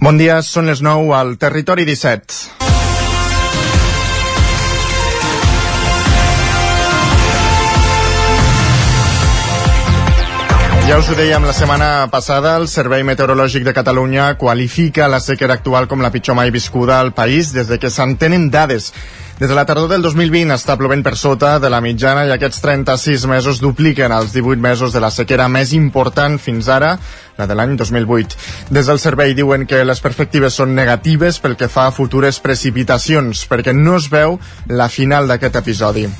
Bon dia, són les 9 al Territori 17. Ja us ho dèiem la setmana passada, el Servei Meteorològic de Catalunya qualifica la sequera actual com la pitjor mai viscuda al país des de que s'entenen dades. Des de la tardor del 2020 està plovent per sota de la mitjana i aquests 36 mesos dupliquen els 18 mesos de la sequera més important fins ara, la de l'any 2008. Des del servei diuen que les perspectives són negatives pel que fa a futures precipitacions, perquè no es veu la final d'aquest episodi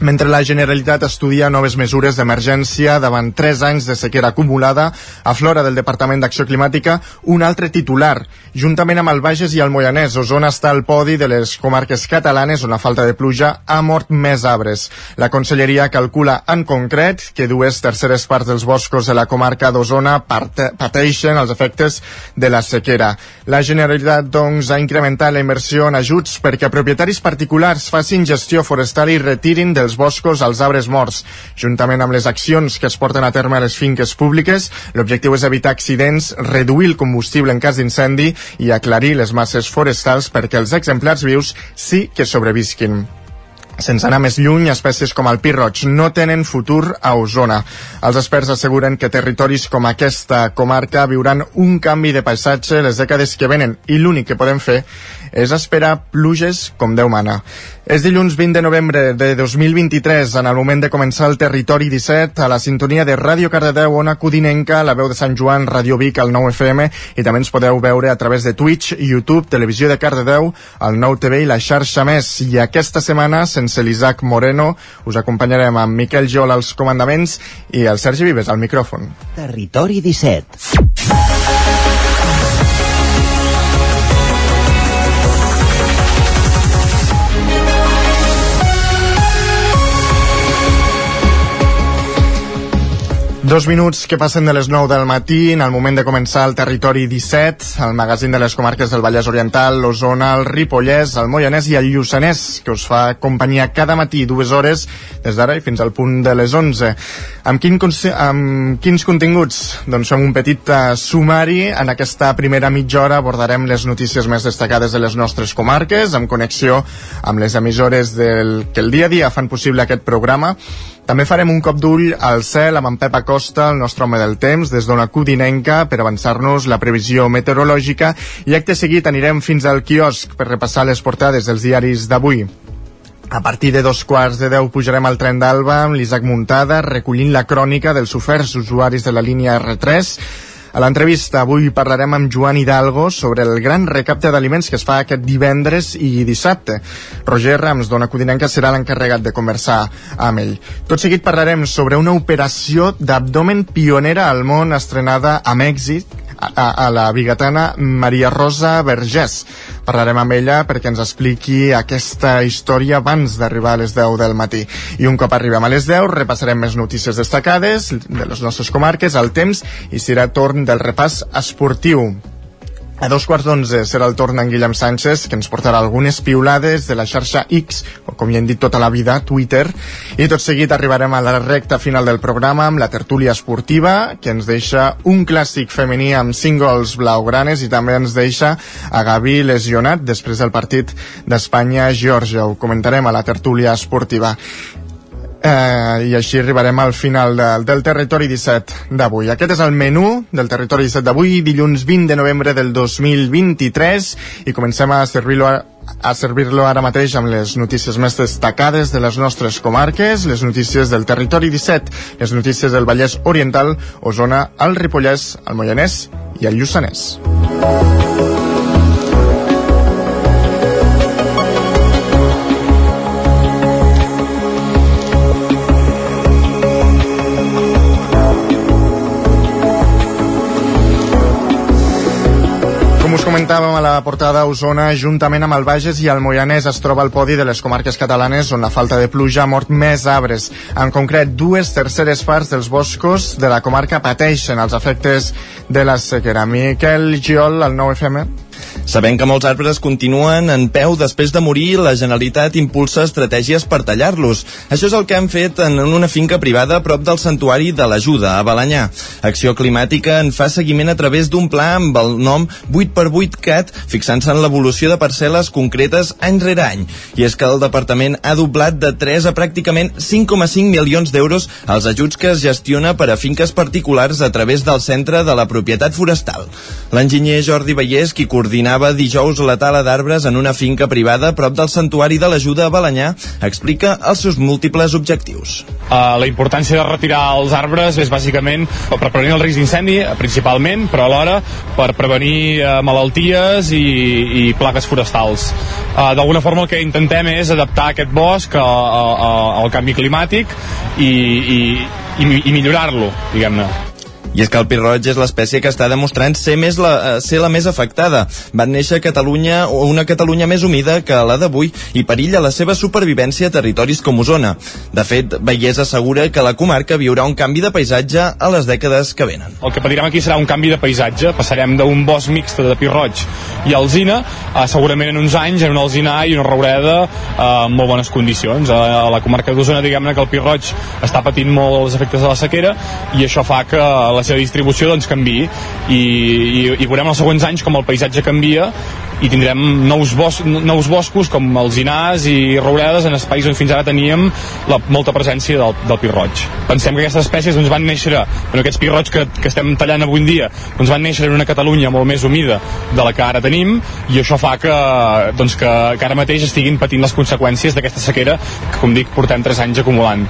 mentre la Generalitat estudia noves mesures d'emergència davant tres anys de sequera acumulada, a Flora del Departament d'Acció Climàtica, un altre titular. Juntament amb el Bages i el Moianès, Osona està al podi de les comarques catalanes on la falta de pluja ha mort més arbres. La Conselleria calcula en concret que dues terceres parts dels boscos de la comarca d'Osona pateixen els efectes de la sequera. La Generalitat, doncs, ha incrementat la inversió en ajuts perquè propietaris particulars facin gestió forestal i retirin del dels boscos als arbres morts. Juntament amb les accions que es porten a terme a les finques públiques, l'objectiu és evitar accidents, reduir el combustible en cas d'incendi i aclarir les masses forestals perquè els exemplars vius sí que sobrevisquin. Sense anar més lluny, espècies com el pi roig no tenen futur a Osona. Els experts asseguren que territoris com aquesta comarca viuran un canvi de paisatge les dècades que venen i l'únic que podem fer és esperar pluges com Déu mana. És dilluns 20 de novembre de 2023, en el moment de començar el Territori 17, a la sintonia de Ràdio Cardedeu, Ona Codinenca, la veu de Sant Joan, Ràdio Vic, al 9 FM, i també ens podeu veure a través de Twitch, YouTube, Televisió de Cardedeu, el 9 TV i la xarxa més. I aquesta setmana, sense l'Isaac Moreno, us acompanyarem amb Miquel Jol als comandaments i el Sergi Vives al micròfon. Territori 17. Dos minuts que passen de les 9 del matí, en el moment de començar el Territori 17, el magazín de les comarques del Vallès Oriental, l'Osona, el Ripollès, el Moianès i el Lluçanès, que us fa companyia cada matí dues hores, des d'ara i fins al punt de les 11. Amb, quin, amb quins continguts? Doncs fem un petit uh, sumari. En aquesta primera mitja hora abordarem les notícies més destacades de les nostres comarques, amb connexió amb les emissores del, que el dia a dia fan possible aquest programa també farem un cop d'ull al cel amb en Pep Acosta, el nostre home del temps, des d'una codinenca per avançar-nos la previsió meteorològica i acte seguit anirem fins al quiosc per repassar les portades dels diaris d'avui. A partir de dos quarts de deu pujarem al tren d'Alba amb l'Isaac Muntada recollint la crònica dels oferts usuaris de la línia R3 a l'entrevista avui parlarem amb Joan Hidalgo sobre el gran recapte d'aliments que es fa aquest divendres i dissabte. Roger Rams, dona Codinenca, serà l'encarregat de conversar amb ell. Tot seguit parlarem sobre una operació d'abdomen pionera al món estrenada a Mèxic a, a la bigatana Maria Rosa Vergés. Parlarem amb ella perquè ens expliqui aquesta història abans d'arribar a les 10 del matí. I un cop arribem a les 10 repassarem més notícies destacades de les nostres comarques, el temps, i serà torn del repàs esportiu. A dos quarts d'onze serà el torn d'en Guillem Sánchez, que ens portarà algunes piulades de la xarxa X, o com ja hem dit tota la vida, Twitter, i tot seguit arribarem a la recta final del programa amb la tertúlia esportiva, que ens deixa un clàssic femení amb singles blaugranes i també ens deixa a Gavi lesionat després del partit d'Espanya-Geòrgia. Ho comentarem a la tertúlia esportiva eh, i així arribarem al final de, del Territori 17 d'avui. Aquest és el menú del Territori 17 d'avui, dilluns 20 de novembre del 2023, i comencem a servir-lo a a servir-lo ara mateix amb les notícies més destacades de les nostres comarques, les notícies del Territori 17, les notícies del Vallès Oriental, Osona, el Ripollès, el Moianès i el Lluçanès. La portada a Osona, juntament amb el Bages i el Moianès es troba al podi de les comarques catalanes on la falta de pluja ha mort més arbres. En concret, dues terceres parts dels boscos de la comarca pateixen els efectes de la sequera. Miquel Giol, al 9FM. Sabent que molts arbres continuen en peu després de morir, la Generalitat impulsa estratègies per tallar-los. Això és el que han fet en una finca privada a prop del Santuari de l'Ajuda, a Balanyà. Acció Climàtica en fa seguiment a través d'un pla amb el nom 8x8 CAT, fixant-se en l'evolució de parcel·les concretes any rere any. I és que el departament ha doblat de 3 a pràcticament 5,5 milions d'euros els ajuts que es gestiona per a finques particulars a través del Centre de la Propietat Forestal. L'enginyer Jordi Vallès, qui coordina coordinava dijous la tala d'arbres en una finca privada prop del Santuari de l'Ajuda a Balanyà, explica els seus múltiples objectius. Uh, la importància de retirar els arbres és bàsicament per prevenir el risc d'incendi, principalment, però alhora per prevenir uh, malalties i, i plagues forestals. Uh, D'alguna forma el que intentem és adaptar aquest bosc a, a, a, al canvi climàtic i, i, i, i millorar-lo, diguem-ne. I és que el pirroig és l'espècie que està demostrant ser, més la, eh, ser la més afectada. Van néixer a Catalunya, una Catalunya més humida que la d'avui i perilla la seva supervivència a territoris com Osona. De fet, Vallès assegura que la comarca viurà un canvi de paisatge a les dècades que venen. El que patirem aquí serà un canvi de paisatge. Passarem d'un bosc mixt de pirroig i alzina a segurament en uns anys en un alzinar i una roureda eh, en molt bones condicions. A, a la comarca d'Osona, diguem-ne que el pirroig està patint molt els efectes de la sequera i això fa que la seva distribució doncs canvi i, i, i veurem els següents anys com el paisatge canvia i tindrem nous, bos nous boscos com els inars i rouredes en espais on fins ara teníem la, molta presència del, del pirroig. Pensem que aquestes espècies doncs, van néixer, bueno, aquests pirroigs que, que estem tallant avui en dia, doncs van néixer en una Catalunya molt més humida de la que ara tenim i això fa que, doncs, que, que ara mateix estiguin patint les conseqüències d'aquesta sequera que, com dic, portem 3 anys acumulant.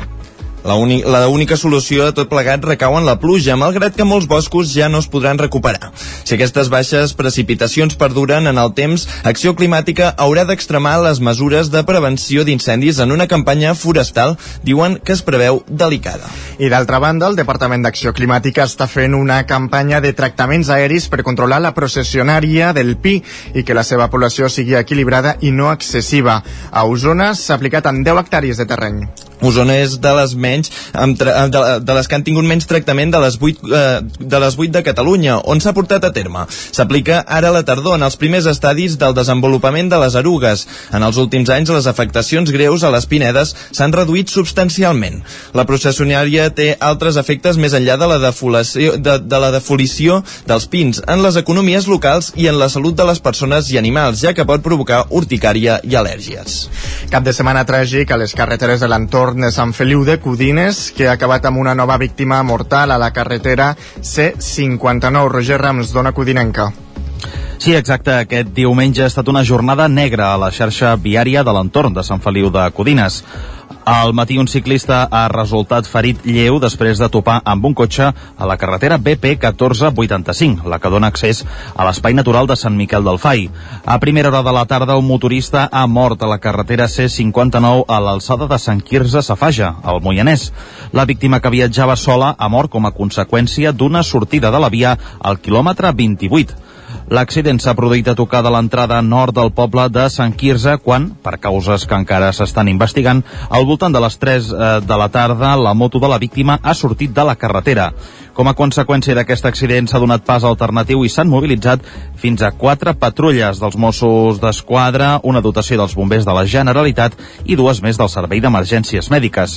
La, única solució a tot plegat recau en la pluja, malgrat que molts boscos ja no es podran recuperar. Si aquestes baixes precipitacions perduren en el temps, Acció Climàtica haurà d'extremar les mesures de prevenció d'incendis en una campanya forestal, diuen que es preveu delicada. I d'altra banda, el Departament d'Acció Climàtica està fent una campanya de tractaments aeris per controlar la processionària del pi i que la seva població sigui equilibrada i no excessiva. A Osona s'ha aplicat en 10 hectàrees de terreny. Osona és de les menys de, de les que han tingut menys tractament de les 8 eh, de les 8 de Catalunya, on s'ha portat a terme. S'aplica ara a la tardor en els primers estadis del desenvolupament de les erugues. En els últims anys les afectacions greus a les pinedes s'han reduït substancialment. La processionària té altres efectes més enllà de la de, de la defolició dels pins en les economies locals i en la salut de les persones i animals, ja que pot provocar urticària i al·lèrgies. Cap de setmana tràgic a les carreteres de l'entorn l'entorn de Sant Feliu de Codines, que ha acabat amb una nova víctima mortal a la carretera C59. Roger Rams, dona codinenca. Sí, exacte. Aquest diumenge ha estat una jornada negra a la xarxa viària de l'entorn de Sant Feliu de Codines. Al matí un ciclista ha resultat ferit lleu després de topar amb un cotxe a la carretera BP 1485, la que dona accés a l'espai natural de Sant Miquel del Fai. A primera hora de la tarda, un motorista ha mort a la carretera C59 a l'alçada de Sant Quirze Safaja, al Moianès. La víctima que viatjava sola ha mort com a conseqüència d'una sortida de la via al quilòmetre 28. L'accident s'ha produït a tocar de l'entrada nord del poble de Sant Quirze quan, per causes que encara s'estan investigant, al voltant de les 3 eh, de la tarda la moto de la víctima ha sortit de la carretera. Com a conseqüència d'aquest accident s'ha donat pas alternatiu i s'han mobilitzat fins a quatre patrulles dels Mossos d'Esquadra, una dotació dels bombers de la Generalitat i dues més del Servei d'Emergències Mèdiques.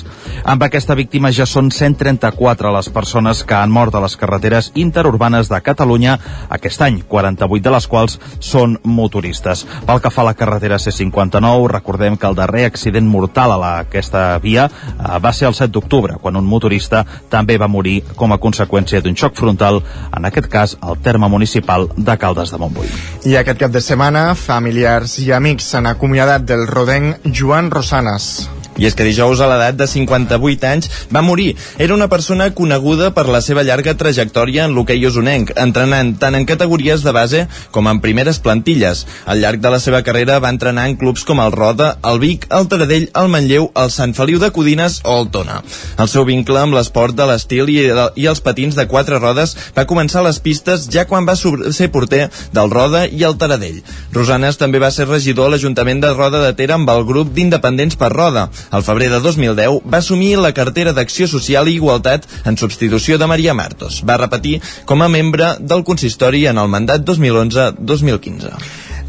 Amb aquesta víctima ja són 134 les persones que han mort a les carreteres interurbanes de Catalunya aquest any, 48 de les quals són motoristes. Pel que fa a la carretera C59, recordem que el darrer accident mortal a la, aquesta via eh, va ser el 7 d'octubre, quan un motorista també va morir com a conseqüència conseqüència d'un xoc frontal, en aquest cas al terme municipal de Caldes de Montbui. I aquest cap de setmana, familiars i amics s'han acomiadat del rodenc Joan Rosanes. I és que dijous, a l'edat de 58 anys, va morir. Era una persona coneguda per la seva llarga trajectòria en l'hoquei osonenc, entrenant tant en categories de base com en primeres plantilles. Al llarg de la seva carrera va entrenar en clubs com el Roda, el Vic, el Taradell, el Manlleu, el Sant Feliu de Codines o el Tona. El seu vincle amb l'esport de l'estil i, i els patins de quatre rodes va començar a les pistes ja quan va ser porter del Roda i el Taradell. Rosanes també va ser regidor a l'Ajuntament de Roda de Ter amb el grup d'independents per Roda. Al febrer de 2010 va assumir la cartera d'Acció Social i Igualtat en substitució de Maria Martos. Va repetir com a membre del consistori en el mandat 2011-2015.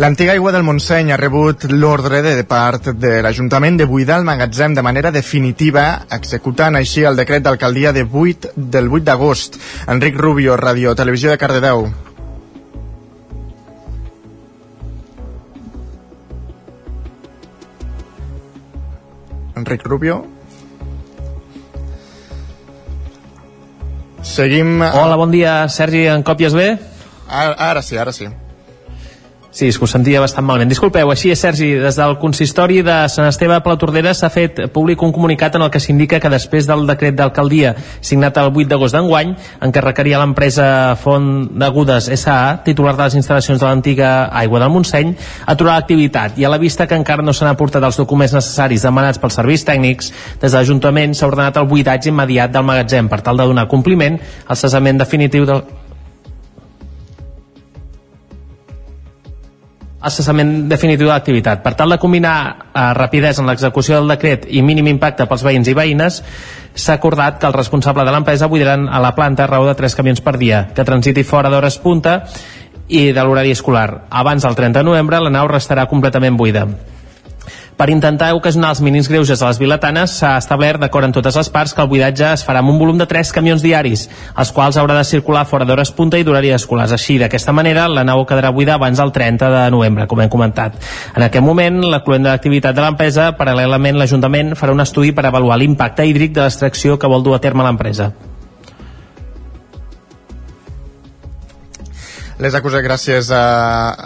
L'antiga aigua del Montseny ha rebut l'ordre de part de l'Ajuntament de buidar el magatzem de manera definitiva, executant així el decret d'alcaldia de 8, del 8 d'agost. Enric Rubio, Radio Televisió de Cardedeu. Enric Rubio. Seguim... Hola, bon dia, Sergi, en còpies bé? Ara, ara sí, ara sí. Sí, és que ho sentia bastant malament. Disculpeu, així és, Sergi, des del consistori de Sant Esteve a Tordera s'ha fet públic un comunicat en el que s'indica que després del decret d'alcaldia signat el 8 d'agost d'enguany, en què requeria l'empresa Font d'Agudes S.A., titular de les instal·lacions de l'antiga Aigua del Montseny, aturar l'activitat i a la vista que encara no s'han aportat els documents necessaris demanats pels serveis tècnics, des de l'Ajuntament s'ha ordenat el buidatge immediat del magatzem per tal de donar compliment al cessament definitiu del, el cessament definitiu de l'activitat. Per tal de combinar eh, rapidesa en l'execució del decret i mínim impacte pels veïns i veïnes, s'ha acordat que el responsable de l'empresa buidaran a la planta raó de 3 camions per dia, que transiti fora d'hores punta i de l'horari escolar. Abans del 30 de novembre la nau restarà completament buida. Per intentar ocasionar els mínims greuges a les biletanes, s'ha establert, d'acord amb totes les parts, que el buidatge es farà amb un volum de 3 camions diaris, els quals haurà de circular fora d'hores punta i d'horari escolars. Així, d'aquesta manera, la nau quedarà buida abans del 30 de novembre, com hem comentat. En aquest moment, la cluent de l'activitat de l'empresa, paral·lelament, l'Ajuntament farà un estudi per avaluar l'impacte hídric de l'extracció que vol dur a terme l'empresa. Les acusacions, gràcies a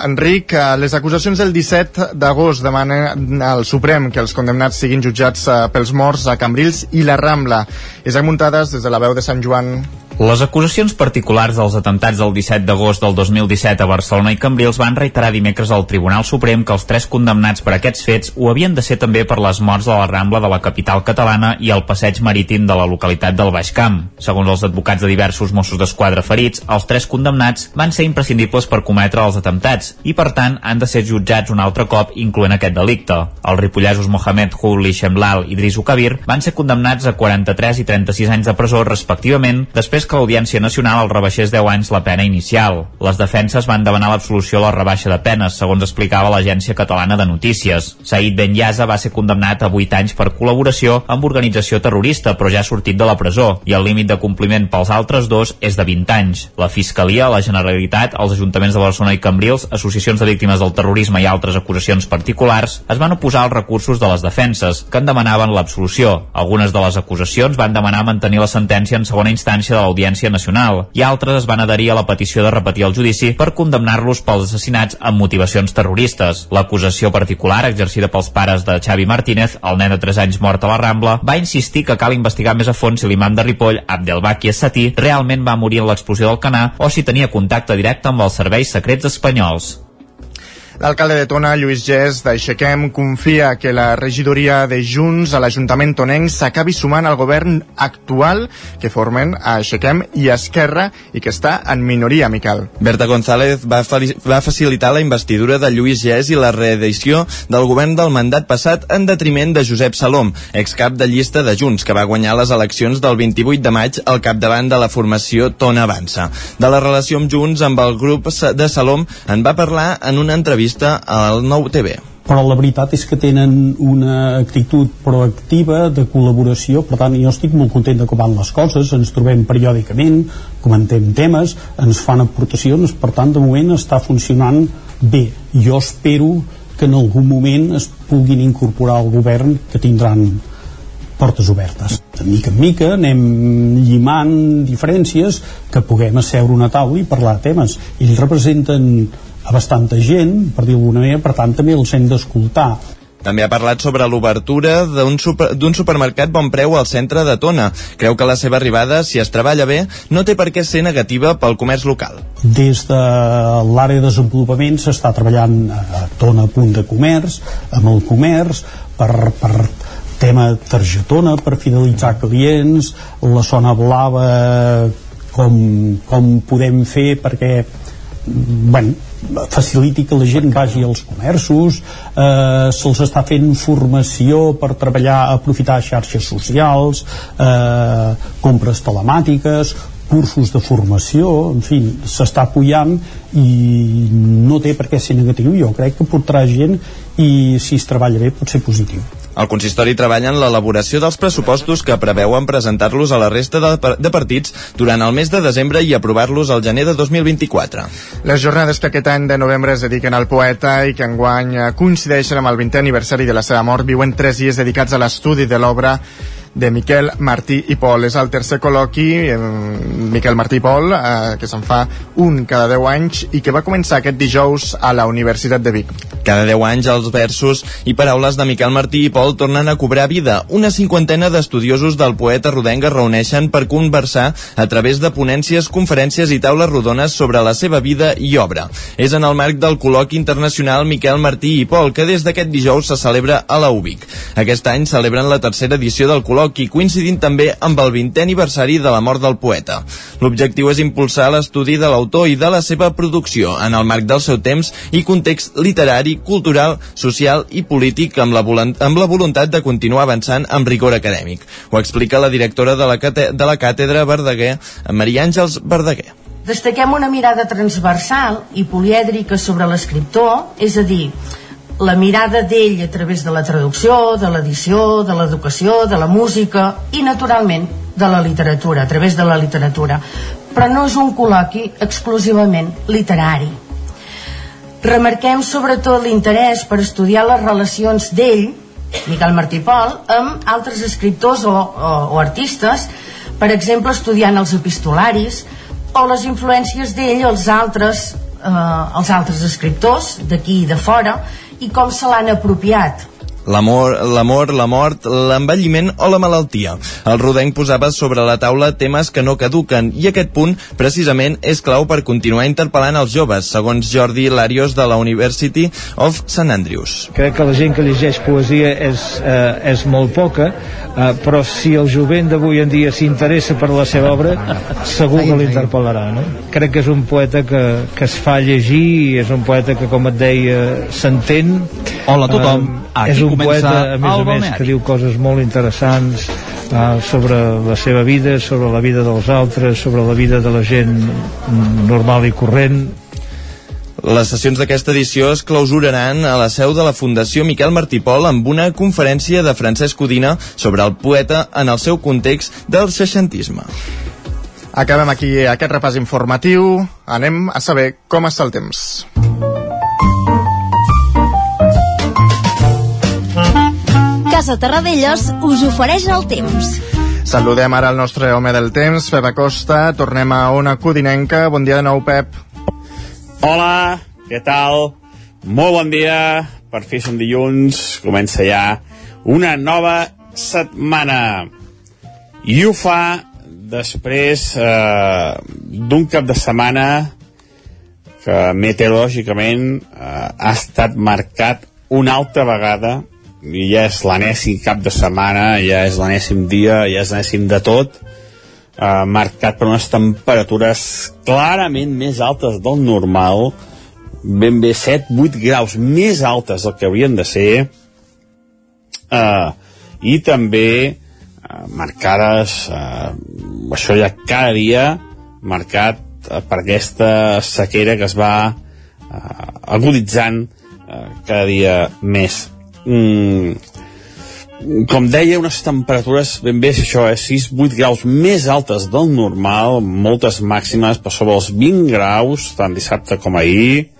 Enric. Les acusacions del 17 d'agost demanen al Suprem que els condemnats siguin jutjats eh, pels morts a Cambrils i la Rambla. Isaac Muntades, des de la veu de Sant Joan. Les acusacions particulars dels atemptats del 17 d'agost del 2017 a Barcelona i Cambrils van reiterar dimecres al Tribunal Suprem que els tres condemnats per aquests fets ho havien de ser també per les morts de la Rambla de la capital catalana i el passeig marítim de la localitat del Baix Camp. Segons els advocats de diversos Mossos d'Esquadra ferits, els tres condemnats van ser imprescindibles per cometre els atemptats i, per tant, han de ser jutjats un altre cop, incloent aquest delicte. Els ripollesos Mohamed Houli Shemlal i Drisu Kabir van ser condemnats a 43 i 36 anys de presó, respectivament, després després que l'Audiència Nacional el rebaixés 10 anys la pena inicial. Les defenses van demanar l'absolució de la rebaixa de penes, segons explicava l'Agència Catalana de Notícies. Said Ben Yaza va ser condemnat a 8 anys per col·laboració amb organització terrorista, però ja ha sortit de la presó, i el límit de compliment pels altres dos és de 20 anys. La Fiscalia, la Generalitat, els Ajuntaments de Barcelona i Cambrils, associacions de víctimes del terrorisme i altres acusacions particulars, es van oposar als recursos de les defenses, que en demanaven l'absolució. Algunes de les acusacions van demanar mantenir la sentència en segona instància de l'Audiència Nacional i altres es van adherir a la petició de repetir el judici per condemnar-los pels assassinats amb motivacions terroristes. L'acusació particular exercida pels pares de Xavi Martínez, el nen de 3 anys mort a la Rambla, va insistir que cal investigar més a fons si l'imam de Ripoll, Abdelbaki Essatí, realment va morir en l'explosió del Canà o si tenia contacte directe amb els serveis secrets espanyols. L'alcalde de Tona, Lluís Gés, d'Aixequem, confia que la regidoria de Junts a l'Ajuntament tonenc s'acabi sumant al govern actual que formen a Aixequem i Esquerra i que està en minoria, Miquel. Berta González va, va facilitar la investidura de Lluís Gés i la reedició del govern del mandat passat en detriment de Josep Salom, excap de llista de Junts, que va guanyar les eleccions del 28 de maig al capdavant de la formació Tona Avança. De la relació amb Junts amb el grup de Salom en va parlar en una entrevista entrevista al Nou TV però la veritat és que tenen una actitud proactiva de col·laboració, per tant jo estic molt content de com van les coses, ens trobem periòdicament, comentem temes, ens fan aportacions, per tant de moment està funcionant bé. Jo espero que en algun moment es puguin incorporar al govern que tindran portes obertes. De mica en mica anem llimant diferències que puguem asseure una taula i parlar temes. Ells representen a bastanta gent, per dir alguna manera, per tant també els hem d'escoltar. També ha parlat sobre l'obertura d'un super, supermercat bon preu al centre de Tona. Creu que la seva arribada, si es treballa bé, no té per què ser negativa pel comerç local. Des de l'àrea de desenvolupament s'està treballant a Tona a punt de comerç, amb el comerç, per, per tema targetona, per fidelitzar clients, la zona blava, com, com podem fer perquè bueno, faciliti que la gent vagi als comerços, eh, se'ls està fent formació per treballar, aprofitar xarxes socials, eh, compres telemàtiques, cursos de formació, en fi, s'està apoyant i no té per què ser negatiu, jo crec que portarà gent i si es treballa bé pot ser positiu. El consistori treballa en l'elaboració dels pressupostos que preveuen presentar-los a la resta de, de partits durant el mes de desembre i aprovar-los al gener de 2024. Les jornades que aquest any de novembre es dediquen al poeta i que enguany coincideixen amb el 20è aniversari de la seva mort viuen tres dies dedicats a l'estudi de l'obra de Miquel Martí i Pol. És el tercer col·loqui, eh, Miquel Martí i Pol, eh, que se'n fa un cada 10 anys i que va començar aquest dijous a la Universitat de Vic. Cada 10 anys els versos i paraules de Miquel Martí i Pol tornen a cobrar vida. Una cinquantena d'estudiosos del poeta rodenc es reuneixen per conversar a través de ponències, conferències i taules rodones sobre la seva vida i obra. És en el marc del col·loqui internacional Miquel Martí i Pol, que des d'aquest dijous se celebra a la UBIC. Aquest any celebren la tercera edició del col·loqui, coincidint també amb el 20è aniversari de la mort del poeta. L'objectiu és impulsar l'estudi de l'autor i de la seva producció en el marc del seu temps i context literari, cultural, social i polític amb la, amb la voluntat de continuar avançant amb rigor acadèmic. Ho explica la directora de la, de la càtedra Verdaguer, Maria Àngels Verdaguer. Destaquem una mirada transversal i polièdrica sobre l'escriptor, és a dir, la mirada d'ell a través de la traducció, de l'edició, de l'educació, de la música i, naturalment, de la literatura, a través de la literatura. Però no és un col·loqui exclusivament literari. Remarquem sobretot l'interès per estudiar les relacions d'ell, Miquel Martí Pol, amb altres escriptors o, o, o artistes, per exemple, estudiant els epistolaris o les influències d'ell als altres, eh, als altres escriptors d'aquí i de fora i com se l'han apropiat l'amor, l'amor, la mort, l'envelliment o la malaltia. El rodenc posava sobre la taula temes que no caduquen i aquest punt, precisament, és clau per continuar interpel·lant els joves, segons Jordi Larios de la University of St. Andrews. Crec que la gent que llegeix poesia és, eh, és molt poca, eh, però si el jovent d'avui en dia s'interessa per la seva obra, segur que l'interpel·larà. No? Crec que és un poeta que, que es fa llegir, és un poeta que, com et deia, s'entén. Hola a tothom. Eh, Aquí és un poeta, a més a més, que diu coses molt interessants uh, sobre la seva vida, sobre la vida dels altres, sobre la vida de la gent normal i corrent. Les sessions d'aquesta edició es clausuraran a la seu de la Fundació Miquel Martí Pol amb una conferència de Francesc Codina sobre el poeta en el seu context del seixantisme. Acabem aquí aquest repàs informatiu. Anem a saber com està el temps. Casa Terradellos us ofereix el temps. Saludem ara el nostre home del temps, Pep Acosta. Tornem a Ona Codinenca. Bon dia de nou, Pep. Hola, què tal? Molt bon dia. Per fi som dilluns. Comença ja una nova setmana. I ho fa després eh, d'un cap de setmana que meteorològicament eh, ha estat marcat una altra vegada ja és l'anèssim cap de setmana, ja és l'anèssim dia, ja és l'anèssim de tot, eh, marcat per unes temperatures clarament més altes del normal, ben bé 7-8 graus més altes del que haurien de ser, eh, i també eh, marcades, eh, això ja cada dia, marcat eh, per aquesta sequera que es va eh, aguditzant eh, cada dia més mm, com deia, unes temperatures ben bé això, eh, 6-8 graus més altes del normal, moltes màximes per sobre els 20 graus, tant dissabte com ahir,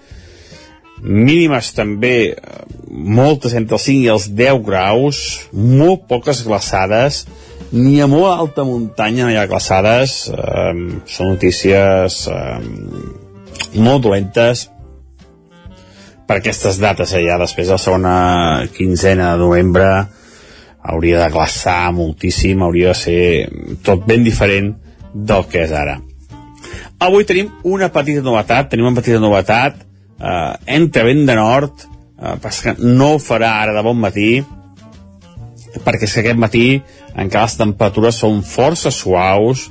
mínimes també, eh, moltes entre els 5 i els 10 graus, molt poques glaçades, ni a molt alta muntanya no hi ha glaçades, eh, són notícies eh, molt dolentes, per aquestes dates, eh, ja després de la segona quinzena de novembre hauria de glaçar moltíssim, hauria de ser tot ben diferent del que és ara. Avui tenim una petita novetat, tenim una petita novetat, eh, entre vent de nord, eh, que no ho farà ara de bon matí, perquè que aquest matí encara les temperatures són força suaus,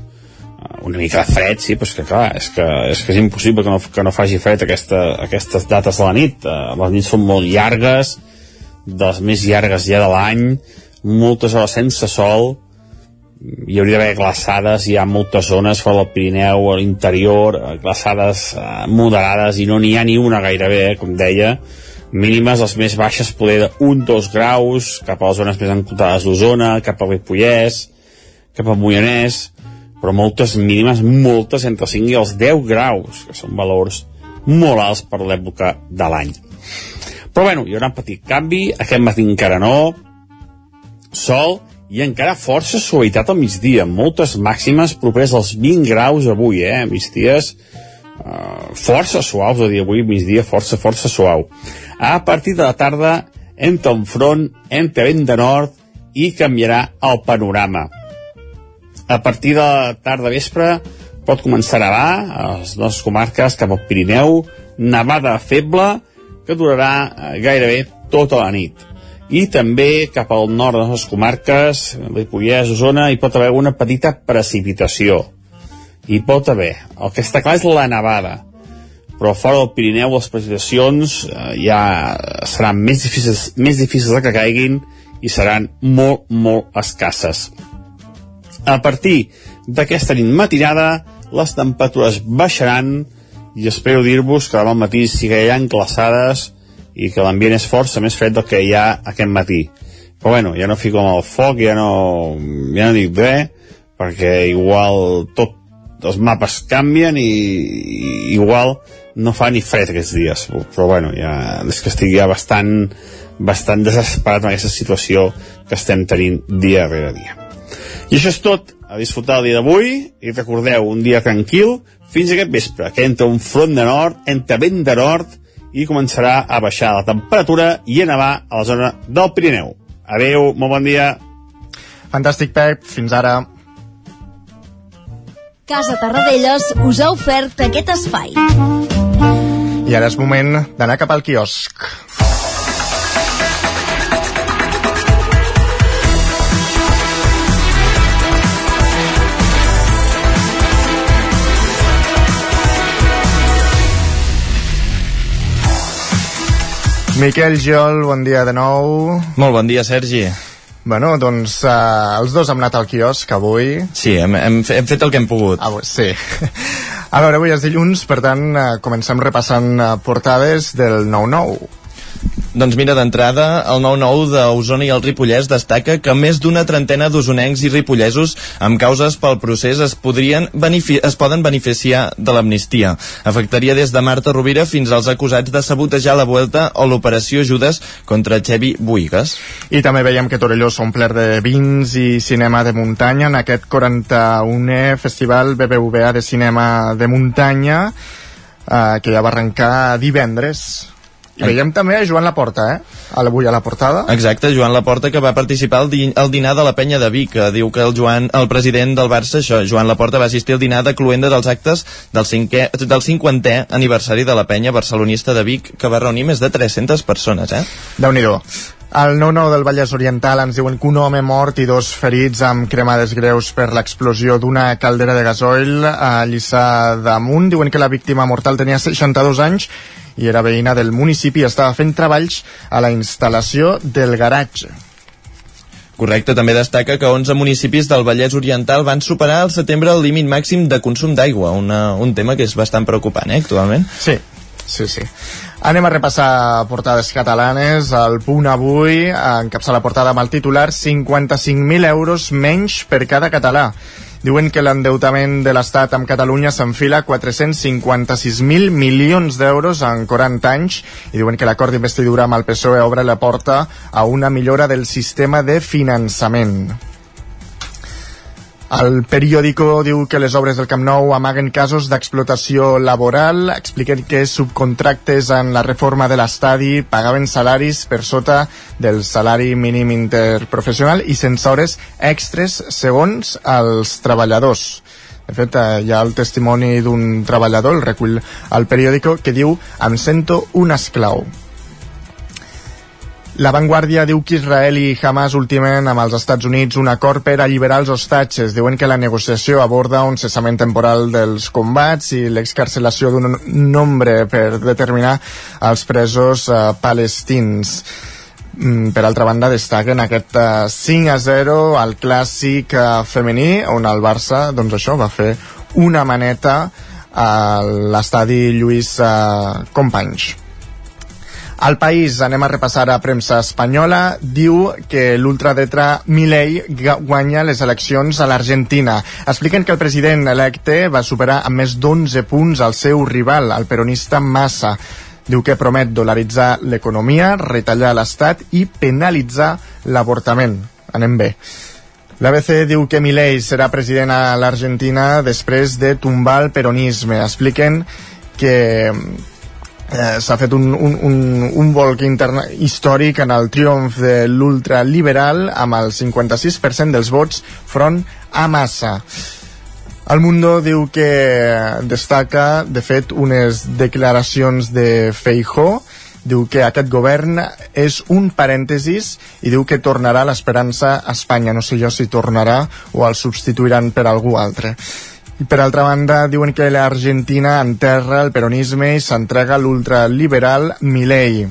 una mica de fred, sí, però és que clar, és que és, que és impossible que no, que no faci fred aquesta, aquestes dates de la nit. Uh, les nits són molt llargues, de les més llargues ja de l'any, moltes hores sense sol, hi hauria d'haver glaçades, hi ha moltes zones fora del Pirineu, a l'interior, eh, glaçades eh, moderades i no n'hi ha ni una gairebé, eh, com deia, mínimes les més baixes poder de 1-2 graus cap a les zones més encotades d'Osona, cap a Ripollès, cap a Moianès, però moltes mínimes, moltes entre 5 i els 10 graus, que són valors molt alts per l'època de l'any. Però bueno, hi haurà un petit canvi, aquest matí encara no, sol i encara força suavitat al migdia, moltes màximes properes als 20 graus avui, eh, migdies uh, força suaus, a dir, avui migdia força, força suau. A partir de la tarda, entra un front, entra vent de nord i canviarà el panorama. A partir de tarda vespre pot començar a nevar a les nostres comarques cap al Pirineu, nevada feble que durarà eh, gairebé tota la nit. I també cap al nord de les comarques, Ripollès, Osona, hi pot haver una petita precipitació. Hi pot haver. El que està clar és la nevada. Però fora del Pirineu les precipitacions eh, ja seran més difícils, més difícils de que caiguin i seran molt, molt escasses. A partir d'aquesta nit matinada, les temperatures baixaran i espero dir-vos que demà al matí ha glaçades i que l'ambient és força més fred del que hi ha aquest matí. Però bueno, ja no fico amb el foc, ja no, ja no dic res, perquè igual tot els mapes canvien i, i igual no fa ni fred aquests dies. Però bueno, ja, és que estic ja bastant, bastant desesperat en aquesta situació que estem tenint dia rere dia. I això és tot, a disfrutar el dia d'avui i recordeu, un dia tranquil fins aquest vespre, que entra un front de nord, entra vent de nord i començarà a baixar la temperatura i a nevar a la zona del Pirineu. Adeu, molt bon dia. Fantàstic, Pep. Fins ara. Casa Tarradellas us ha ofert aquest espai. I ara és moment d'anar cap al quiosc. Miquel Giol, bon dia de nou. Molt bon dia, Sergi. Bueno, doncs uh, els dos hem anat al quiosc avui. Sí, hem, hem, hem fet el que hem pogut. Ah, sí. A veure, avui és dilluns, per tant, uh, comencem repassant uh, portades del 9-9. Doncs mira, d'entrada, el 9-9 d'Osona i el Ripollès destaca que més d'una trentena d'osonencs i ripollesos amb causes pel procés es, podrien es poden beneficiar de l'amnistia. Afectaria des de Marta Rovira fins als acusats de sabotejar la Vuelta o l'operació Judes contra Xevi Buigas. I també veiem que Torelló s'omple de vins i cinema de muntanya en aquest 41è Festival BBVA de Cinema de Muntanya eh, que ja va arrencar divendres i veiem també a Joan Laporta, eh? Avui a la portada. Exacte, Joan Laporta que va participar al, di al dinar de la penya de Vic. Diu que el Joan, el president del Barça, això, Joan Laporta va assistir al dinar de cluenda dels actes del, cinquè, del 50è aniversari de la penya barcelonista de Vic, que va reunir més de 300 persones, eh? déu nhi al 9-9 del Vallès Oriental ens diuen que un home mort i dos ferits amb cremades greus per l'explosió d'una caldera de gasoil a Lliçà d'Amunt. Diuen que la víctima mortal tenia 62 anys i era veïna del municipi i estava fent treballs a la instal·lació del garatge. Correcte, també destaca que 11 municipis del Vallès Oriental van superar al setembre el límit màxim de consum d'aigua, un tema que és bastant preocupant, eh, actualment. Sí, sí, sí. Anem a repassar portades catalanes. El punt avui encapça la portada amb el titular 55.000 euros menys per cada català. Diuen que l'endeutament de l'Estat amb Catalunya s'enfila 456.000 milions d'euros en 40 anys i diuen que l'acord d'investidura amb el PSOE obre la porta a una millora del sistema de finançament. El periòdico diu que les obres del Camp Nou amaguen casos d'explotació laboral, expliquen que subcontractes en la reforma de l'estadi pagaven salaris per sota del salari mínim interprofessional i sense hores extres segons els treballadors. De fet, hi ha el testimoni d'un treballador, el recull al periòdico, que diu «Em sento un esclau». La Vanguardia diu que Israel i Hamas ultimen amb els Estats Units un acord per alliberar els hostatges. Diuen que la negociació aborda un cessament temporal dels combats i l'excarcelació d'un nombre per determinar els presos eh, palestins. Mm, per altra banda, destaquen aquest uh, 5 a 0 al clàssic uh, femení, on el Barça, doncs això, va fer una maneta a l'estadi Lluís Companys. Al País, anem a repassar a premsa espanyola, diu que l'ultradretra Milei guanya les eleccions a l'Argentina. Expliquen que el president electe va superar amb més d'11 punts al seu rival, el peronista Massa. Diu que promet dolaritzar l'economia, retallar l'Estat i penalitzar l'avortament. Anem bé. L'ABC diu que Milei serà president a l'Argentina després de tombar el peronisme. Expliquen que eh, s'ha fet un, un, un, un volc interna, històric en el triomf de l'ultraliberal amb el 56% dels vots front a Massa. El Mundo diu que destaca, de fet, unes declaracions de Feijó, diu que aquest govern és un parèntesis i diu que tornarà l'esperança a Espanya. No sé jo si tornarà o el substituiran per algú altre. I per altra banda, diuen que l'Argentina enterra el peronisme i s'entrega l'ultraliberal Milei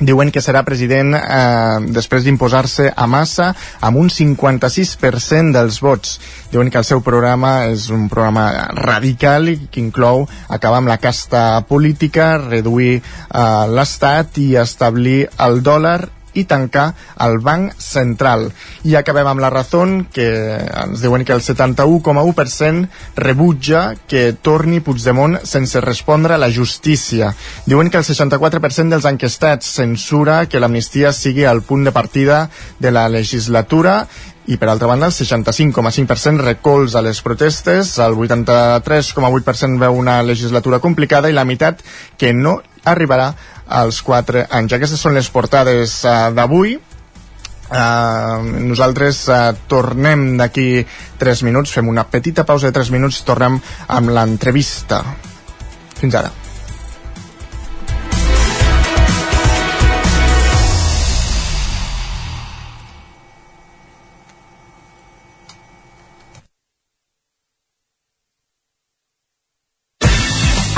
diuen que serà president eh, després d'imposar-se a massa amb un 56% dels vots. Diuen que el seu programa és un programa radical i que inclou acabar amb la casta política, reduir eh, l'Estat i establir el dòlar i tancar el Banc Central. I acabem amb la raó que ens diuen que el 71,1% rebutja que torni Puigdemont sense respondre a la justícia. Diuen que el 64% dels enquestats censura que l'amnistia sigui el punt de partida de la legislatura i per altra banda el 65,5% recolza les protestes, el 83,8% veu una legislatura complicada i la meitat que no arribarà als 4 anys. Aquestes són les portades uh, d'avui. Uh, nosaltres uh, tornem d'aquí 3 minuts, fem una petita pausa de 3 minuts i tornem amb l'entrevista. Fins ara.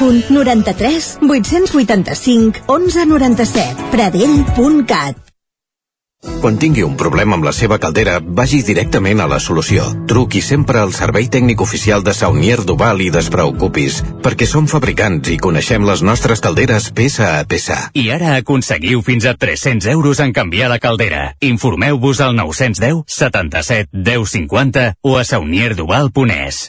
93 885 1197. Pradell.cat quan tingui un problema amb la seva caldera, vagi directament a la solució. Truqui sempre al servei tècnic oficial de Saunier Duval i despreocupis, perquè som fabricants i coneixem les nostres calderes peça a peça. I ara aconseguiu fins a 300 euros en canviar la caldera. Informeu-vos al 910 77 10 50 o a saunierduval.es.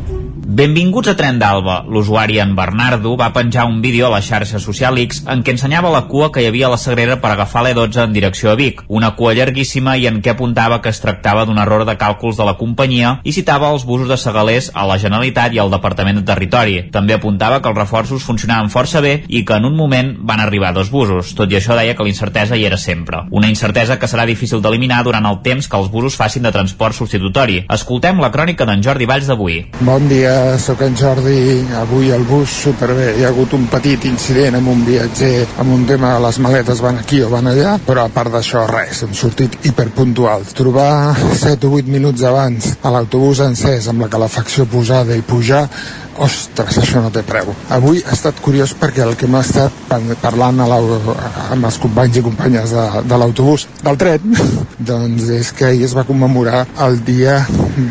Benvinguts a Tren d'Alba. L'usuari en Bernardo va penjar un vídeo a la xarxa social X en què ensenyava la cua que hi havia a la Sagrera per agafar l'E12 en direcció a Vic. Una cua llarguíssima i en què apuntava que es tractava d'un error de càlculs de la companyia i citava els busos de Segalers a la Generalitat i al Departament de Territori. També apuntava que els reforços funcionaven força bé i que en un moment van arribar dos busos. Tot i això deia que l'incertesa hi era sempre. Una incertesa que serà difícil d'eliminar durant el temps que els busos facin de transport substitutori. Escoltem la crònica d'en Jordi Valls d'avui. Bon dia, sóc en Jordi. Avui el bus superbé. Hi ha hagut un petit incident amb un viatger amb un tema de les maletes van aquí o van allà, però a part d'això res, hem sortit hiperpuntuals. Trobar 7 o 8 minuts abans a l'autobús encès amb la calefacció posada i pujar ostres, això no té preu. Avui ha estat curiós perquè el que hem estat parlant a amb els companys i companyes de, de l'autobús del tren, doncs és que ahir es va commemorar el dia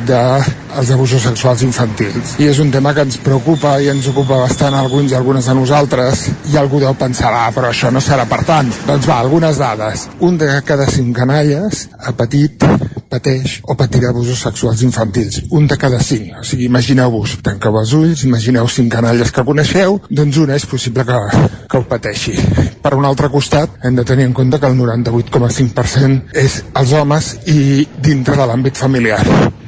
dels abusos sexuals infantils. I és un tema que ens preocupa i ens ocupa bastant alguns i algunes de nosaltres i algú deu pensar, ah, però això no serà per tant. Doncs va, algunes dades. Un de cada cinc canalles ha patit pateix o patirà abusos sexuals infantils. Un de cada cinc. O sigui, imagineu-vos, tanqueu els ulls, imagineu cinc canalles que coneixeu, doncs una és possible que, que ho pateixi. Per un altre costat, hem de tenir en compte que el 98,5% és els homes i dintre de l'àmbit familiar.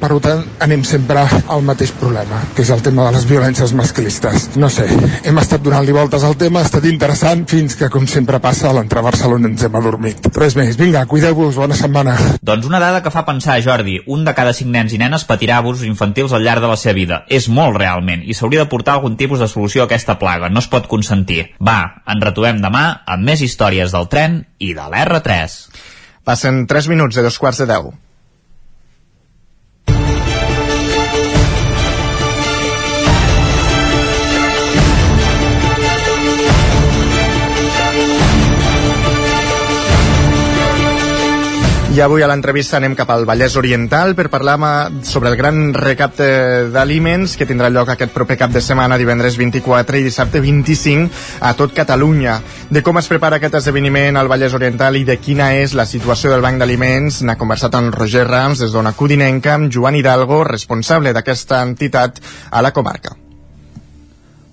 Per tant, anem sempre al mateix problema, que és el tema de les violències masclistes. No sé, hem estat donant-li voltes al tema, ha estat interessant, fins que, com sempre passa, a l'entrar a Barcelona ens hem adormit. Res més, vinga, cuideu-vos, bona setmana. Doncs una dada que fa pensar, Jordi, un de cada cinc nens i nenes patirà abusos infantils al llarg de la seva vida. És molt realment, i s'hauria de portar algun tipus de solució a aquesta plaga, no es pot consentir. Va, ens retrobem demà amb més històries del tren i de l'R3. Passen 3 minuts de dos quarts de 10. I avui a l'entrevista anem cap al Vallès Oriental per parlar sobre el gran recapte d'aliments que tindrà lloc aquest proper cap de setmana, divendres 24 i dissabte 25 a tot Catalunya. De com es prepara aquest esdeveniment al Vallès Oriental i de quina és la situació del Banc d'Aliments n'ha conversat amb Roger Rams des d'Ona Codinenca amb Joan Hidalgo, responsable d'aquesta entitat a la comarca.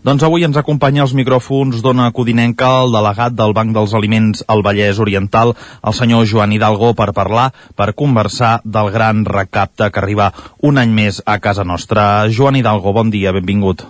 Doncs avui ens acompanya als micròfons d'Ona Codinenca el delegat del Banc dels Aliments al Vallès Oriental, el senyor Joan Hidalgo, per parlar, per conversar del gran recapte que arriba un any més a casa nostra. Joan Hidalgo, bon dia, benvingut.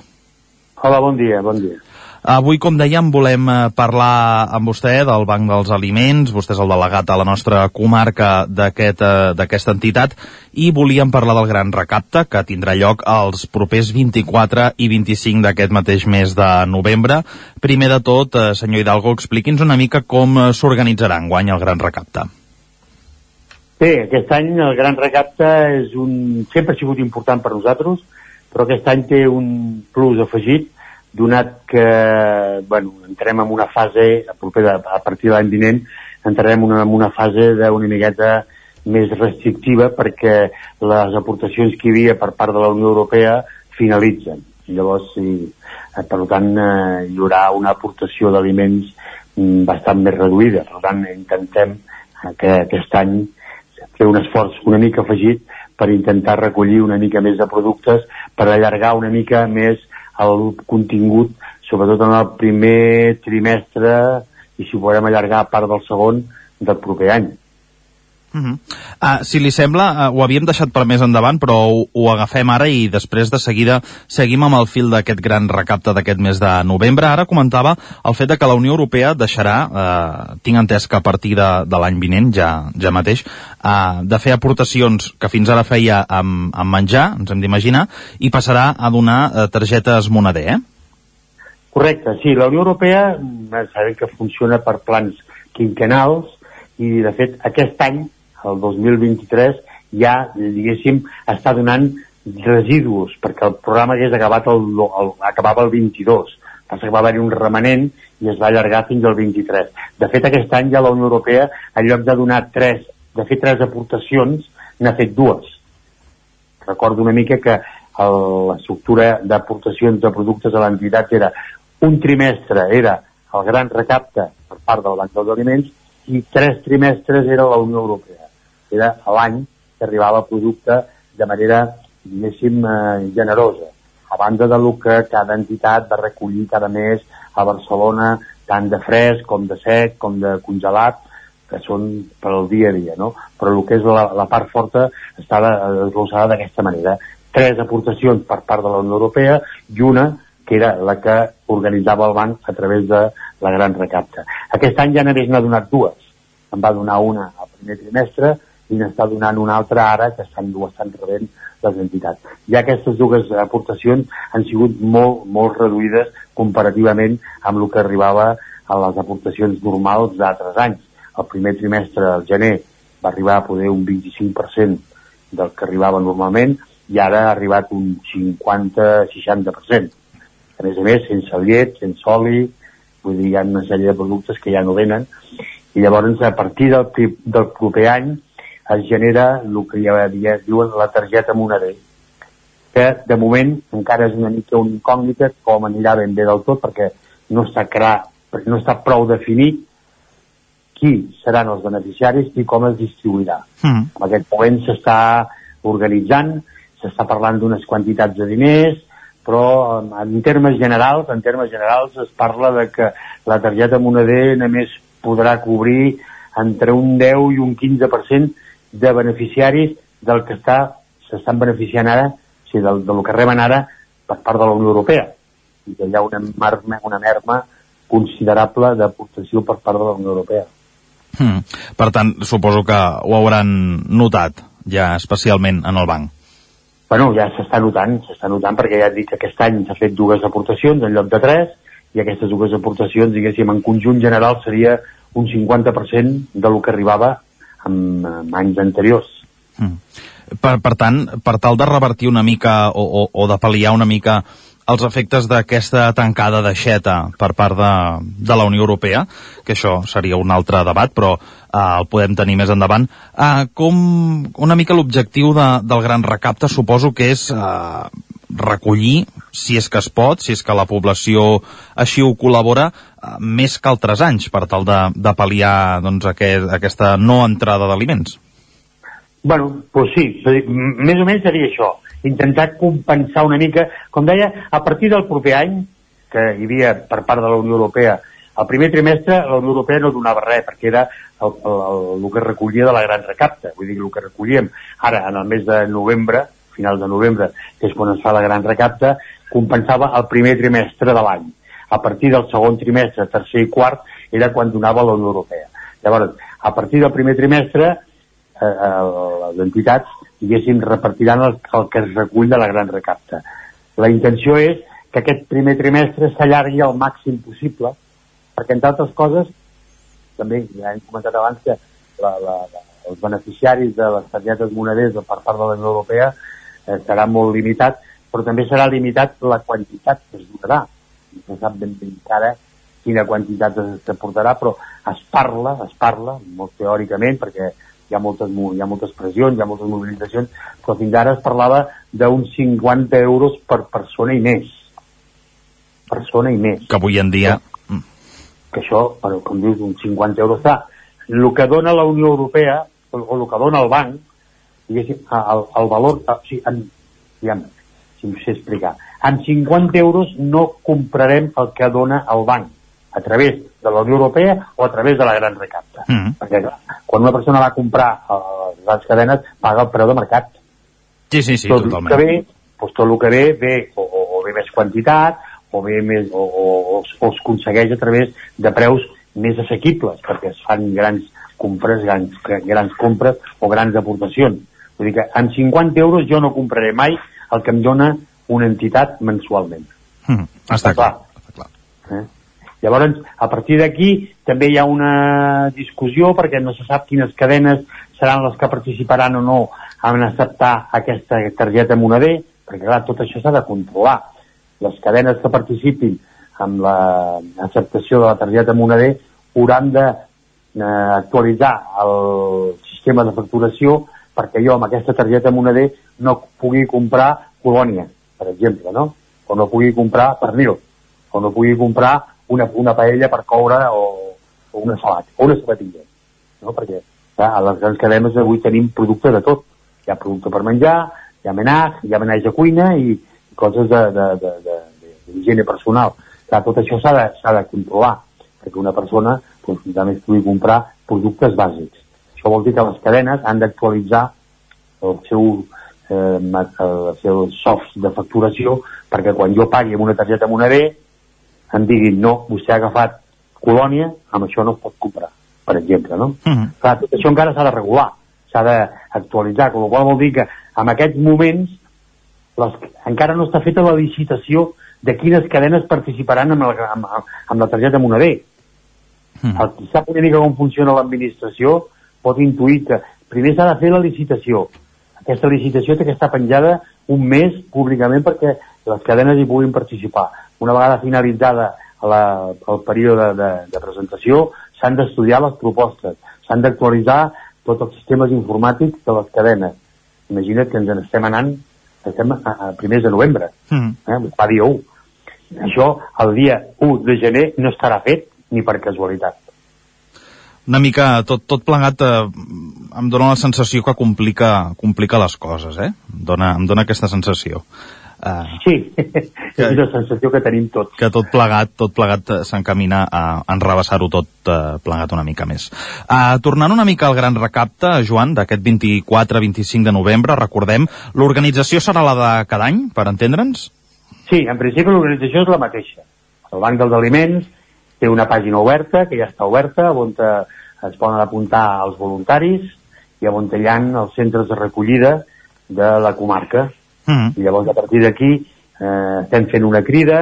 Hola, bon dia, bon dia. Avui, com dèiem, volem eh, parlar amb vostè del Banc dels Aliments, vostè és el delegat a la nostra comarca eh, d'aquesta aquest, entitat, i volíem parlar del gran recapte que tindrà lloc els propers 24 i 25 d'aquest mateix mes de novembre. Primer de tot, eh, senyor Hidalgo, expliqui'ns una mica com s'organitzarà en guany el gran recapte. Bé, aquest any el gran recapte és un... sempre ha sigut important per nosaltres, però aquest any té un plus afegit, donat que bueno, entrem en una fase, a, propera, a partir de l'any vinent, entrarem una, en una fase d'una miqueta més restrictiva perquè les aportacions que hi havia per part de la Unió Europea finalitzen. Llavors, sí, eh, per tant, eh, hi haurà una aportació d'aliments mm, bastant més reduïda. Per tant, intentem que aquest any fer un esforç una mica afegit per intentar recollir una mica més de productes, per allargar una mica més el contingut, sobretot en el primer trimestre i si ho podem allargar a part del segon del proper any. Uh -huh. uh, si li sembla, uh, ho havíem deixat per més endavant, però ho, ho agafem ara i després de seguida seguim amb el fil d'aquest gran recapte d'aquest mes de novembre. Ara comentava el fet de que la Unió Europea deixarà, uh, tinc entès que a partir de, de l'any vinent, ja, ja mateix, uh, de fer aportacions que fins ara feia amb, amb menjar, ens hem d'imaginar, i passarà a donar uh, targetes moneder, eh? Correcte, sí, la Unió Europea sabem que funciona per plans quinquenals i de fet aquest any el 2023 ja, diguéssim, està donant residus, perquè el programa hagués acabat el, el, acabava el 22, passa que va haver-hi un remanent i es va allargar fins al 23. De fet, aquest any ja la Unió Europea, en lloc de donar tres, de fer tres aportacions, n'ha fet dues. Recordo una mica que l'estructura d'aportacions de productes a l'entitat era un trimestre era el gran recapte per part del Banc dels Aliments i tres trimestres era la Unió Europea era l'any que arribava producte de manera, diguéssim, eh, generosa. A banda de lo que cada entitat va recollir cada mes a Barcelona, tant de fresc com de sec, com de congelat, que són per al dia a dia, no? Però el que és la, la part forta estava desglossada d'aquesta manera. Tres aportacions per part de la Unió Europea i una que era la que organitzava el banc a través de la gran recapta. Aquest any ja només n'ha donat dues. En va donar una al primer trimestre i n'està donant una altra ara que estan, ho estan rebent les entitats. Ja aquestes dues aportacions han sigut molt, molt reduïdes comparativament amb el que arribava a les aportacions normals d'altres anys. El primer trimestre del gener va arribar a poder un 25% del que arribava normalment i ara ha arribat un 50-60%. A més a més, sense llet, sense oli, vull dir, hi ha una sèrie de productes que ja no venen, i llavors a partir del, del proper any es genera el que ja diuen la targeta moneder que de moment encara és una mica una incògnita com anirà ben bé del tot perquè no està clar, no està prou definit qui seran els beneficiaris i com es distribuirà. Mm. En aquest moment s'està organitzant, s'està parlant d'unes quantitats de diners, però en termes generals, en termes generals es parla de que la targeta moneder només podrà cobrir entre un 10 i un 15% de beneficiaris del que està s'estan beneficiant ara, o sigui, del, del que reben ara per part de la Unió Europea. I que hi ha una, marma, una merma considerable d'aportació per part de la Unió Europea. Hmm. Per tant, suposo que ho hauran notat ja especialment en el banc. Bueno, ja s'està notant, s'està notant perquè ja et dic que aquest any s'ha fet dues aportacions en lloc de tres i aquestes dues aportacions, diguéssim, en conjunt general seria un 50% de lo que arribava amb, amb anys anteriors. Mm. Per, per tant, per tal de revertir una mica o, o, o de pal·liar una mica els efectes d'aquesta tancada d'aixeta per part de, de la Unió Europea, que això seria un altre debat, però eh, el podem tenir més endavant. Eh, com una mica l'objectiu de, del gran recapte suposo que és eh, recollir, si és que es pot, si és que la població així ho col·labora, eh, més que altres anys per tal de, de pal·liar doncs, aquest, aquesta no entrada d'aliments. Bueno, doncs sí, més o menys seria això intentar compensar una mica, com deia, a partir del proper any, que hi havia per part de la Unió Europea, el primer trimestre la Unió Europea no donava res, perquè era el, el, el, el que recollia de la gran recapta, vull dir, el que recollíem ara en el mes de novembre, final de novembre, que és quan es fa la gran recapta, compensava el primer trimestre de l'any. A partir del segon trimestre, tercer i quart, era quan donava la Unió Europea. Llavors, a partir del primer trimestre, eh, eh les entitats diguéssim, repartiran el, el que es recull de la gran recapta. La intenció és que aquest primer trimestre s'allargui al màxim possible, perquè entre altres coses, també ja hem comentat abans que la, la, la, els beneficiaris de les targetes moneders per part de la Unió Europea eh, serà molt limitat, però també serà limitat la quantitat que es donarà. No se sap ben bé encara quina quantitat es portarà, però es parla, es parla, molt teòricament, perquè hi ha moltes, hi ha moltes pressions, hi ha moltes mobilitzacions, però fins ara es parlava d'uns 50 euros per persona i més. Persona i més. Que avui en dia... Que això, però, com dius, uns 50 euros està. El que dona la Unió Europea, o, o el que dona el banc, diguéssim, el, el valor, o sigui, en, diguem, si em sé explicar, amb 50 euros no comprarem el que dona el banc a través de la Unió Europea o a través de la gran recapta. Mm -hmm. Perquè clar, quan una persona va a comprar a les grans cadenes paga el preu de mercat. Sí, sí, sí, tot totalment. El que ve, doncs tot el que ve, ve o, o, o ve més quantitat o ve més, o, o, o, o es aconsegueix a través de preus més assequibles, perquè es fan grans compres, grans, grans compres o grans aportacions. Vull dir que amb 50 euros jo no compraré mai el que em dona una entitat mensualment. Mm, està clar. Està clar. Eh? Llavors, a partir d'aquí també hi ha una discussió perquè no se sap quines cadenes seran les que participaran o no en acceptar aquesta targeta moneder, perquè clar, tot això s'ha de controlar. Les cadenes que participin amb l'acceptació de la targeta moneder hauran de eh, actualitzar el sistema de facturació perquè jo amb aquesta targeta moneder no pugui comprar colònia, per exemple, no? O no pugui comprar pernil, o no pugui comprar una, una paella per coure o, o una salat, o una sabatilla, no? Perquè clar, a les grans cadenes avui tenim producte de tot. Hi ha producte per menjar, hi ha menatge, hi ha menatge de cuina i, i coses d'higiene personal. Clar, tot això s'ha de, de controlar, perquè una persona doncs, es pugui comprar productes bàsics. Això vol dir que les cadenes han d'actualitzar el seu, eh, els seus softs de facturació perquè quan jo pagui amb una targeta moneder em diguin no, vostè ha agafat colònia, amb això no es pot comprar, per exemple, no? Mm -hmm. Clar, tot això encara s'ha de regular, s'ha d'actualitzar, com qual vol dir que en aquests moments les, encara no està feta la licitació de quines cadenes participaran amb, el, amb, amb la targeta moneder. Mm. El qui sap una mica com funciona l'administració pot intuir que primer s'ha de fer la licitació. Aquesta licitació té que estar penjada un mes públicament perquè les cadenes hi puguin participar. Una vegada finalitzada la, el període de, de presentació, s'han d'estudiar les propostes, s'han d'actualitzar tots els sistemes informàtics de les cadenes. Imagina't que ens n'estem anant, estem a, a primers de novembre, Mm. eh? fa dia 1. Això, el dia 1 de gener, no estarà fet ni per casualitat. Una mica, tot, tot plegat, eh, em dóna la sensació que complica, complica les coses, eh? Em dóna, em dóna aquesta sensació. Uh, Sí, és la sensació que tenim tots. que tot plegat, tot plegat eh, s'encamina a enrebaçar-ho tot uh, plegat una mica més. Uh, tornant una mica al gran recapte, Joan, d'aquest 24-25 de novembre, recordem, l'organització serà la de cada any, per entendre'ns? Sí, en principi l'organització és la mateixa. El Banc dels Aliments té una pàgina oberta, que ja està oberta, on te, es poden apuntar els voluntaris i on hi ha els centres de recollida de la comarca. Mm. I llavors a partir d'aquí eh, estem fent una crida,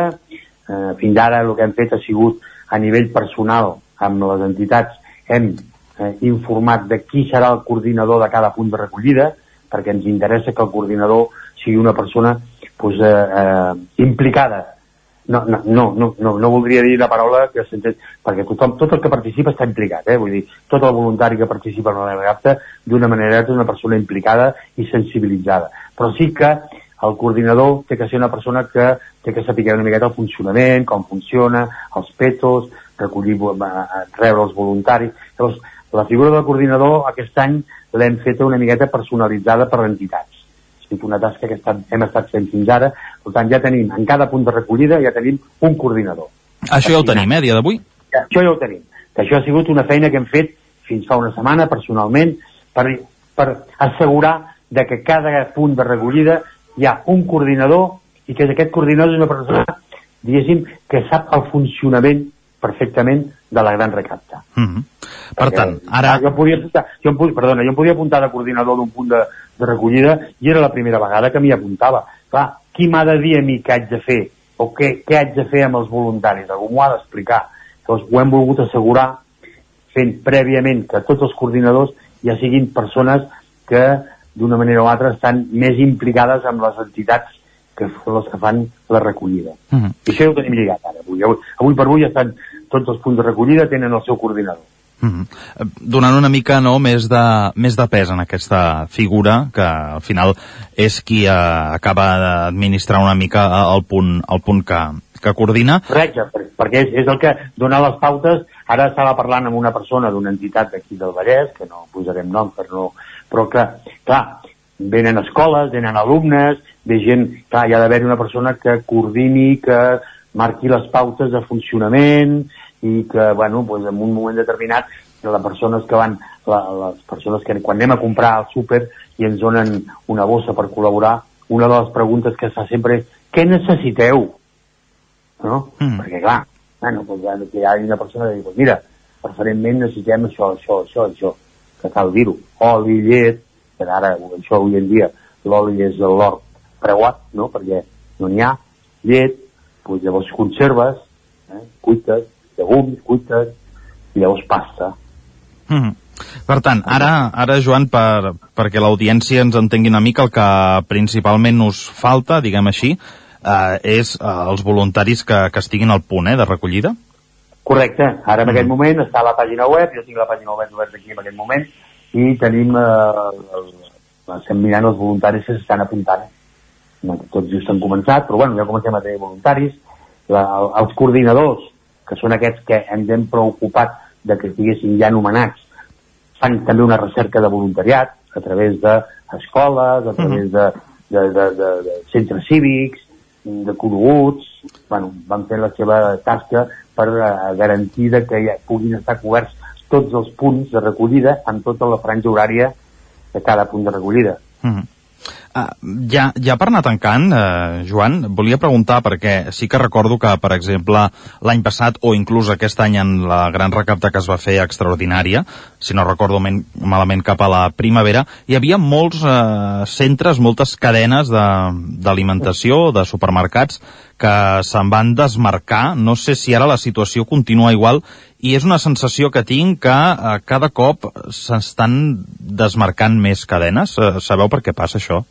eh, fins ara el que hem fet ha sigut a nivell personal amb les entitats hem eh, informat de qui serà el coordinador de cada punt de recollida perquè ens interessa que el coordinador sigui una persona pues, eh, eh, implicada no, no, no, no, no, no voldria dir la paraula que s'entén, perquè tothom, tot el que participa està implicat, eh? vull dir, tot el voluntari que participa en la regata d'una manera és una persona implicada i sensibilitzada. Però sí que el coordinador té que ser una persona que té que saber una miqueta el funcionament, com funciona, els petos, recollir, eh, rebre els voluntaris. Llavors, la figura del coordinador aquest any l'hem feta una miqueta personalitzada per entitats estat una tasca que estat, hem estat fent fins ara, per tant ja tenim, en cada punt de recollida ja tenim un coordinador. Això ja ho tenim, eh, dia d'avui? Ja, això ja ho tenim. Que això ha sigut una feina que hem fet fins fa una setmana personalment per, per assegurar de que cada punt de recollida hi ha un coordinador i que aquest coordinador és una persona, diguéssim, que sap el funcionament perfectament de la gran recapta. Mm -hmm. Per tant, ara... Jo em podia apuntar, jo em, podia- perdona, jo em podia apuntar de coordinador d'un punt de, de recollida i era la primera vegada que m'hi apuntava. Clar, qui m'ha de dir a mi què haig de fer? O què, què haig de fer amb els voluntaris? Algú m'ho ha d'explicar. Llavors ho hem volgut assegurar fent prèviament que tots els coordinadors ja siguin persones que d'una manera o altra estan més implicades amb les entitats que són les que fan la recollida. Mm -hmm. I això ja ho tenim lligat ara. Avui, avui, avui per avui estan tots els punts de recollida tenen el seu coordinador. Mm -hmm. Donant una mica no, més, de, més de pes en aquesta figura, que al final és qui eh, acaba d'administrar una mica el punt, el punt que, que coordina. Correcte, per- perquè és, és el que dona les pautes Ara estava parlant amb una persona d'una entitat d'aquí del Vallès, que no posarem nom per no... Però que, clar, venen escoles, venen alumnes, ve gent... Clar, hi ha d'haver una persona que coordini, que marqui les pautes de funcionament i que, bueno, doncs en un moment determinat les persones que van, la, les persones que quan anem a comprar al súper i ens donen una bossa per col·laborar, una de les preguntes que es fa sempre és què necessiteu? No? Mm. Perquè clar, bueno, doncs, hi ha una persona que diu, mira, preferentment necessitem això, això, això, això, que cal dir-ho, oli, llet, que ara, això avui en dia, l'oli és l'or preuat, no?, perquè no n'hi ha, llet, doncs llavors conserves, eh, cuites, llegums, cuites, i llavors pasta. Mm -hmm. Per tant, ara, ara Joan, per, perquè l'audiència ens entengui una mica, el que principalment us falta, diguem així, eh, és eh, els voluntaris que, que estiguin al punt eh, de recollida? Correcte. Ara en mm. aquest moment està a la pàgina web, jo tinc la pàgina web oberta aquí en aquest moment, i tenim, eh, el, estem mirant els voluntaris que s'estan apuntant. Tots just han començat, però bueno, ja comencem a tenir voluntaris. La, els coordinadors, que són aquests que ens hem preocupat de que estiguessin ja anomenats, fan també una recerca de voluntariat a través d'escoles, a través de, de, de, de, de centres cívics, de coneguts, bueno, van fer la seva tasca per uh, garantir que ja puguin estar coberts tots els punts de recollida amb tota la franja horària de cada punt de recollida. Mm -hmm. Ja, ja per anar tancant, uh, Joan, volia preguntar perquè sí que recordo que, per exemple, l'any passat o inclús aquest any en la gran recapta que es va fer extraordinària, si no recordo men, malament cap a la primavera, hi havia molts uh, centres, moltes cadenes d'alimentació, de, de supermercats, que se'n van desmarcar. No sé si ara la situació continua igual i és una sensació que tinc que uh, cada cop s'estan desmarcant més cadenes. Uh, sabeu per què passa això?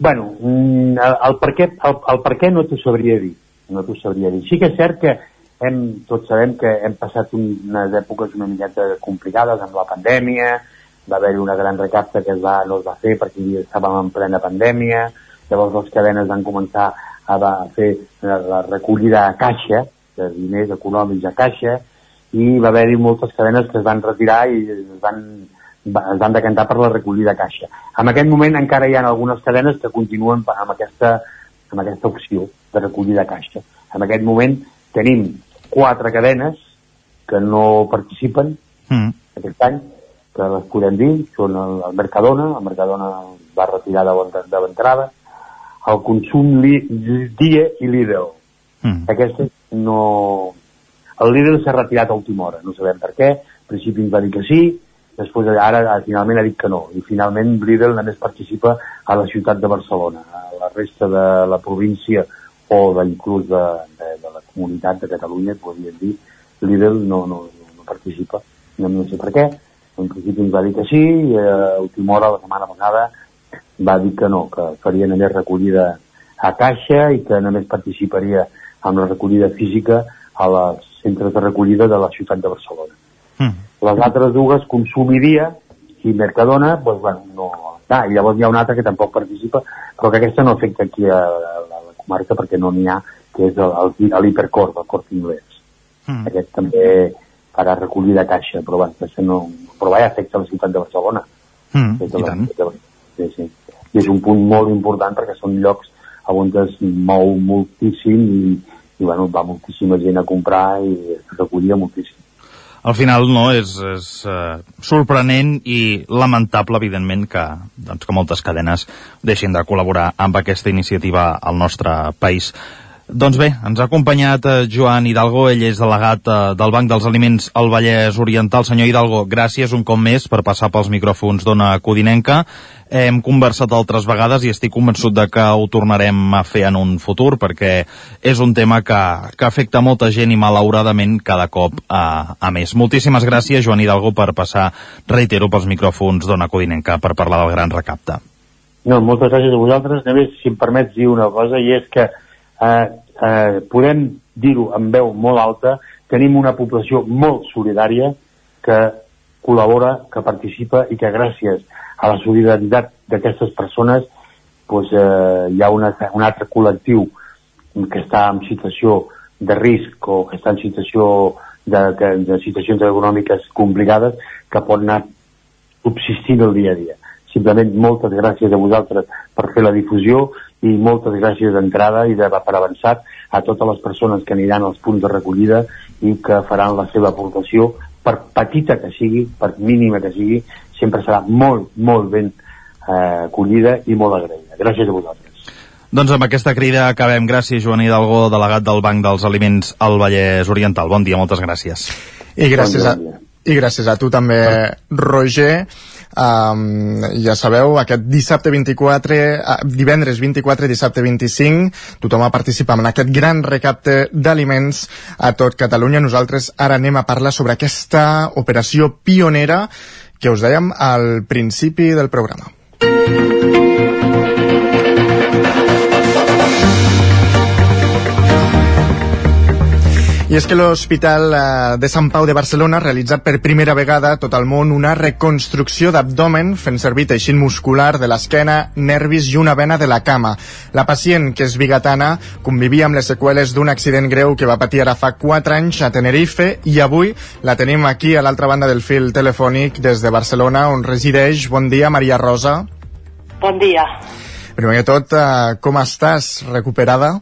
Bueno, mm, el, per què, el, el per què no t'ho sabria dir. No t'ho sabria dir. Sí que és cert que hem, tots sabem que hem passat unes èpoques una miqueta complicades amb la pandèmia, va haver-hi una gran recapta que es va, no es va fer perquè estàvem en plena pandèmia, llavors les cadenes van començar a, a fer la, la recollida a caixa, de diners econòmics a caixa, i va haver-hi moltes cadenes que es van retirar i es van es van decantar per la recollida caixa. En aquest moment encara hi ha algunes cadenes que continuen amb aquesta, amb aquesta opció de recollida caixa. En aquest moment tenim quatre cadenes que no participen mm. aquest any, que les podem dir, són el, el Mercadona, el Mercadona va retirar de l'entrada, el Consum li, Dia i Lidl. Mm. Aquestes no... El Lidl s'ha retirat a última hora, no sabem per què, al principi ens va dir que sí, després ara finalment ha dit que no. I finalment Lidl només participa a la ciutat de Barcelona. A la resta de la província o inclús de, de, de la comunitat de Catalunya podríem dir Lidl no, no, no participa. No, no sé per què. En principi ens va dir que sí i a última hora la setmana passada va dir que no, que faria només recollida a caixa i que només participaria amb la recollida física a les centres de recollida de la ciutat de Barcelona. Mm les altres dues, Consumiria i Mercadona, doncs, bueno, no... Ah, i llavors hi ha una altra que tampoc participa, però que aquesta no afecta aquí a, a, a la comarca perquè no n'hi ha, que és l'hipercor, el cort inglès. Mm. Aquest també farà recollir de caixa, però, bueno, no, però va afecta la ciutat de Barcelona. Mm, i tant. De, sí, sí. I és un punt molt important perquè són llocs on es mou moltíssim i, i bueno, va moltíssima gent a comprar i es recollia moltíssim al final no és, és uh, sorprenent i lamentable, evidentment, que, doncs, que moltes cadenes deixin de col·laborar amb aquesta iniciativa al nostre país. Doncs bé, ens ha acompanyat eh, Joan Hidalgo, ell és delegat eh, del Banc dels Aliments al Vallès Oriental. Senyor Hidalgo, gràcies un cop més per passar pels micròfons d'Ona Codinenca. Hem conversat altres vegades i estic convençut de que ho tornarem a fer en un futur perquè és un tema que, que afecta molta gent i malauradament cada cop a, a més. Moltíssimes gràcies, Joan Hidalgo, per passar, reitero, pels micròfons d'Ona Codinenca per parlar del gran recapte. No, moltes gràcies a vosaltres. Només, si em permets dir una cosa, i és que eh, eh, podem dir-ho amb veu molt alta, tenim una població molt solidària que col·labora, que participa i que gràcies a la solidaritat d'aquestes persones pues, eh, hi ha una, un altre col·lectiu que està en situació de risc o que està en situació de, de, de situacions econòmiques complicades que pot anar subsistint el dia a dia. Simplement moltes gràcies a vosaltres per fer la difusió i moltes gràcies d'entrada i de, per avançat a totes les persones que aniran als punts de recollida i que faran la seva aportació per petita que sigui, per mínima que sigui, sempre serà molt, molt ben eh, acollida i molt agraïda. Gràcies a vosaltres. Doncs amb aquesta crida acabem. Gràcies, Joan Hidalgo, delegat del Banc dels Aliments al Vallès Oriental. Bon dia, moltes gràcies. I gràcies, bon dia, bon dia. a, i gràcies a tu també, Roger. Um, ja sabeu, aquest dissabte 24, uh, divendres 24, dissabte 25, tothom a participar en aquest gran recapte d'aliments a tot Catalunya. Nosaltres ara anem a parlar sobre aquesta operació pionera que us dèiem al principi del programa. I és que l'Hospital eh, de Sant Pau de Barcelona ha realitzat per primera vegada a tot el món una reconstrucció d'abdomen fent servir teixit muscular de l'esquena, nervis i una vena de la cama. La pacient, que és bigatana, convivia amb les seqüeles d'un accident greu que va patir ara fa 4 anys a Tenerife i avui la tenim aquí a l'altra banda del fil telefònic des de Barcelona on resideix. Bon dia, Maria Rosa. Bon dia. Primer de tot, eh, com estàs? Recuperada?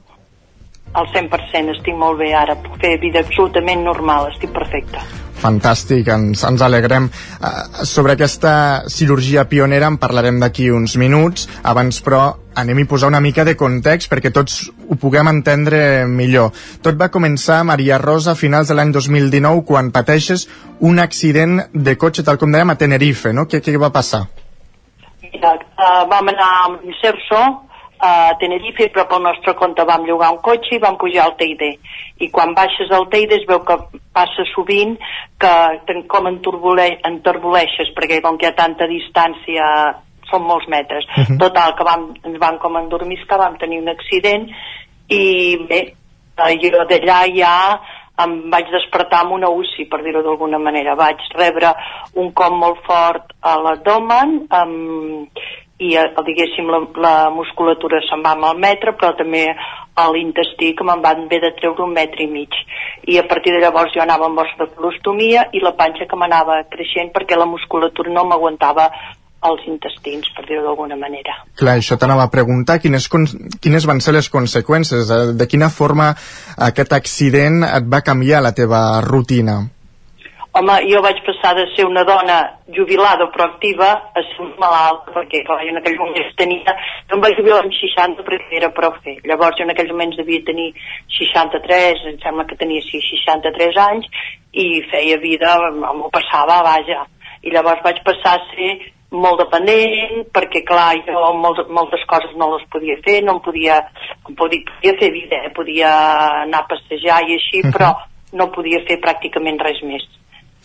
Al 100%, estic molt bé ara, puc fer vida absolutament normal, estic perfecta. Fantàstic, ens, ens alegrem. Uh, sobre aquesta cirurgia pionera en parlarem d'aquí uns minuts. Abans, però, anem a posar una mica de context perquè tots ho puguem entendre millor. Tot va començar, Maria Rosa, a finals de l'any 2019, quan pateixes un accident de cotxe, tal com dèiem, a Tenerife, no? Què, què va passar? Mira, uh, vam anar amb l'Inserso, a Tenerife, però pel nostre compte vam llogar un cotxe i vam pujar al Teide. I quan baixes al Teide es veu que passa sovint que com entorboleixes, perquè com que hi ha tanta distància són molts metres. Uh -huh. Total, que vam, ens vam com endormiscar, vam tenir un accident i bé, jo d'allà ja em vaig despertar amb una UCI, per dir-ho d'alguna manera. Vaig rebre un cop molt fort a l'abdomen, amb i eh, diguéssim la, la musculatura se'n va malmetre però també a l'intestí que me'n van haver de treure un metre i mig i a partir de llavors jo anava amb os de colostomia i la panxa que m'anava creixent perquè la musculatura no m'aguantava els intestins, per dir-ho d'alguna manera. Clar, això t'anava a preguntar quines, quines van ser les conseqüències, de, de quina forma aquest accident et va canviar la teva rutina? Home, jo vaig passar de ser una dona jubilada però activa a ser un malalt, perquè clar, jo en aquell moment tenia, no em vaig jubilar amb 60 perquè era prou fer. Llavors jo en aquells moments devia tenir 63, em sembla que tenia sí, 63 anys, i feia vida, m'ho passava, vaja. I llavors vaig passar a ser molt dependent, perquè clar, jo molt, moltes coses no les podia fer, no em podia, em podia, podia fer vida, eh? podia anar a passejar i així, uh -huh. però no podia fer pràcticament res més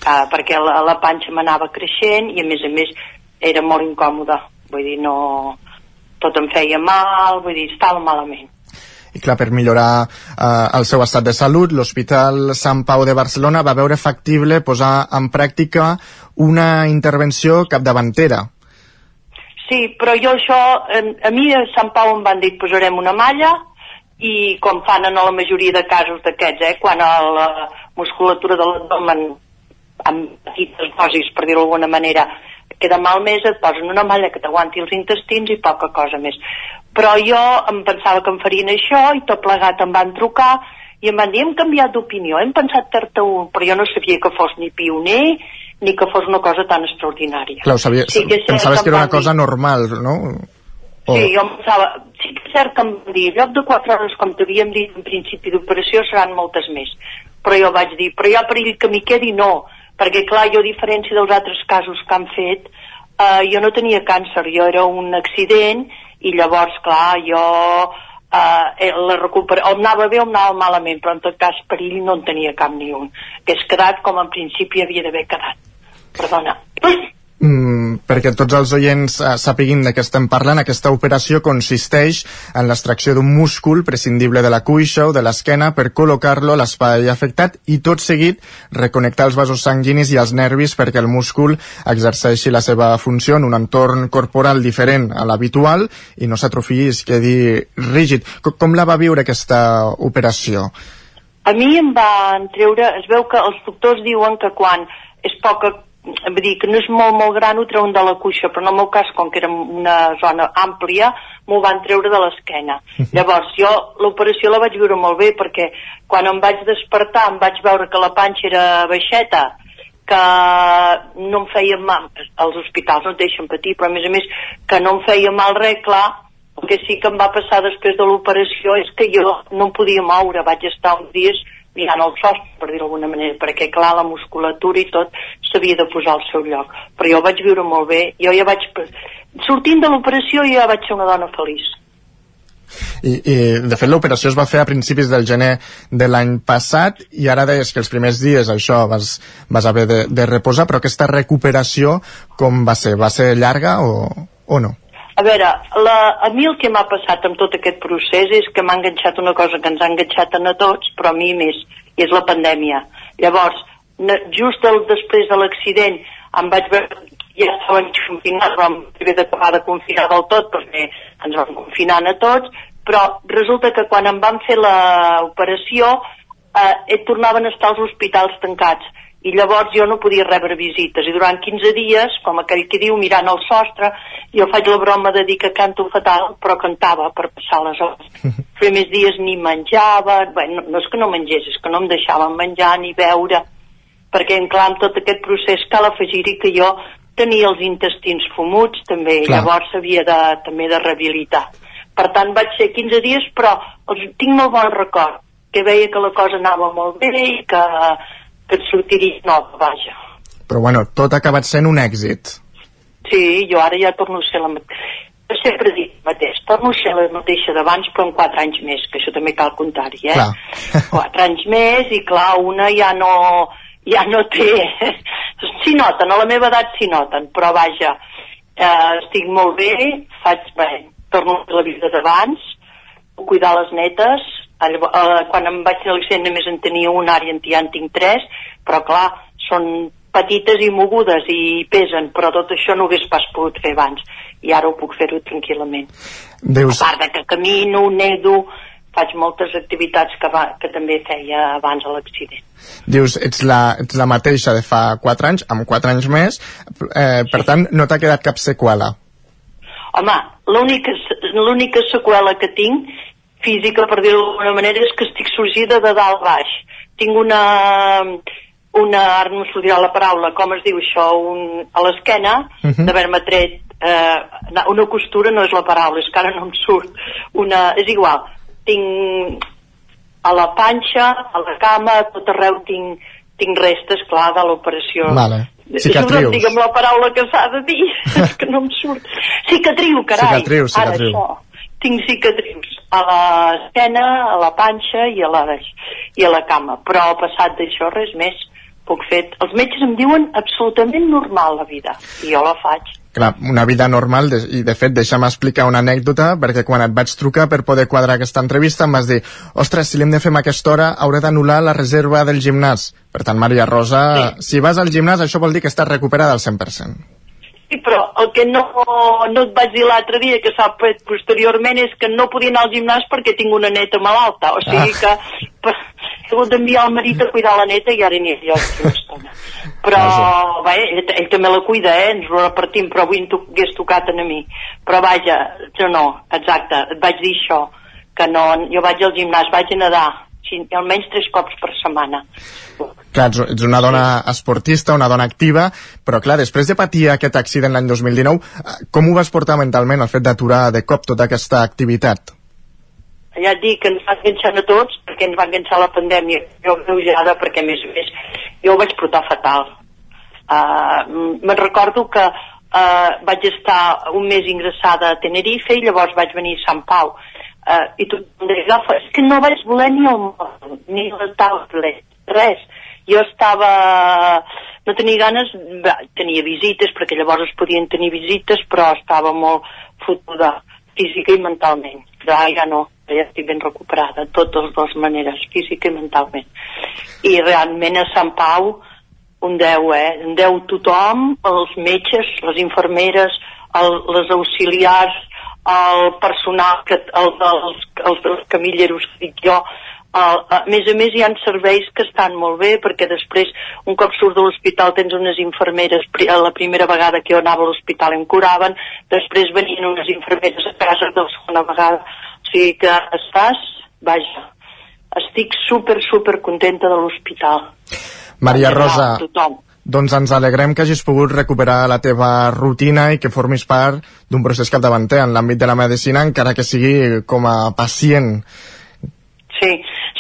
uh, perquè la, la panxa m'anava creixent i a més a més era molt incòmoda vull dir, no tot em feia mal, vull dir, estava malament i clar, per millorar eh, el seu estat de salut, l'Hospital Sant Pau de Barcelona va veure factible posar en pràctica una intervenció capdavantera. Sí, però jo això, a, a mi a Sant Pau em van dir posarem una malla i com fan en la majoria de casos d'aquests, eh, quan la musculatura de l'abdomen amb petites dosis, per dir-ho d'alguna manera, queda més, et posen una malla que t'aguanti els intestins i poca cosa més. Però jo em pensava que em farien això i tot plegat em van trucar i em van dir hem canviat d'opinió, hem pensat fer-te un, però jo no sabia que fos ni pioner ni que fos una cosa tan extraordinària. Clar, sabia, sí que pensaves que era una cosa normal, no? O... Sí, jo pensava, sí que és cert que em van dir, en lloc de 4 hores, com t'havíem dit en principi d'operació, seran moltes més. Però jo vaig dir, però hi ha perill que m'hi quedi? No perquè clar, jo a diferència dels altres casos que han fet, eh, jo no tenia càncer, jo era un accident i llavors, clar, jo eh, la recupera... o anava bé o anava malament, però en tot cas perill no en tenia cap ni un. Que quedat com en principi havia d'haver quedat. Perdona. Mm, perquè tots els oients eh, sapiguin de què estem parlant, aquesta operació consisteix en l'extracció d'un múscul prescindible de la cuixa o de l'esquena per col·locar-lo a l'espai afectat i tot seguit reconnectar els vasos sanguinis i els nervis perquè el múscul exerceixi la seva funció en un entorn corporal diferent a l'habitual i no s'atrofiï es quedi rígid. Com, com la va viure aquesta operació? A mi em van treure, es veu que els doctors diuen que quan és poca vull dir que no és molt, molt gran, ho treuen de la cuixa, però en el meu cas, com que era una zona àmplia, m'ho van treure de l'esquena. Llavors, jo l'operació la vaig viure molt bé, perquè quan em vaig despertar em vaig veure que la panxa era baixeta, que no em feia mal, els hospitals no et deixen patir, però a més a més que no em feia mal res, clar, el que sí que em va passar després de l'operació és que jo no em podia moure, vaig estar uns dies mirant el sostre, per dir d'alguna manera, perquè clar, la musculatura i tot s'havia de posar al seu lloc. Però jo vaig viure molt bé, jo ja vaig... Sortint de l'operació ja vaig ser una dona feliç. I, i de fet l'operació es va fer a principis del gener de l'any passat i ara deies que els primers dies això vas, vas haver de, de reposar però aquesta recuperació com va ser? Va ser llarga o, o no? A veure, la, a mi el que m'ha passat amb tot aquest procés és que m'ha enganxat una cosa que ens ha enganxat a tots, però a mi més, i és la pandèmia. Llavors, just el, després de l'accident em vaig veure ja estàvem confinats, vam haver d'acabar de confinar del tot perquè ens vam confinant a tots, però resulta que quan em van fer l'operació eh, tornaven a estar als hospitals tancats i llavors jo no podia rebre visites i durant 15 dies, com aquell que diu mirant el sostre, jo faig la broma de dir que canto fatal, però cantava per passar les hores. Els primers dies ni menjava, bé, no, no és que no mengés, és que no em deixaven menjar ni beure, perquè en clar amb tot aquest procés cal afegir-hi que jo tenia els intestins fumuts també, Clar. llavors havia de, també de rehabilitar. Per tant, vaig ser 15 dies, però els, tinc molt bon record, que veia que la cosa anava molt bé i que que et sortiria nova, vaja. Però bueno, tot ha acabat sent un èxit. Sí, jo ara ja torno a ser la mateixa. Jo sempre dic el mateix, torno a ser la mateixa d'abans, però en quatre anys més, que això també cal comptar-hi, eh? Clar. quatre anys més i clar, una ja no, ja no té... S'hi noten, a la meva edat s'hi noten, però vaja, eh, estic molt bé, faig, bé, torno a la vida d'abans, cuidar les netes, eh, quan em vaig fer l'accident només en tenia una, ara en, ja en tinc tres, però clar, són petites i mogudes i pesen, però tot això no ho hagués pas pogut fer abans i ara ho puc fer-ho tranquil·lament. Deus... A part de que camino, nedo, faig moltes activitats que, va, que també feia abans de l'accident. Dius, ets la, ets la mateixa de fa 4 anys, amb 4 anys més, eh, per tant, no t'ha quedat cap seqüela? Home, l'única seqüela que tinc física, per dir-ho d'alguna manera, és que estic sorgida de dalt baix. Tinc una, una, ara no sortirà la paraula, com es diu això, un, a l'esquena, uh Mhm. -huh. d'haver-me tret eh, una costura no és la paraula, és que ara no em surt. Una, és igual, tinc a la panxa, a la cama, a tot arreu tinc, tinc restes, clar, de l'operació. Vale. Cicatrius. Digue'm la paraula que s'ha de dir, és que no em surt. Cicatriu, carai. Cicatriu, cicatriu. Ara això. Tinc cicatrius a l'esquena, a la panxa i a la, i a la cama. Però passat d'això res més puc fer. Els metges em diuen absolutament normal la vida i jo la faig. Clar, una vida normal, de, i de fet deixa'm explicar una anècdota, perquè quan et vaig trucar per poder quadrar aquesta entrevista em vas dir ostres, si l'hem de fer a aquesta hora hauré d'anul·lar la reserva del gimnàs. Per tant, Maria Rosa, sí. si vas al gimnàs això vol dir que estàs recuperada al 100%. Sí, però el que no, no et vaig dir l'altre dia, que s'ha fet posteriorment, és que no podia anar al gimnàs perquè tinc una neta malalta. O sigui Ah. que per, he hagut d'enviar el marit a cuidar la neta i ara n'hi ha jo una estona. Però, bé, ell, ell també la cuida, eh? Ens ho repartim, però avui to hagués tocat a mi. Però vaja, jo no, exacte, et vaig dir això, que no, jo vaig al gimnàs, vaig a nedar, sí, almenys tres cops per setmana. Clar, ets- ets una dona esportista, una dona activa, però clar, després de patir aquest accident l'any 2019, eh, com ho vas portar mentalment, el fet d'aturar de cop tota aquesta activitat? ja et dic que ens va enganxar a tots perquè ens va enganxar la pandèmia jo greujada perquè a més a més jo ho vaig portar fatal uh, me'n recordo que uh, vaig estar un mes ingressada a Tenerife i llavors vaig venir a Sant Pau uh, i deia agafa, és que no vaig voler ni el mòbil ni la tablet, res. Jo estava no tenia ganes, tenia visites perquè llavors es podien tenir visites però estava molt fotuda física i mentalment. Ja, ja no, ja estic ben recuperada totes les maneres, física i mentalment. I realment a Sant Pau un 10, eh? Un 10 tothom, els metges, les infermeres, el, les auxiliars, el personal, que, el, els, els, els camilleros que dic jo, el, a més a més hi ha serveis que estan molt bé perquè després un cop surt de l'hospital tens unes infermeres la primera vegada que jo anava a l'hospital em curaven després venien unes infermeres a casa de la segona vegada o sigui que estàs, vaja estic super super contenta de l'hospital Maria Rosa, tothom. Doncs ens alegrem que hagis pogut recuperar la teva rutina i que formis part d'un procés capdavanter en l'àmbit de la medicina, encara que sigui com a pacient. sí,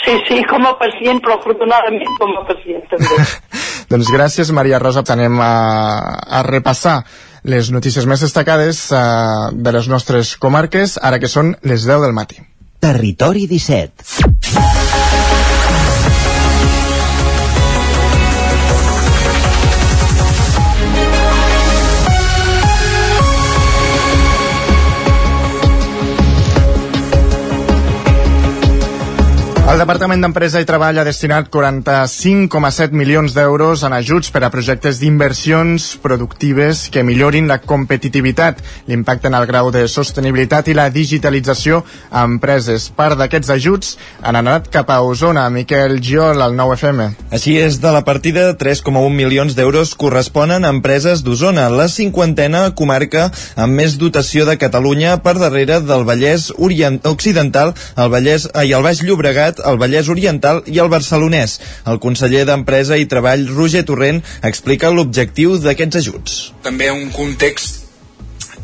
sí, sí, com a pacient però afortunadament com a pacient també Doncs gràcies, Maria Rosa. Anem a, a repassar les notícies més destacades uh, de les nostres comarques, ara que són les 10 del matí. Territori 17. El Departament d'Empresa i Treball ha destinat 45,7 milions d'euros en ajuts per a projectes d'inversions productives que millorin la competitivitat, l'impacte en el grau de sostenibilitat i la digitalització a empreses. Part d'aquests ajuts han anat cap a Osona. Miquel Giol, al 9FM. Així és, de la partida, 3,1 milions d'euros corresponen a empreses d'Osona, la cinquantena comarca amb més dotació de Catalunya per darrere del Vallès Orient Occidental, el Vallès i el Baix Llobregat, el Vallès Oriental i el Barcelonès. El conseller d'Empresa i Treball, Roger Torrent, explica l'objectiu d'aquests ajuts. també un context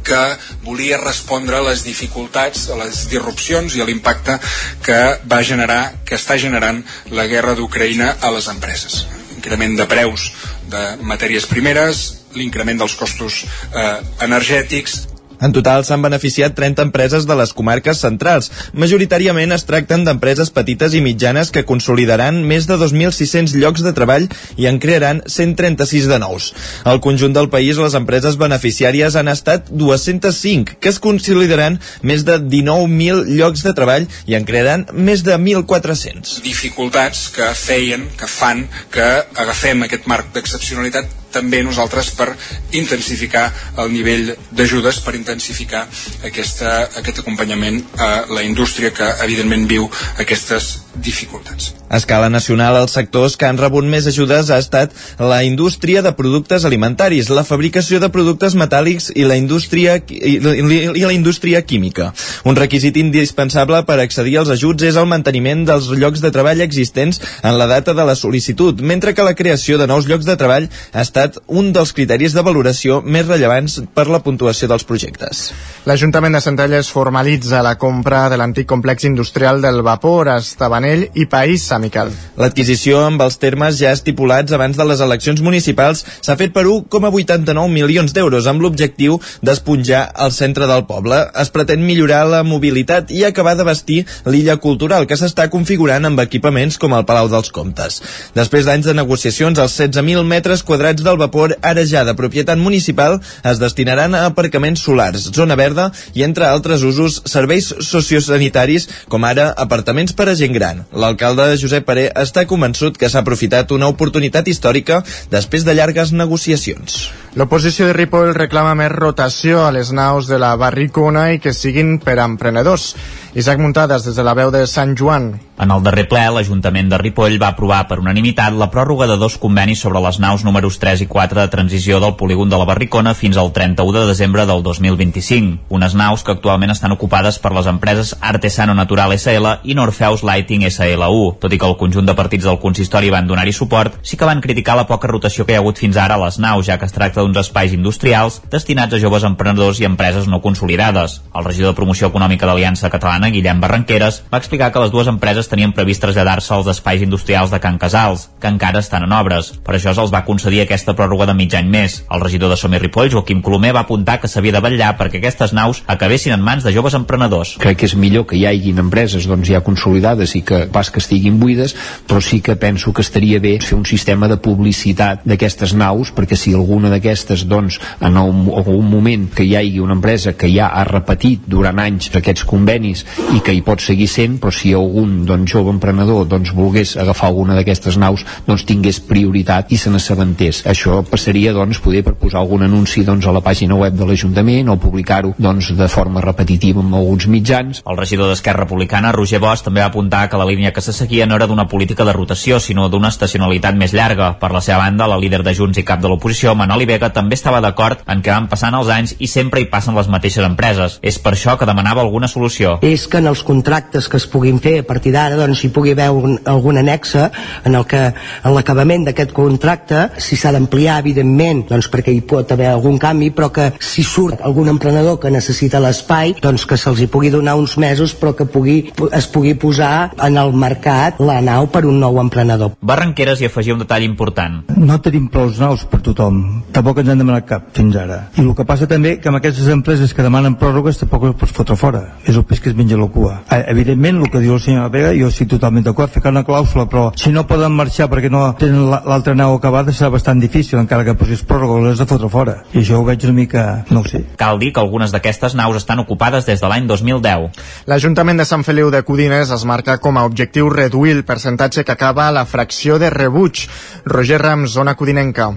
que volia respondre a les dificultats, a les disrupcions i a l'impacte que va generar, que està generant la guerra d'Ucraïna a les empreses. Increment de preus de matèries primeres, l'increment dels costos eh, energètics, En total s'han beneficiat 30 empreses de les comarques centrals. Majoritàriament es tracten d'empreses petites i mitjanes que consolidaran més de 2.600 llocs de treball i en crearan 136 de nous. Al conjunt del país, les empreses beneficiàries han estat 205, que es consolidaran més de 19.000 llocs de treball i en crearan més de 1.400. dificultats que feien, que fan que agafem aquest marc d'excepcionalitat també nosaltres per intensificar el nivell d'ajudes, per intensificar aquesta, aquest acompanyament a la indústria que evidentment viu aquestes dificultats. A escala nacional, els sectors que han rebut més ajudes ha estat la indústria de productes alimentaris, la fabricació de productes metàl·lics i la indústria, i, i, i la indústria química. Un requisit indispensable per accedir als ajuts és el manteniment dels llocs de treball existents en la data de la sol·licitud, mentre que la creació de nous llocs de treball ha estat un dels criteris de valoració més rellevants per la puntuació dels projectes. L'Ajuntament de Centelles formalitza la compra de l'antic complex industrial del vapor a Estabanell i País a Miquel. L'adquisició amb els termes ja estipulats abans de les eleccions municipals s'ha fet per 1,89 milions d'euros amb l'objectiu d'esponjar el centre del poble. Es pretén millorar la mobilitat i acabar de vestir l'illa cultural que s'està configurant amb equipaments com el Palau dels Comtes. Després d'anys de negociacions, els 16.000 metres quadrats del vapor ara ja de propietat municipal es destinaran a aparcaments solars, zona verda i, entre altres usos, serveis sociosanitaris com ara apartaments per a gent gran. L'alcalde Josep Paré està convençut que s'ha aprofitat una oportunitat històrica després de llargues negociacions. L'oposició de Ripoll reclama més rotació a les naus de la Barricona i que siguin per a emprenedors. Isaac Muntades, des de la veu de Sant Joan. En el darrer ple, l'Ajuntament de Ripoll va aprovar per unanimitat la pròrroga de dos convenis sobre les naus números 3 i 4 de transició del polígon de la Barricona fins al 31 de desembre del 2025. Unes naus que actualment estan ocupades per les empreses Artesano Natural SL i Norfeus Lighting SLU. Tot i que el conjunt de partits del consistori van donar-hi suport, sí que van criticar la poca rotació que hi ha hagut fins ara a les naus, ja que es tracta d'uns espais industrials destinats a joves emprenedors i empreses no consolidades. El regidor de Promoció Econòmica d'Aliança Catalana, Guillem Barranqueres, va explicar que les dues empreses tenien previst traslladar-se als espais industrials de Can Casals, que encara estan en obres. Per això se'ls va concedir aquesta pròrroga de mig any més. El regidor de Somi Ripoll, Joaquim Colomer, va apuntar que s'havia de vetllar perquè aquestes naus acabessin en mans de joves emprenedors. crec que és millor que hi hagin empreses doncs, ja consolidades i que pas que estiguin buides, però sí que penso que estaria bé fer un sistema de publicitat d'aquestes naus, perquè si alguna d'aquestes doncs, en un, un moment que hi hagi una empresa que ja ha repetit durant anys aquests convenis i que hi pot seguir sent, però si algun doncs, jove emprenedor doncs, volgués agafar alguna d'aquestes naus doncs, tingués prioritat i se n'assabentés. Això passaria doncs, poder per posar algun anunci doncs, a la pàgina web de l'Ajuntament o publicar-ho doncs, de forma repetitiva amb alguns mitjans. El regidor d'Esquerra Republicana, Roger Bosch, també va apuntar que la línia que se seguia no era d'una política de rotació, sinó d'una estacionalitat més llarga. Per la seva banda, la líder de Junts i cap de l'oposició, Manoli Vega, també estava d'acord en que van passant els anys i sempre hi passen les mateixes empreses. És per això que demanava alguna solució. És que en els contractes que es puguin fer a partir d'ara doncs, hi pugui haver un, algun anexe en el que en l'acabament d'aquest contracte, si s'ha d'ampliar, evidentment, doncs perquè hi pot haver algun canvi, però que si surt algun emprenedor que necessita l'espai, doncs que se'ls hi pugui donar uns mesos, però que pugui, es pugui posar en el mercat la nau per un nou emprenedor. Barranqueres hi afegia un detall important. No tenim prou naus per tothom. Tampoc ens han demanat cap fins ara. I el que passa també que amb aquestes empreses que demanen pròrrogues tampoc es pots fotre fora. És el peix que es menja la cua. Eh, evidentment, el que diu el senyor Vega, jo estic totalment d'acord, ficar una clàusula, però si no poden marxar perquè no tenen l'altra nau acabada serà bastant difícil, encara que posis pròrroga, l'has de fotre fora. I això ho veig una mica... no ho sé. Cal dir que algunes d'aquestes naus estan ocupades des de l'any 2010. L'Ajuntament de Sant Feliu de Codines es marca com a objectiu reduir el percentatge que acaba a la fracció de rebuig. Roger Rams, zona codinenca.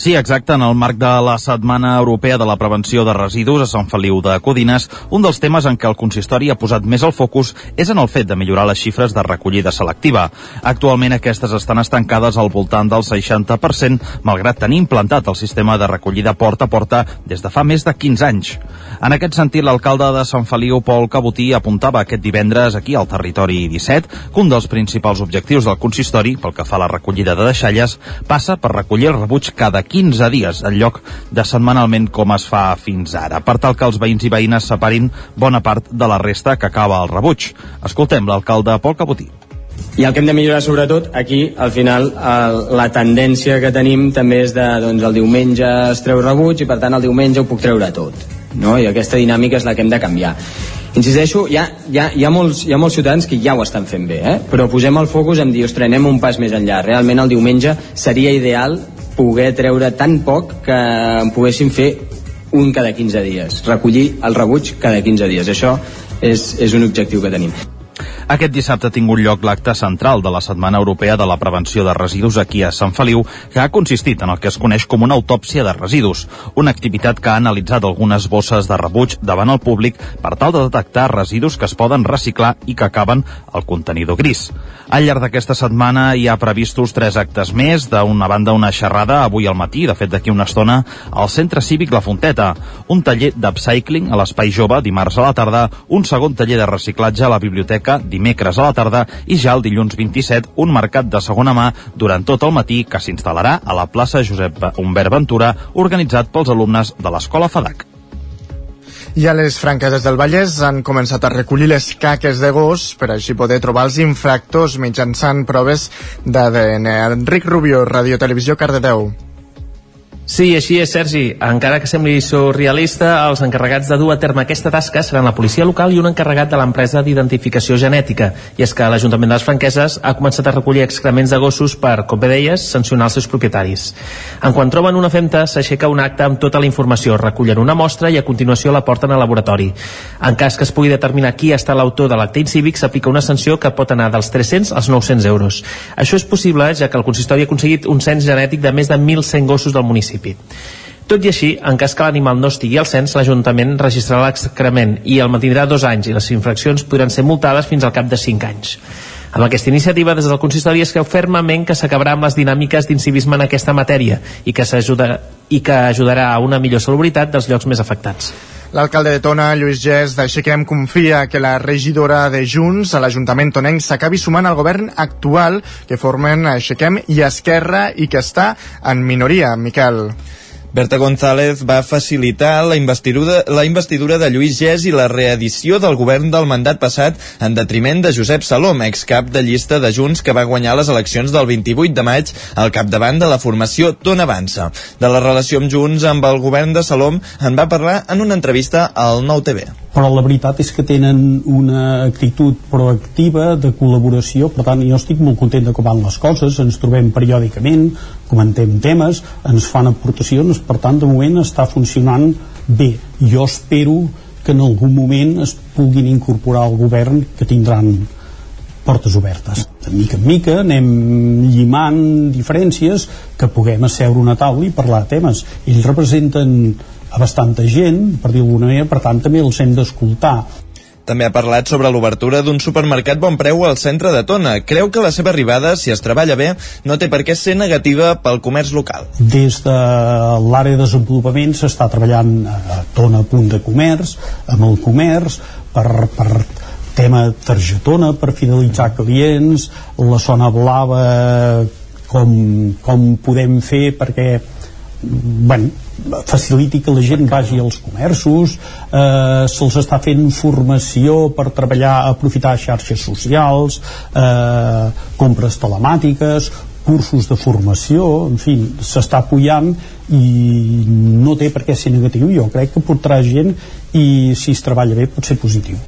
Sí, exacte. En el marc de la Setmana Europea de la Prevenció de Residus a Sant Feliu de Codines, un dels temes en què el consistori ha posat més el focus és en el fet de millorar les xifres de recollida selectiva. Actualment aquestes estan estancades al voltant del 60%, malgrat tenir implantat el sistema de recollida porta a porta des de fa més de 15 anys. En aquest sentit, l'alcalde de Sant Feliu, Pol Cabotí, apuntava aquest divendres aquí al territori 17 que un dels principals objectius del consistori, pel que fa a la recollida de deixalles, passa per recollir el rebuig cada 15 dies, en lloc de setmanalment com es fa fins ara, per tal que els veïns i veïnes separin bona part de la resta que acaba el rebuig. Escoltem l'alcalde Pol Cabotí. I el que hem de millorar sobretot aquí, al final, el, la tendència que tenim també és de, doncs, el diumenge es treu rebuig i per tant el diumenge ho puc treure tot. No? I aquesta dinàmica és la que hem de canviar. Insisteixo, hi ha, hi, ha, hi, ha molts, hi ha molts ciutadans que ja ho estan fent bé, eh? però posem el focus en dir, ostres, anem un pas més enllà. Realment el diumenge seria ideal poder treure tan poc que en poguéssim fer un cada 15 dies, recollir el rebuig cada 15 dies. Això és, és un objectiu que tenim. Aquest dissabte ha tingut lloc l'acte central de la Setmana Europea de la Prevenció de Residus aquí a Sant Feliu, que ha consistit en el que es coneix com una autòpsia de residus, una activitat que ha analitzat algunes bosses de rebuig davant el públic per tal de detectar residus que es poden reciclar i que acaben al contenidor gris. Al llarg d'aquesta setmana hi ha previstos tres actes més, d'una banda una xerrada avui al matí, de fet d'aquí una estona, al Centre Cívic La Fonteta, un taller d'upcycling a l'Espai Jove dimarts a la tarda, un segon taller de reciclatge a la biblioteca dimecres a la tarda i ja el dilluns 27 un mercat de segona mà durant tot el matí que s'instal·larà a la plaça Josep Humbert Ventura organitzat pels alumnes de l'Escola FADAC. I a les franqueses del Vallès han començat a recollir les caques de gos per així poder trobar els infractors mitjançant proves d'ADN. Enric Rubio, Radio Televisió, Cardedeu. Sí, així és, Sergi. Encara que sembli surrealista, els encarregats de dur a terme aquesta tasca seran la policia local i un encarregat de l'empresa d'identificació genètica. I és que l'Ajuntament de les Franqueses ha començat a recollir excrements de gossos per, com bé deies, sancionar els seus propietaris. En quan troben una femta, s'aixeca un acte amb tota la informació, recullen una mostra i a continuació la porten al laboratori. En cas que es pugui determinar qui ha estat l'autor de l'acte incívic, s'aplica una sanció que pot anar dels 300 als 900 euros. Això és possible, ja que el consistori ha aconseguit un cens genètic de més de 1.100 gossos del municipi municipi. Tot i així, en cas que l'animal no estigui al cens, l'Ajuntament registrarà l'excrement i el mantindrà dos anys i les infraccions podran ser multades fins al cap de cinc anys. Amb aquesta iniciativa, des del consistori es creu fermament que s'acabarà amb les dinàmiques d'incivisme en aquesta matèria i que, i que ajudarà a una millor salubritat dels llocs més afectats. L'alcalde de Tona, Lluís Gès, d'Aixequem, confia que la regidora de Junts a l'Ajuntament tonenc s'acabi sumant al govern actual que formen Aixequem i Esquerra i que està en minoria. Miquel. Berta González va facilitar la investidura, la investidura de Lluís Gès i la reedició del govern del mandat passat en detriment de Josep Salom, excap de llista de Junts que va guanyar les eleccions del 28 de maig al capdavant de la formació Ton Avança. De la relació amb Junts amb el govern de Salom en va parlar en una entrevista al Nou TV. però la veritat és que tenen una actitud proactiva de col·laboració, per tant jo estic molt content de com van les coses, ens trobem periòdicament, comentem temes, ens fan aportacions, per tant de moment està funcionant bé. Jo espero que en algun moment es puguin incorporar al govern que tindran portes obertes. De mica en mica anem llimant diferències que puguem asseure una taula i parlar de temes. Ells representen a bastanta gent, per dir alguna manera, per tant també els hem d'escoltar. També ha parlat sobre l'obertura d'un supermercat bon preu al centre de Tona. Creu que la seva arribada, si es treballa bé, no té per què ser negativa pel comerç local. Des de l'àrea de desenvolupament s'està treballant a Tona punt de comerç, amb el comerç, per, per tema targetona per fidelitzar clients, la zona blava com, com podem fer perquè bueno, faciliti que la gent vagi als comerços eh, se'ls està fent formació per treballar, aprofitar xarxes socials eh, compres telemàtiques cursos de formació, en fi, s'està apoyant i no té per què ser negatiu, jo crec que portarà gent i si es treballa bé pot ser positiu.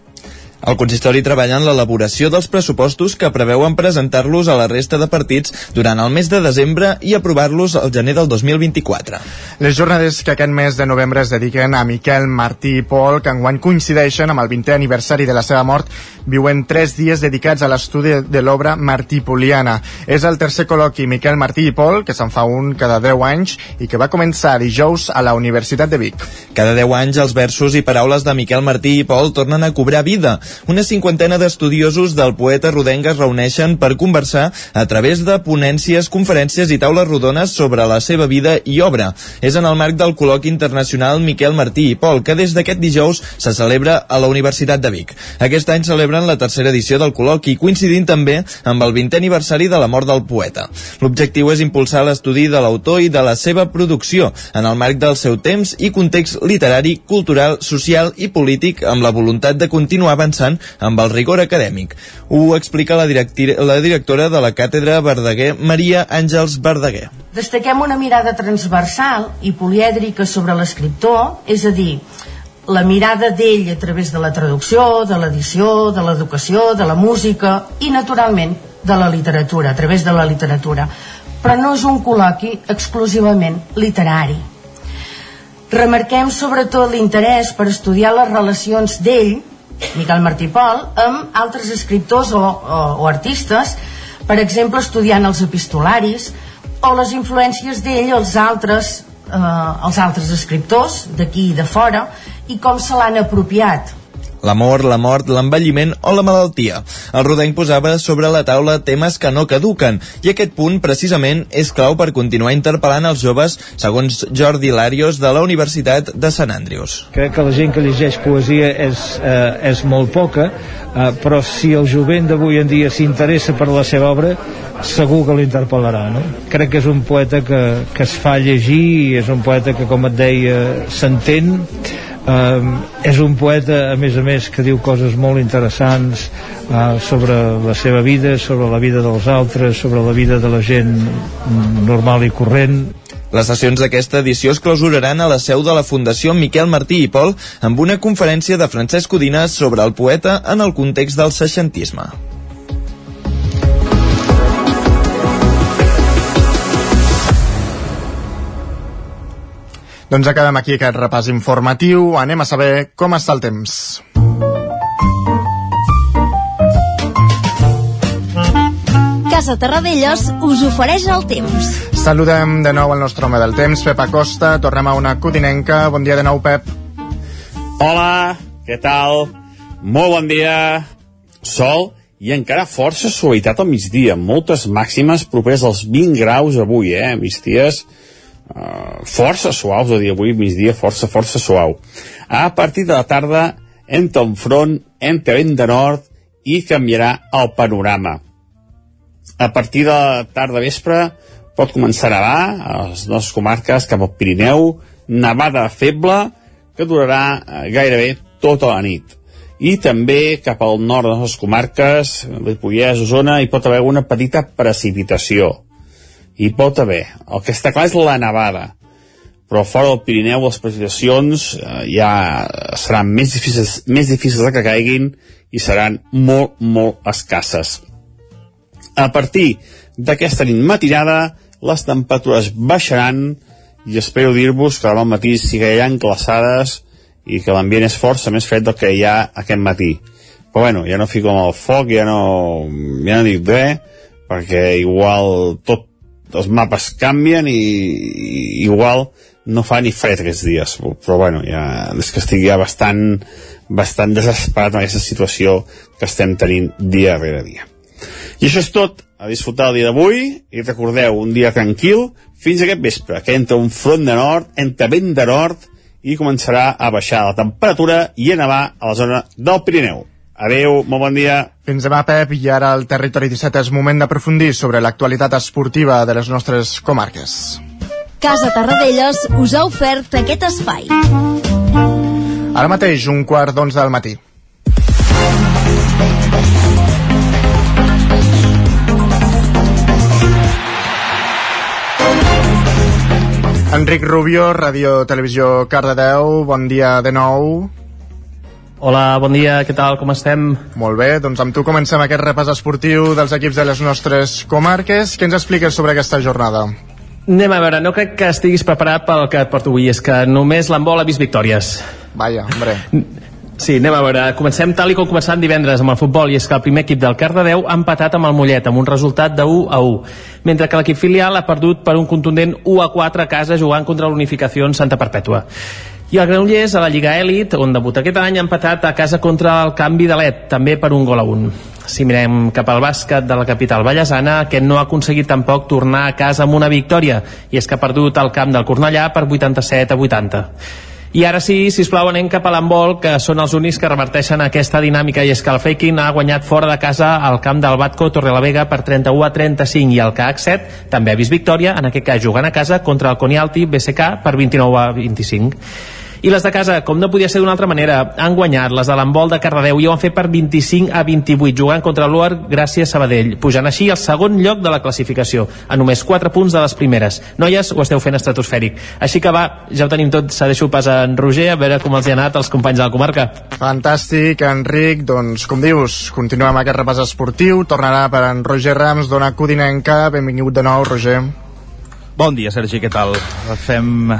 El consistori treballa en l'elaboració dels pressupostos que preveuen presentar-los a la resta de partits durant el mes de desembre i aprovar-los al gener del 2024. Les jornades que aquest mes de novembre es dediquen a Miquel Martí i Pol, que enguany coincideixen amb el 20è aniversari de la seva mort, viuen tres dies dedicats a l'estudi de l'obra Martí Poliana. És el tercer col·loqui Miquel Martí i Pol, que se'n fa un cada 10 anys i que va començar dijous a la Universitat de Vic. Cada 10 anys els versos i paraules de Miquel Martí i Pol tornen a cobrar vida. Una cinquantena d'estudiosos del poeta rodenc es reuneixen per conversar a través de ponències, conferències i taules rodones sobre la seva vida i obra. És en el marc del col·loqui internacional Miquel Martí i Pol, que des d'aquest dijous se celebra a la Universitat de Vic. Aquest any celebren la tercera edició del col·loqui, coincidint també amb el 20è aniversari de la mort del poeta. L'objectiu és impulsar l'estudi de l'autor i de la seva producció en el marc del seu temps i context literari, cultural, social i polític amb la voluntat de continuar avançant amb el rigor acadèmic. Ho explica la, la directora de la càtedra Verdaguer, Maria Àngels Verdaguer. Destaquem una mirada transversal i polièdrica sobre l'escriptor, és a dir, la mirada d'ell a través de la traducció, de l'edició, de l'educació, de la música i, naturalment, de la literatura, a través de la literatura. Però no és un col·loqui exclusivament literari. Remarquem sobretot l'interès per estudiar les relacions d'ell, Miquel Martí Pol, amb altres escriptors o, o, o artistes, per exemple, estudiant els epistolaris o les influències d'ell als altres eh, els altres escriptors d'aquí i de fora i com se l'han apropiat l'amor, la mort, l'envelliment o la malaltia. El Rodenc posava sobre la taula temes que no caduquen i aquest punt precisament és clau per continuar interpel·lant els joves segons Jordi Larios de la Universitat de Sant Andrews. Crec que la gent que llegeix poesia és, eh, és molt poca, eh, però si el jovent d'avui en dia s'interessa per la seva obra, segur que l'interpel·larà, no? Crec que és un poeta que, que es fa llegir, és un poeta que, com et deia, s'entén, Um, és un poeta, a més a més, que diu coses molt interessants uh, sobre la seva vida, sobre la vida dels altres, sobre la vida de la gent normal i corrent. Les sessions d'aquesta edició es clausuraran a la seu de la Fundació Miquel Martí i Pol amb una conferència de Francesc Codina sobre el poeta en el context del seixantisme. Doncs acabem aquí aquest repàs informatiu. Anem a saber com està el temps. Casa Terradellos us ofereix el temps. Saludem de nou el nostre home del temps, Pep Acosta. Tornem a una codinenca. Bon dia de nou, Pep. Hola, què tal? Molt bon dia. Sol i encara força suavitat al migdia. Moltes màximes properes als 20 graus avui, eh? Migdies uh, força suaus a dir avui, migdia, força, força suau. A partir de la tarda, entra un front, entra vent de nord i canviarà el panorama. A partir de la tarda vespre pot començar a nevar a les nostres comarques cap al Pirineu, nevada feble que durarà eh, gairebé tota la nit. I també cap al nord de les comarques, Ripollès, Osona, hi pot haver una petita precipitació hi pot haver. El que està clar és la nevada. però fora del Pirineu les precipitacions eh, ja seran més difícils, més difícils de que caiguin i seran molt, molt escasses. A partir d'aquesta nit matinada, les temperatures baixaran i espero dir-vos que al matí ha glaçades i que l'ambient és força més fred del que hi ha aquest matí. Però bueno, ja no fico amb el foc, ja no, ja no dic res, perquè igual tot els mapes canvien i, i igual no fa ni fred aquests dies però bueno, ja, és que estic ja bastant bastant desesperat en aquesta situació que estem tenint dia rere dia. I això és tot. A disfrutar el dia d'avui i recordeu, un dia tranquil fins aquest vespre, que entra un front de nord entra vent de nord i començarà a baixar la temperatura i a nevar a la zona del Pirineu Adeu, molt bon dia. Fins demà, Pep, i ara al Territori 17 és moment d'aprofundir sobre l'actualitat esportiva de les nostres comarques. Casa Tarradellas us ha ofert aquest espai. Ara mateix, un quart d'onze del matí. Enric Rubio, Ràdio Televisió Cardedeu, bon dia de nou. Hola, bon dia, què tal, com estem? Molt bé, doncs amb tu comencem aquest repàs esportiu dels equips de les nostres comarques. Què ens expliques sobre aquesta jornada? Anem a veure, no crec que estiguis preparat pel que et porto avui, és que només l'embol ha vist victòries. Vaja, hombre. Sí, anem a veure. Comencem tal i com començant divendres amb el futbol, i és que el primer equip del Cardedeu ha empatat amb el Mollet, amb un resultat de 1 a 1, mentre que l'equip filial ha perdut per un contundent 1 a 4 a casa jugant contra l'Unificació en Santa Perpètua. I el Granollers, a la Lliga Elit, on debuta aquest any, ha empatat a casa contra el Canvi de l'Et, també per un gol a un. Si mirem cap al bàsquet de la capital ballesana, aquest no ha aconseguit tampoc tornar a casa amb una victòria, i és que ha perdut el camp del Cornellà per 87 a 80. I ara sí, si plau, anem cap a l'handbol, que són els únics que reverteixen aquesta dinàmica, i és que el Faking ha guanyat fora de casa al camp del Batco Torrelavega per 31 a 35, i el CAC 7 també ha vist victòria, en aquest cas jugant a casa contra el Conialti BSK per 29 a 25. I les de casa, com no podia ser d'una altra manera, han guanyat les de l'embol de Cardedeu i ho han fet per 25 a 28, jugant contra l'Uar gràcies a Sabadell, pujant així al segon lloc de la classificació, a només 4 punts de les primeres. Noies, ho esteu fent estratosfèric. Així que va, ja ho tenim tot, cedeixo pas a en Roger, a veure com els hi ha anat als companys de la comarca. Fantàstic, Enric, doncs com dius, continuem aquest repàs esportiu, tornarà per en Roger Rams, dona Codinenca, benvingut de nou, Roger. Bon dia, Sergi, què tal? Fem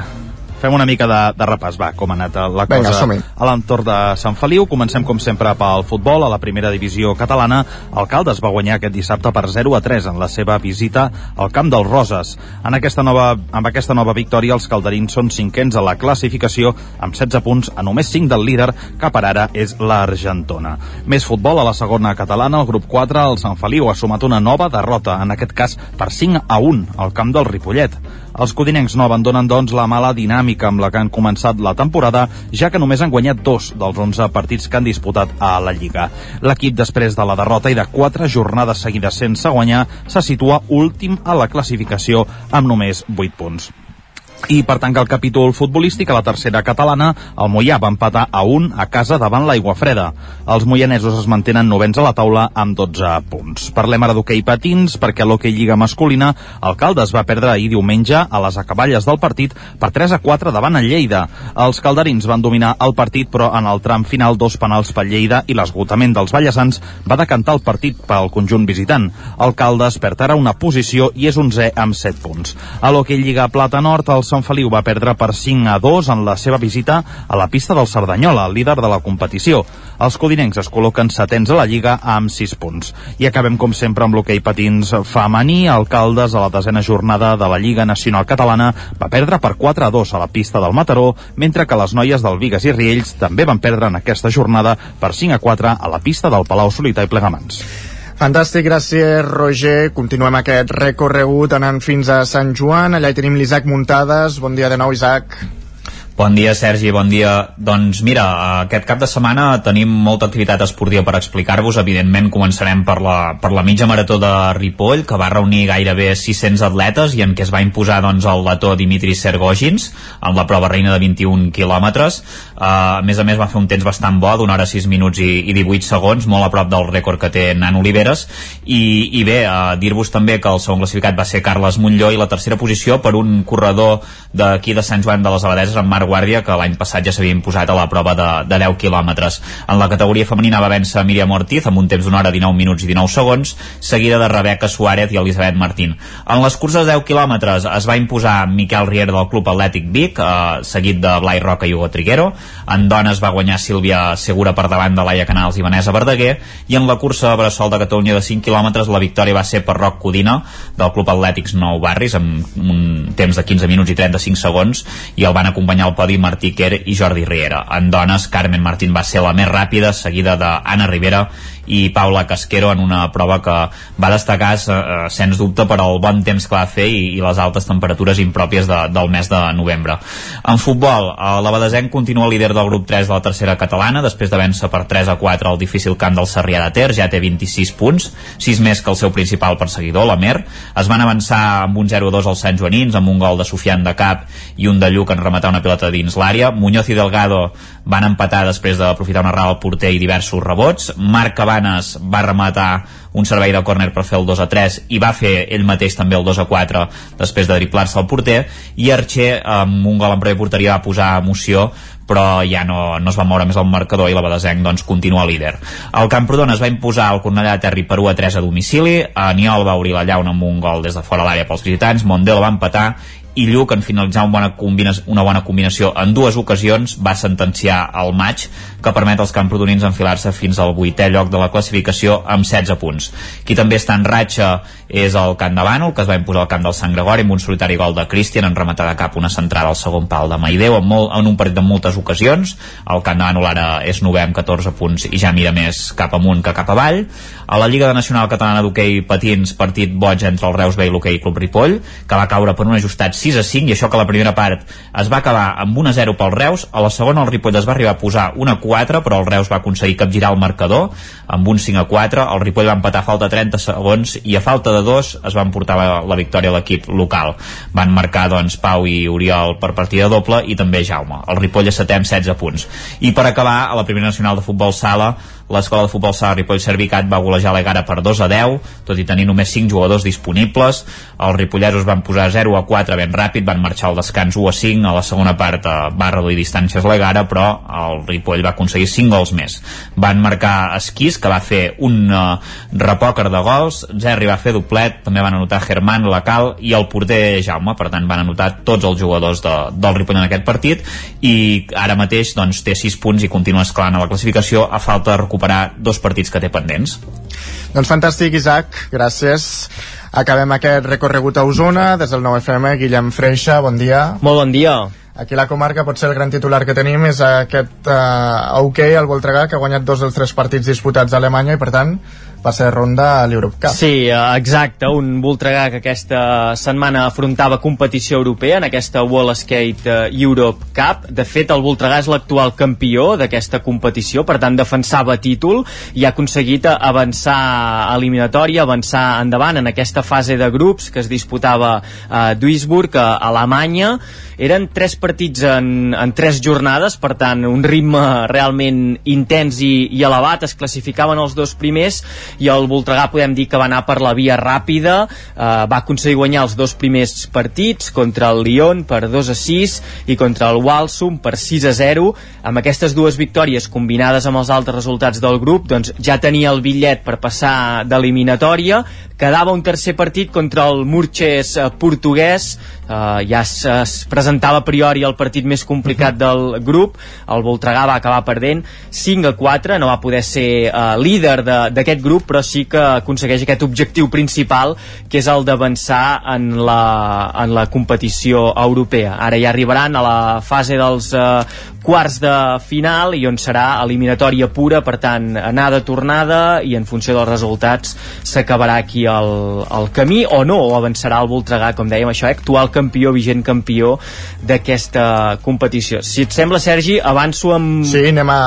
fem una mica de, de repàs, va, com ha anat la Vinga, cosa som-hi. a l'entorn de Sant Feliu. Comencem, com sempre, pel futbol. A la primera divisió catalana, el Caldes va guanyar aquest dissabte per 0 a 3 en la seva visita al camp dels Roses. En aquesta nova, amb aquesta nova victòria, els calderins són cinquens a la classificació amb 16 punts a només 5 del líder, que per ara és l'Argentona. Més futbol a la segona catalana, el grup 4, el Sant Feliu ha sumat una nova derrota, en aquest cas per 5 a 1 al camp del Ripollet. Els codinencs no abandonen, doncs, la mala dinàmica amb la que han començat la temporada, ja que només han guanyat dos dels 11 partits que han disputat a la Lliga. L'equip, després de la derrota i de quatre jornades seguides sense guanyar, se situa últim a la classificació amb només 8 punts. I per tancar el capítol futbolístic a la tercera catalana, el Mollà va empatar a un a casa davant l'Aigua Freda. Els moianesos es mantenen novens a la taula amb 12 punts. Parlem ara d'hoquei patins, perquè a l'hoquei Lliga masculina el Caldes va perdre ahir diumenge a les acaballes del partit per 3 a 4 davant el Lleida. Els calderins van dominar el partit, però en el tram final dos penals pel Lleida i l'esgotament dels ballesans va decantar el partit pel conjunt visitant. El Caldes perd ara una posició i és 11 amb 7 punts. A l'hoquei Lliga Plata Nord, el Sant Feliu va perdre per 5 a 2 en la seva visita a la pista del Cerdanyola, el líder de la competició. Els codinencs es col·loquen setens a la Lliga amb 6 punts. I acabem, com sempre, amb l'hoquei patins femení. Alcaldes, a la desena jornada de la Lliga Nacional Catalana, va perdre per 4 a 2 a la pista del Mataró, mentre que les noies del Vigues i Riells també van perdre en aquesta jornada per 5 a 4 a la pista del Palau Solità i Plegamans. Fantàstic, gràcies Roger. Continuem aquest recorregut anant fins a Sant Joan. Allà hi tenim l'Isaac Muntades. Bon dia de nou, Isaac. Bon dia, Sergi, bon dia. Doncs mira, aquest cap de setmana tenim molta activitat esportiva per explicar-vos. Evidentment, començarem per la, per la mitja marató de Ripoll, que va reunir gairebé 600 atletes i en què es va imposar doncs, el letó Dimitri Sergogins en la prova reina de 21 quilòmetres. Uh, a més a més, va fer un temps bastant bo, d'una hora 6 minuts i, i 18 segons, molt a prop del rècord que té Nan Oliveres. I, i bé, uh, dir-vos també que el segon classificat va ser Carles Montlló i la tercera posició per un corredor d'aquí de Sant Joan de les Abadeses, en Marc Marc Guàrdia, que l'any passat ja s'havia imposat a la prova de, de 10 quilòmetres. En la categoria femenina va vèncer Míriam Ortiz amb un temps d'una hora 19 minuts i 19 segons, seguida de Rebeca Suárez i Elisabet Martín. En les curses de 10 quilòmetres es va imposar Miquel Riera del Club Atlètic Vic, eh, seguit de Blai Roca i Hugo Triguero. En dones va guanyar Sílvia Segura per davant de Laia Canals i Vanessa Verdaguer, i en la cursa de Bressol de Catalunya de 5 quilòmetres la victòria va ser per Roc Codina, del Club Atlètics Nou Barris, amb un temps de 15 minuts i 35 segons, i el van acompanyar al podi Martí Quer i Jordi Riera. En dones, Carmen Martín va ser la més ràpida, seguida d'Anna Rivera i Paula Casquero en una prova que va destacar eh, sens dubte per al bon temps que va fer i, i les altes temperatures impròpies de, del mes de novembre. En futbol, eh, l'Abadesenc continua líder del grup 3 de la tercera catalana després de vèncer per 3 a 4 al difícil camp del Sarrià de Ter, ja té 26 punts, 6 més que el seu principal perseguidor, la Mer. Es van avançar amb un 0-2 als Sant Joanins, amb un gol de Sofian de Cap i un de Lluc en rematar una pilota dins l'àrea. Muñoz i Delgado van empatar després d'aprofitar una errada al porter i diversos rebots. Marc Cabanes va rematar un servei de córner per fer el 2 a 3 i va fer ell mateix també el 2 a 4 després de driplar-se al porter i Archer amb un gol en pròpia porteria va posar emoció però ja no, no es va moure més el marcador i la Badesenc doncs, continua líder. El Camprodon es va imposar al Cornellà de Terri per 1 a 3 a domicili, Aniol va obrir la llauna amb un gol des de fora l'àrea pels visitants, Mondel va empatar i Lluc en finalitzar una bona, una bona combinació en dues ocasions va sentenciar el maig que permet als camprodonins enfilar-se fins al vuitè lloc de la classificació amb 16 punts. Qui també està en ratxa és el Camp de Bànol, que es va imposar al camp del Sant Gregori amb un solitari gol de Cristian en rematar de cap una centrada al segon pal de Maideu en, molt, en un partit de moltes ocasions. El Camp de Bànol ara és novè amb 14 punts i ja mira més cap amunt que cap avall. A la Lliga Nacional Catalana d'Hockey Patins, partit boig entre el Reus B i l'Hockey Club Ripoll, que va caure per un ajustat 6 a 5 i això que la primera part es va acabar amb 1 a 0 pel Reus, a la segona el Ripoll es va arribar a posar 1 a 4 però el Reus va aconseguir capgirar el marcador amb un 5 a 4, el Ripoll va empatar a falta 30 segons i a falta de dos es van portar la, la victòria a l'equip local. Van marcar doncs Pau i Oriol per partida doble i també Jaume. El Ripoll a setem 16 punts. I per acabar a la primera nacional de futbol sala l'escola de futbol sala Ripoll Servicat va golejar l'Egara per 2 a 10, tot i tenir només 5 jugadors disponibles. Els ripollesos van posar 0 a 4 ben ràpid, van marxar al descans 1 a 5, a la segona part eh, va reduir distàncies l'Egara, però el Ripoll va aconseguir 5 gols més. Van marcar Esquís, que va fer un uh, repòquer de gols, Zerri va fer doblet, també van anotar Germán, Lacal i el porter Jaume, per tant van anotar tots els jugadors de, del Ripoll en aquest partit i ara mateix doncs, té 6 punts i continua esclant a la classificació a falta de recuperar dos partits que té pendents. Doncs fantàstic, Isaac, gràcies. Acabem aquest recorregut a Osona, des del 9FM, Guillem Freixa, bon dia. Molt bon dia. Aquí a la comarca potser el gran titular que tenim és aquest uh, OK, el Voltregà, que ha guanyat dos dels tres partits disputats a Alemanya i per tant passa de ronda a l'Europe Cup. Sí, eh, exacte, un Voltregà que aquesta setmana afrontava competició europea en aquesta Wall Skate eh, Europe Cup. De fet, el Voltregà és l'actual campió d'aquesta competició, per tant defensava títol i ha aconseguit avançar a eliminatòria, avançar endavant en aquesta fase de grups que es disputava a Duisburg, a Alemanya. Eren tres partits en, en tres jornades, per tant, un ritme realment intens i, i elevat. Es classificaven els dos primers i el Voltregà podem dir que va anar per la via ràpida, eh, va aconseguir guanyar els dos primers partits contra el Lyon per 2 a 6 i contra el Walsum per 6 a 0. Amb aquestes dues victòries combinades amb els altres resultats del grup, doncs ja tenia el bitllet per passar d'eliminatòria, quedava un tercer partit contra el Murches eh, portuguès, eh, ja es, es presentava a priori el partit més complicat del grup, el Voltregà va acabar perdent 5 a 4, no va poder ser eh, líder d'aquest grup, però sí que aconsegueix aquest objectiu principal, que és el d'avançar en, la, en la competició europea. Ara ja arribaran a la fase dels eh, quarts de final i on serà eliminatòria pura, per tant, anada, tornada i en funció dels resultats s'acabarà aquí el, el camí o no, o avançarà el Voltregà, com dèiem això, eh? actual campió, vigent campió d'aquesta competició. Si et sembla, Sergi, avanço amb... Sí, anem a,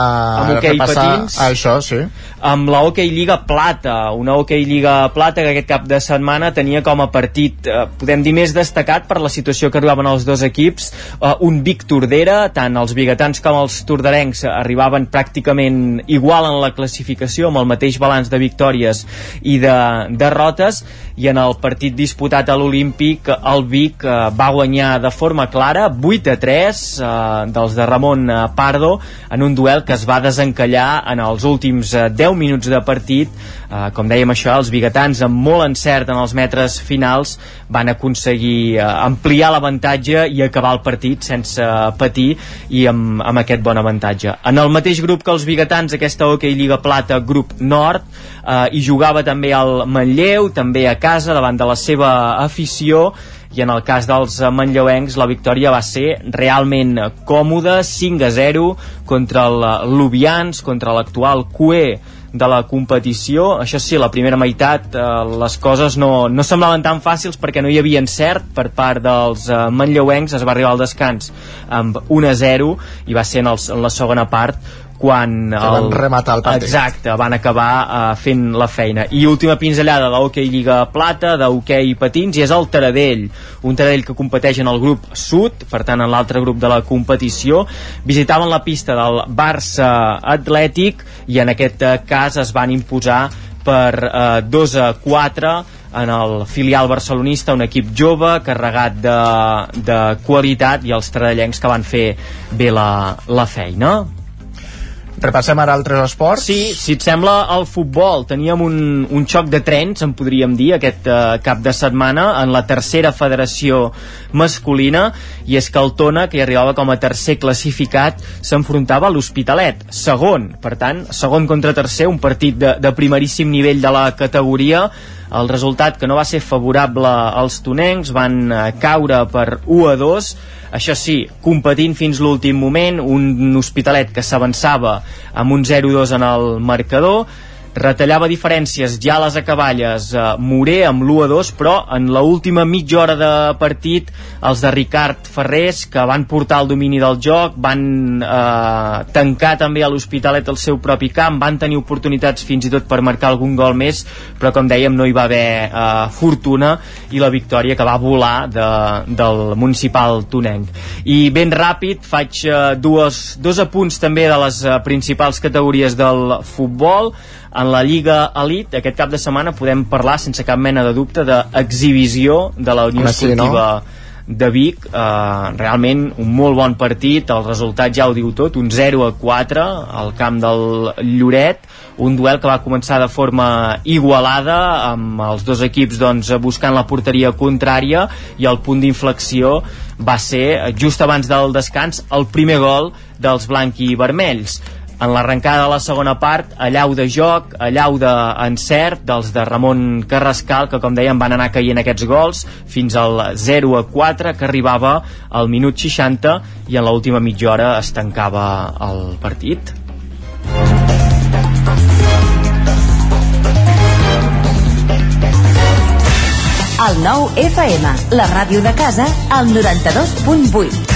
amb hoquei repassar patins. a això, sí. amb la Hockey Lliga Plata, una Hockey Lliga Plata que aquest cap de setmana tenia com a partit, eh, podem dir, més destacat per la situació que arribaven els dos equips, eh, un Vic Tordera, tant els biguetans com els tordarencs arribaven pràcticament igual en la classificació, amb el mateix balanç de victòries i de derrotes, i en el partit disputat a l'Olímpic, el Vic eh, va guanyar de forma clara, 8 a 3, eh, dels de Ramon eh, Pardo, en un duel que es va desencallar en els últims eh, 10 minuts de partit, eh, com dèiem això, els biguetans amb molt encert en els metres finals van aconseguir eh, ampliar l'avantatge i acabar el partit sense patir i amb, amb aquest bon avantatge. En el mateix grup que els biguetans, aquesta Hockey Lliga Plata, grup Nord, eh, hi jugava també el Manlleu, també a casa, davant de la seva afició, i en el cas dels manlleuencs la victòria va ser realment còmoda 5 a 0 contra el Lubians, contra l'actual QE de la competició. Això sí, la primera meitat eh, les coses no, no semblaven tan fàcils perquè no hi havia encert per part dels eh, manlleuencs. Es va arribar al descans amb 1 a 0 i va ser en, el, en la segona part quan Que van rematar el partit. exacte, van acabar uh, fent la feina. I última pinzellada de l'Hockey Lliga Plata d'Hockey Patins i és el Taradell. Un Taradell que competeix en el grup Sud per tant en l'altre grup de la competició. Visitaven la pista del Barça Atlètic i en aquest eh, cas es van imposar per eh, 2 a 4 en el filial barcelonista, un equip jove carregat de, de qualitat i els taraddellencs que van fer bé la, la feina Repassem ara altres esports. Sí, si et sembla, el futbol. Teníem un, un xoc de trens, en podríem dir, aquest uh, cap de setmana, en la tercera federació masculina, i és que el Tona, que arribava com a tercer classificat, s'enfrontava a l'Hospitalet, segon. Per tant, segon contra tercer, un partit de, de primeríssim nivell de la categoria, el resultat que no va ser favorable als tonencs, van eh, caure per 1 a 2, això sí, competint fins l'últim moment, un hospitalet que s'avançava amb un 0-2 en el marcador, retallava diferències ja les acaballes eh, Moré amb l'1-2 però en la última mitja hora de partit els de Ricard Ferrés que van portar el domini del joc van eh, tancar també a l'Hospitalet el seu propi camp van tenir oportunitats fins i tot per marcar algun gol més però com dèiem no hi va haver eh, fortuna i la victòria que va volar de, del municipal tonenc. I ben ràpid faig eh, dues, dos apunts també de les eh, principals categories del futbol en la Lliga Elite aquest cap de setmana podem parlar sense cap mena de dubte d'exhibició de la Unió sí, Esportiva no? de Vic. Eh, realment un molt bon partit el resultat ja ho diu tot, un 0 a 4 al camp del Lloret. Un duel que va començar de forma igualada amb els dos equips doncs, buscant la porteria contrària i el punt d'inflexió va ser just abans del descans el primer gol dels blanc i vermells en l'arrencada de la segona part, allau de joc, allau d'encert dels de Ramon Carrascal, que com dèiem van anar caient aquests gols, fins al 0 a 4, que arribava al minut 60 i en l'última mitja hora es tancava el partit. El nou FM, la ràdio de casa, al 92.8.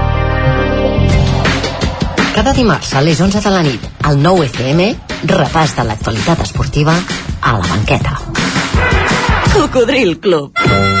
Cada dimarts a les 11 de la nit, al 9 FM, repàs de l'actualitat esportiva a la banqueta. Cocodril Club.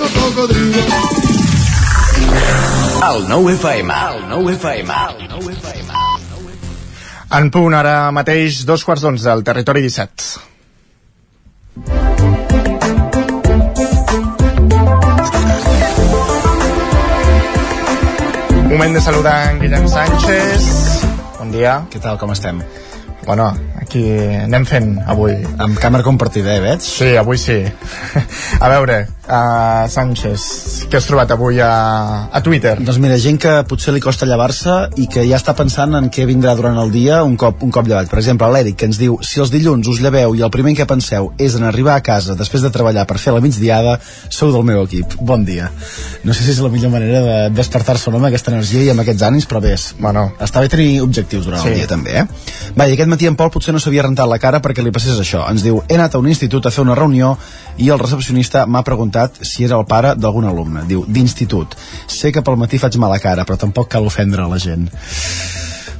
El 9 FM. El 9 FM. El 9 FM. En punt ara mateix, dos quarts d'onze, al territori 17. Moment de saludar en Guillem Sánchez. Bon dia. Què tal, com estem? Bueno, aquí anem fent avui. Amb càmera compartida, eh, veig? Sí, avui sí. a veure, uh, Sánchez, què has trobat avui a, a Twitter? Doncs mira, gent que potser li costa llevar-se i que ja està pensant en què vindrà durant el dia un cop, un cop llevat. Per exemple, l'Eric, que ens diu si els dilluns us lleveu i el primer que penseu és en arribar a casa després de treballar per fer la migdiada, sou del meu equip. Bon dia. No sé si és la millor manera de despertar-se no, amb aquesta energia i amb aquests ànims, però bé, bueno. està bé tenir objectius durant sí. el dia també, eh? Va, i aquest matí en Pol potser no s'havia rentat la cara perquè li passés això. Ens diu, he anat a un institut a fer una reunió i el recepcionista m'ha preguntat si era el pare d'algun alumne. Diu, d'institut. Sé que pel matí faig mala cara, però tampoc cal ofendre la gent.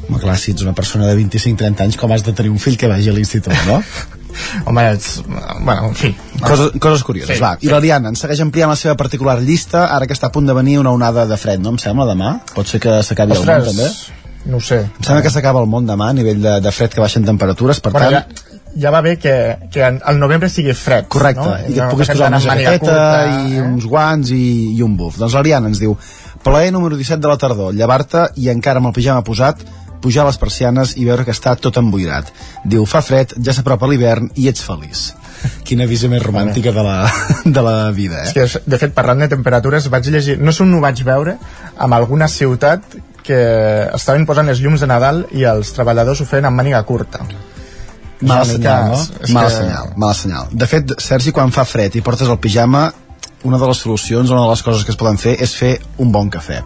Home, clar, si ets una persona de 25-30 anys, com has de tenir un fill que vagi a l'institut, no? Home, ets... Bueno, en fi. Coses, coses curioses, sí, va. I la Diana ens segueix ampliant la seva particular llista, ara que està a punt de venir una onada de fred, no? Em sembla, demà? Pot ser que s'acabi el món, també? No sé. Em sembla que s'acaba el món demà a nivell de, de fred que baixen temperatures, per bueno, tant... Ja, ja va bé que, que al novembre sigui fred. Correcte, no? i que et puguis posar una jaqueta i eh? uns guants i, i un buf. Doncs l'Ariana ens diu plaer número 17 de la tardor, llevar-te i encara amb el pijama posat, pujar les persianes i veure que està tot emboirat. Diu, fa fred, ja s'apropa l'hivern i ets feliç. Quina visió més romàntica de la, de la vida, eh? Que, de fet, parlant de temperatures, vaig llegir... No sé on ho vaig veure, amb alguna ciutat que estaven posant els llums de Nadal i els treballadors ho feien amb màniga curta. Mala senyal, no? Mala que... senyal, mala senyal. De fet, Sergi, quan fa fred i portes el pijama, una de les solucions, una de les coses que es poden fer és fer un bon cafè.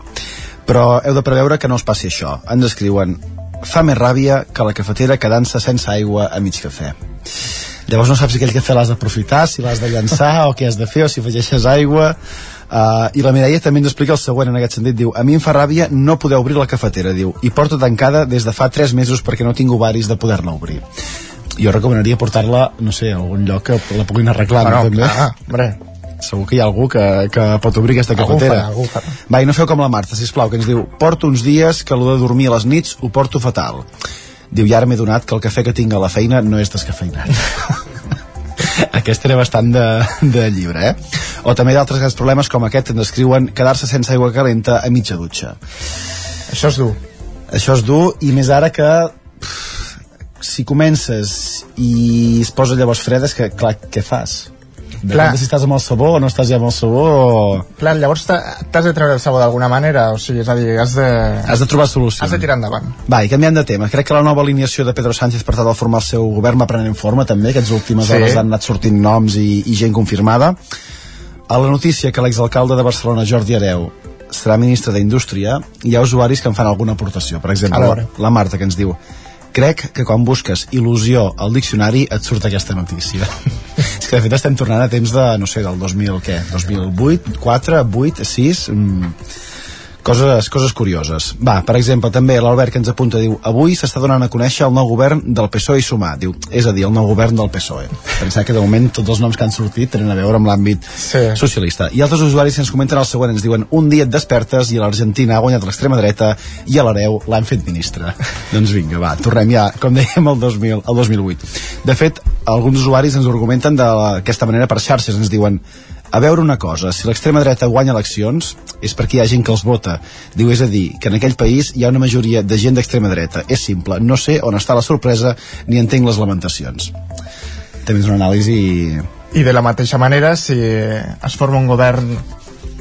Però heu de preveure que no us passi això. Ens escriuen fa més ràbia que la cafetera quedant-se sense aigua a mig cafè. Llavors no saps si aquell cafè l'has d'aprofitar, si l'has de llançar o què has de fer, o si afegeixes aigua... Uh, I la Mireia també ens explica el següent en aquest sentit. Diu, a mi em fa ràbia no poder obrir la cafetera, diu, i porto tancada des de fa 3 mesos perquè no tinc ovaris de poder-la obrir jo recomanaria portar-la, no sé, a algun lloc que la puguin arreglar, bueno, no, també? Clar, hombre. Segur que hi ha algú que, que pot obrir aquesta cafetera. Algú farà, algú farà. Va, i no feu com la Marta, sisplau, que ens diu porto uns dies que el de dormir a les nits ho porto fatal. Diu, i ara m'he donat que el cafè que tinc a la feina no és descafeinat. aquest era bastant de, de llibre, eh? O també d'altres grans problemes com aquest ens escriuen quedar-se sense aigua calenta a mitja dutxa. Això és dur. Això és dur, i més ara que pff, si comences i es posa llavors fredes, que, clar, què fas? Clar. de si estàs amb el sabó o no estàs ja amb el sabó o... Clar, llavors t'has de treure el sabó d'alguna manera, o sigui, és a dir, has de... Has de trobar solucions. Has de tirar endavant. Va, i canviant de tema, crec que la nova alineació de Pedro Sánchez per tal de formar el seu govern va prenent forma també, aquests últimes sí. hores han anat sortint noms i, i gent confirmada. A la notícia que l'exalcalde de Barcelona, Jordi Areu, serà ministre d'Indústria, hi ha usuaris que en fan alguna aportació. Per exemple, la Marta, que ens diu crec que quan busques il·lusió al diccionari et surt aquesta notícia. És que de fet estem tornant a temps de, no sé, del 2000, què? 2008, 4, 8, 6... Mm, coses, coses curioses. Va, per exemple, també l'Albert que ens apunta diu avui s'està donant a conèixer el nou govern del PSOE i Sumar. Diu, és a dir, el nou govern del PSOE. Pensar que de moment tots els noms que han sortit tenen a veure amb l'àmbit sí. socialista. I altres usuaris ens comenten el següent, ens diuen un dia et despertes i l'Argentina ha guanyat l'extrema dreta i a l'Areu l'han fet ministre. doncs vinga, va, tornem ja, com dèiem, al 2000, al 2008. De fet, alguns usuaris ens argumenten d'aquesta manera per xarxes, ens diuen a veure una cosa, si l'extrema dreta guanya eleccions és perquè hi ha gent que els vota diu, és a dir, que en aquell país hi ha una majoria de gent d'extrema dreta, és simple no sé on està la sorpresa ni entenc les lamentacions també és una anàlisi I de la mateixa manera, si es forma un govern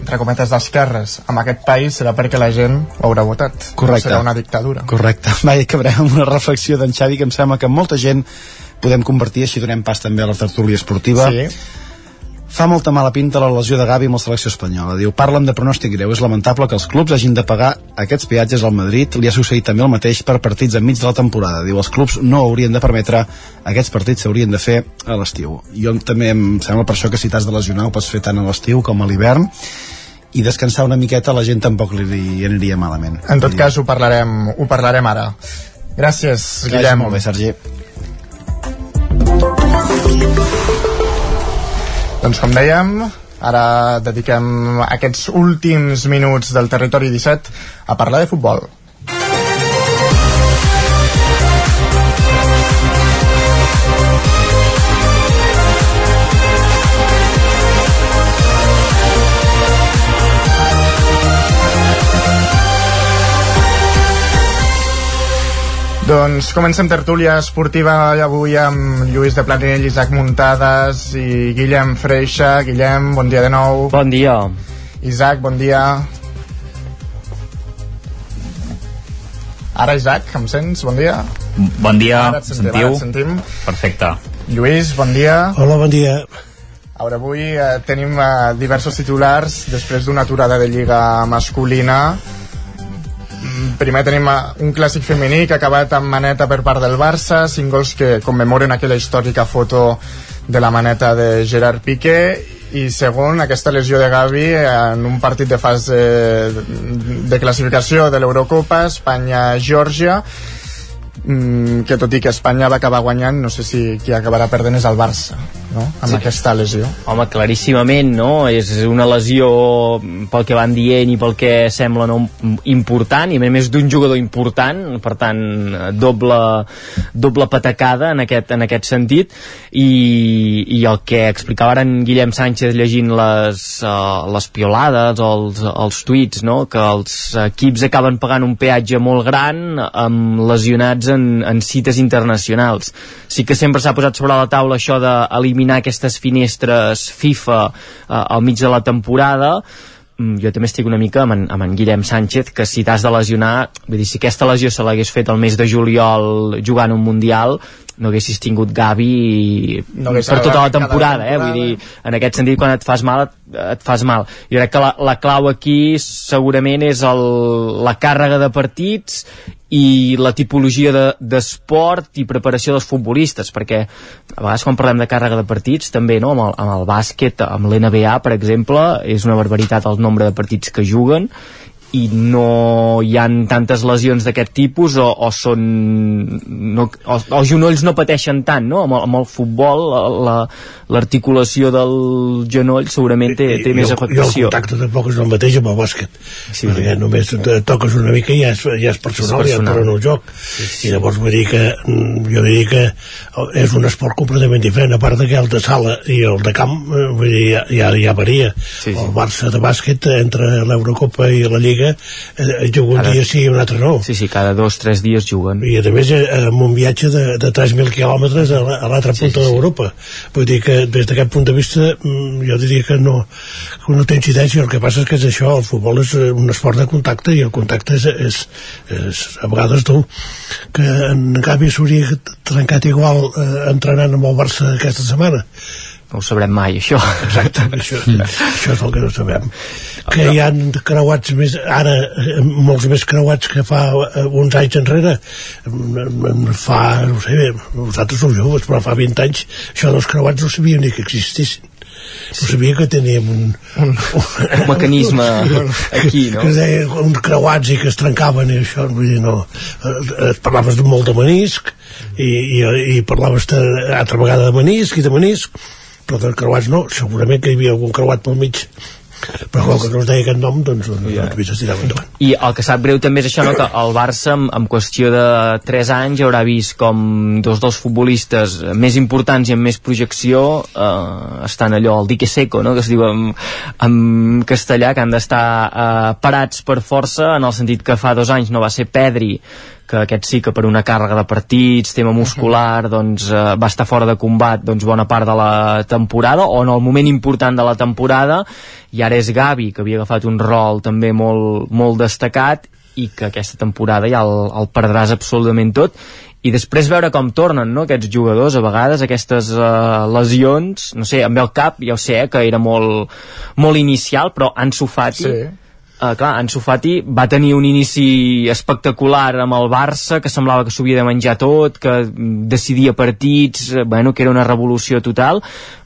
entre cometes d'esquerres amb aquest país serà perquè la gent ho haurà votat. Correcte. No serà una dictadura. Correcte. Va, i acabarem amb una reflexió d'en Xavi que em sembla que molta gent podem compartir, així donem pas també a la tertúlia esportiva. Sí. Fa molta mala pinta la lesió de Gavi amb la selecció espanyola. Diu, parlen de pronòstic greu. És lamentable que els clubs hagin de pagar aquests peatges al Madrid. Li ha succeït també el mateix per partits enmig de la temporada. Diu, els clubs no haurien de permetre aquests partits s'haurien de fer a l'estiu. Jo també em sembla per això que si t'has de lesionar ho pots fer tant a l'estiu com a l'hivern i descansar una miqueta a la gent tampoc li, aniria malament. En tot cas, ho parlarem, ho parlarem ara. Gràcies, vagi Guillem. molt bé, Sergi. Doncs com dèiem, ara dediquem aquests últims minuts del territori 17 a parlar de futbol. Doncs comencem tertúlia esportiva avui amb Lluís de Planell, Isaac Muntades i Guillem Freixa. Guillem, bon dia de nou. Bon dia. Isaac, bon dia. Ara, Isaac, em sents? Bon dia. Bon dia, Ara et sentim, sentiu? ara et sentim. Perfecte. Lluís, bon dia. Hola, bon dia. Ara avui eh, tenim eh, diversos titulars després d'una aturada de lliga masculina. Primer tenim un clàssic femení que ha acabat amb maneta per part del Barça, cinc gols que commemoren aquella històrica foto de la maneta de Gerard Piqué. I segon, aquesta lesió de Gavi en un partit de fase de classificació de l'Eurocopa, Espanya-Geòrgia mm, que tot i que Espanya va acabar guanyant no sé si qui acabarà perdent és el Barça no? amb Sí. aquesta lesió Home, claríssimament, no? És una lesió pel que van dient i pel que sembla no, important, i a més d'un jugador important, per tant, doble, doble patacada en aquest, en aquest sentit, i, i el que explicava ara en Guillem Sánchez llegint les, uh, les piolades o els, els tuits, no? que els equips acaben pagant un peatge molt gran amb lesionats en, en cites internacionals. Sí que sempre s'ha posat sobre la taula això d'eliminar aquestes finestres FIFA eh, al mig de la temporada. Mm, jo també estic una mica amb en, amb en Guillem Sánchez que si t'has de lesionar vull dir, si aquesta lesió se l'hagués fet el mes de juliol jugant un Mundial no haguessis tingut Gavi No per tota la temporada, eh? vull dir, en aquest sentit quan et fas mal et, et fas mal. Jo crec que la, la clau aquí segurament és el, la càrrega de partits i la tipologia de- d'esport i preparació dels futbolistes perquè a vegades quan parlem de càrrega de partits també no? amb, el, amb el bàsquet, amb l'NBA per exemple, és una barbaritat el nombre de partits que juguen i no hi han tantes lesions d'aquest tipus o, o són no, o, els genolls no pateixen tant no? amb, el, amb el futbol la- l'articulació del genoll segurament té, té I més el, I el afectació contacte tampoc és el mateix amb el bàsquet. Sí, perquè només te toques una mica i ja és, ja és personal, És ja et personal. torna el joc. I llavors vull dir que mm, jo diria que és un esport completament diferent, a part que el de sala i el de camp, eh, vull dir, ja, ja, ja varia. Sí, sí. El Barça de bàsquet entre l'Eurocopa i la Lliga eh, juga un Ara- dia sí i un altre no. sí, sí, cada dos, tres dies juguen. I a més eh, amb un viatge de, de 3.000 quilòmetres a la- a l'altra punta d'Europa. Vull dir que des d'aquest punt de vista mm, jo diria que no, que no té incidència. El que passa és que és això, el futbol és eh, un esport de contacte i el contacte és, és, és a vegades dur. Que en Gavi s'hauria trencat igual eh, entrenant amb el Barça aquesta setmana no ho sabrem mai, això. Exacte, això, això és el que no sabem. Que hi han creuats més, ara, eh, molts més creuats que fa eh, uns anys enrere. Mm, Fa, no sé, vosaltres sou joves, però fa 20 anys això dels creuats no sabia ni que existissin. No sabia que teníem un, un, un mecanisme aquí, no? Que deia uns creuats i que es trencaven i això, vull dir, no. Eh, eh, Parlaves de molt de menisc i, i, i parlaves de, altra vegada de menisc i de menisc, però de creuats no, segurament que hi havia algun creuat pel mig però com que no es deia aquest nom doncs no, yeah. no, no tirava endavant I el que sap greu també és això, no? que el Barça en, en qüestió de 3 anys haurà vist com dos dels futbolistes més importants i amb més projecció eh, estan allò, el dique seco, no? que es diu en, en castellà, que han d'estar eh, parats per força, en el sentit que fa dos anys no va ser Pedri que aquest sí que per una càrrega de partits, tema muscular, doncs eh, va estar fora de combat doncs, bona part de la temporada, o en el moment important de la temporada, i ara és Gavi, que havia agafat un rol també molt, molt destacat, i que aquesta temporada ja el, el perdràs absolutament tot, i després veure com tornen no, aquests jugadors, a vegades aquestes uh, lesions, no sé, amb el cap ja ho sé, eh, que era molt, molt inicial, però Ansu Fati sí uh, clar, Ansu Fati va tenir un inici espectacular amb el Barça, que semblava que s'havia de menjar tot, que decidia partits, eh, bueno, que era una revolució total,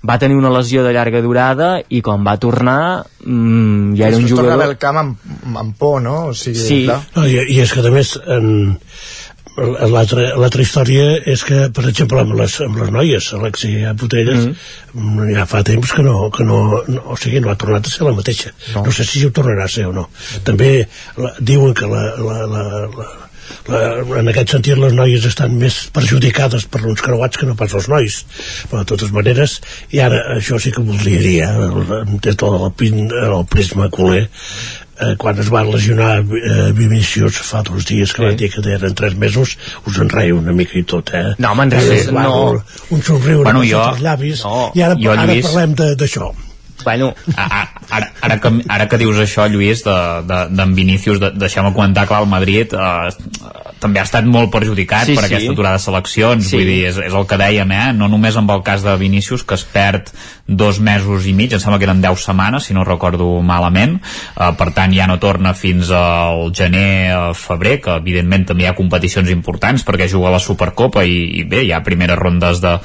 va tenir una lesió de llarga durada i quan va tornar mm, ja era un jugador... Tornava el camp amb, amb por, no? O sigui, sí. Clar. No, i, I és que a més en, l'altra història és que, per exemple, amb les, amb les noies, Alexia Putelles, mm -hmm. ja fa temps que no, que no, no, o sigui, no ha tornat a ser la mateixa. No, no sé si ho tornarà a ser o no. Mm. També la, diuen que la, la, la, la la, en aquest sentit les noies estan més perjudicades per uns creuats que no pas els nois però de totes maneres i ara això sí que voldria dir eh, des del, del prisma culer eh, quan es va lesionar eh, Vinicius fa dos dies que sí. van dir que eren tres mesos us en reia una mica i tot eh? no, me'n reia, no un somriure bueno, jo, els llavis no, i ara, jo, ara Lluís, parlem d'això Bueno, ara, ara, ara, que, ara que dius això, Lluís, d'en de, de, Vinícius, de, deixem-me comentar, clar, el Madrid eh, també ha estat molt perjudicat Sí, per sí. aquesta aturada de seleccions, Sí. vull dir, és, és el que dèiem, eh? no només amb el cas de Vinícius, que es perd dos mesos i mig, em sembla que eren 10 setmanes, si no recordo malament, eh, per tant ja no torna fins al gener, a febrer, que evidentment també hi ha competicions importants perquè juga a la Supercopa i, i bé, hi ha primeres rondes de,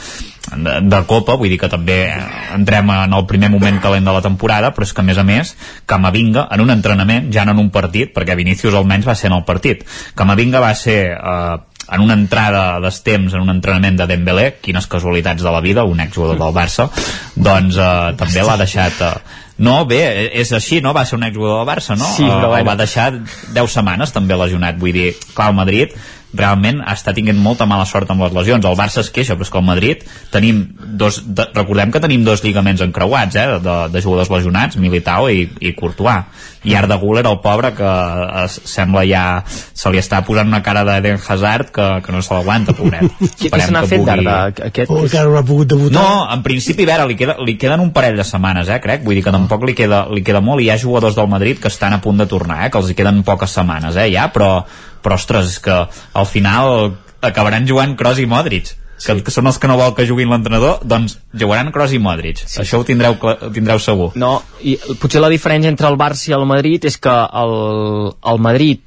de, de Copa, vull dir que també entrem en el primer moment calent de la temporada, però és que a més a més Camavinga en un entrenament, ja no en un partit, perquè Vinícius almenys va ser en el partit Camavinga va ser eh, en una entrada d'estemps, en un entrenament de Dembélé, quines casualitats de la vida, un exjugador del Barça, doncs eh, també l'ha deixat... Eh, no, bé, és així, no? Va ser un exjugador del Barça, no? Sí, però Eh, el bueno. va deixar 10 setmanes també lesionat, vull dir, clar, el Madrid realment està tinguent molta mala sort amb les lesions. El Barça es queixa, però és que el Madrid tenim dos, de, recordem que tenim dos lligaments encreuats, eh, de, de jugadors lesionats, Militao i, i Courtois. I Arda Güler, el pobre, que es, sembla ja se li està posant una cara d'Eden Hazard que, que no se l'aguanta, pobret. Què, se n'ha fet d'Arda? Aquest... o encara no ha pogut debutar No, en principi, a veure, li, queda, li queden un parell de setmanes, eh, crec. Vull dir que tampoc li queda, li queda molt. I hi ha jugadors del Madrid que estan a punt de tornar, eh, que els hi queden poques setmanes, eh, ja, però, però ostres, és que al final acabaran jugant Kroos i Modric. Que, que són els que no vol que juguin l'entrenador, doncs jugaran Kroos i Modric. Sí. Això ho tindreu, ho tindreu segur. No, i potser la diferència entre el Barça i el Madrid és que el, el Madrid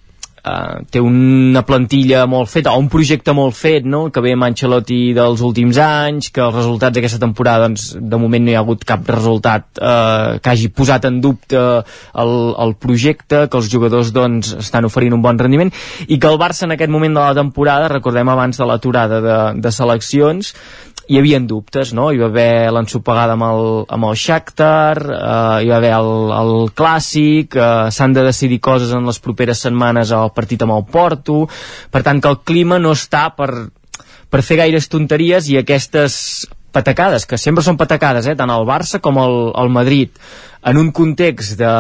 eh, té una plantilla molt feta, o un projecte molt fet, no?, que ve amb Ancelotti dels últims anys, que els resultats d'aquesta temporada, doncs, de moment no hi ha hagut cap resultat eh, que hagi posat en dubte el, el projecte, que els jugadors, doncs, estan oferint un bon rendiment, i que el Barça en aquest moment de la temporada, recordem abans de l'aturada de, de seleccions, hi havia dubtes, no? Hi va haver l'ensopegada amb el, amb el Shakhtar, eh, hi va haver el, el Clàssic, eh, s'han de decidir coses en les properes setmanes al partit amb el Porto, per tant que el clima no està per, per fer gaires tonteries i aquestes patacades, que sempre són patacades, eh, tant al Barça com al, al Madrid, en un context de,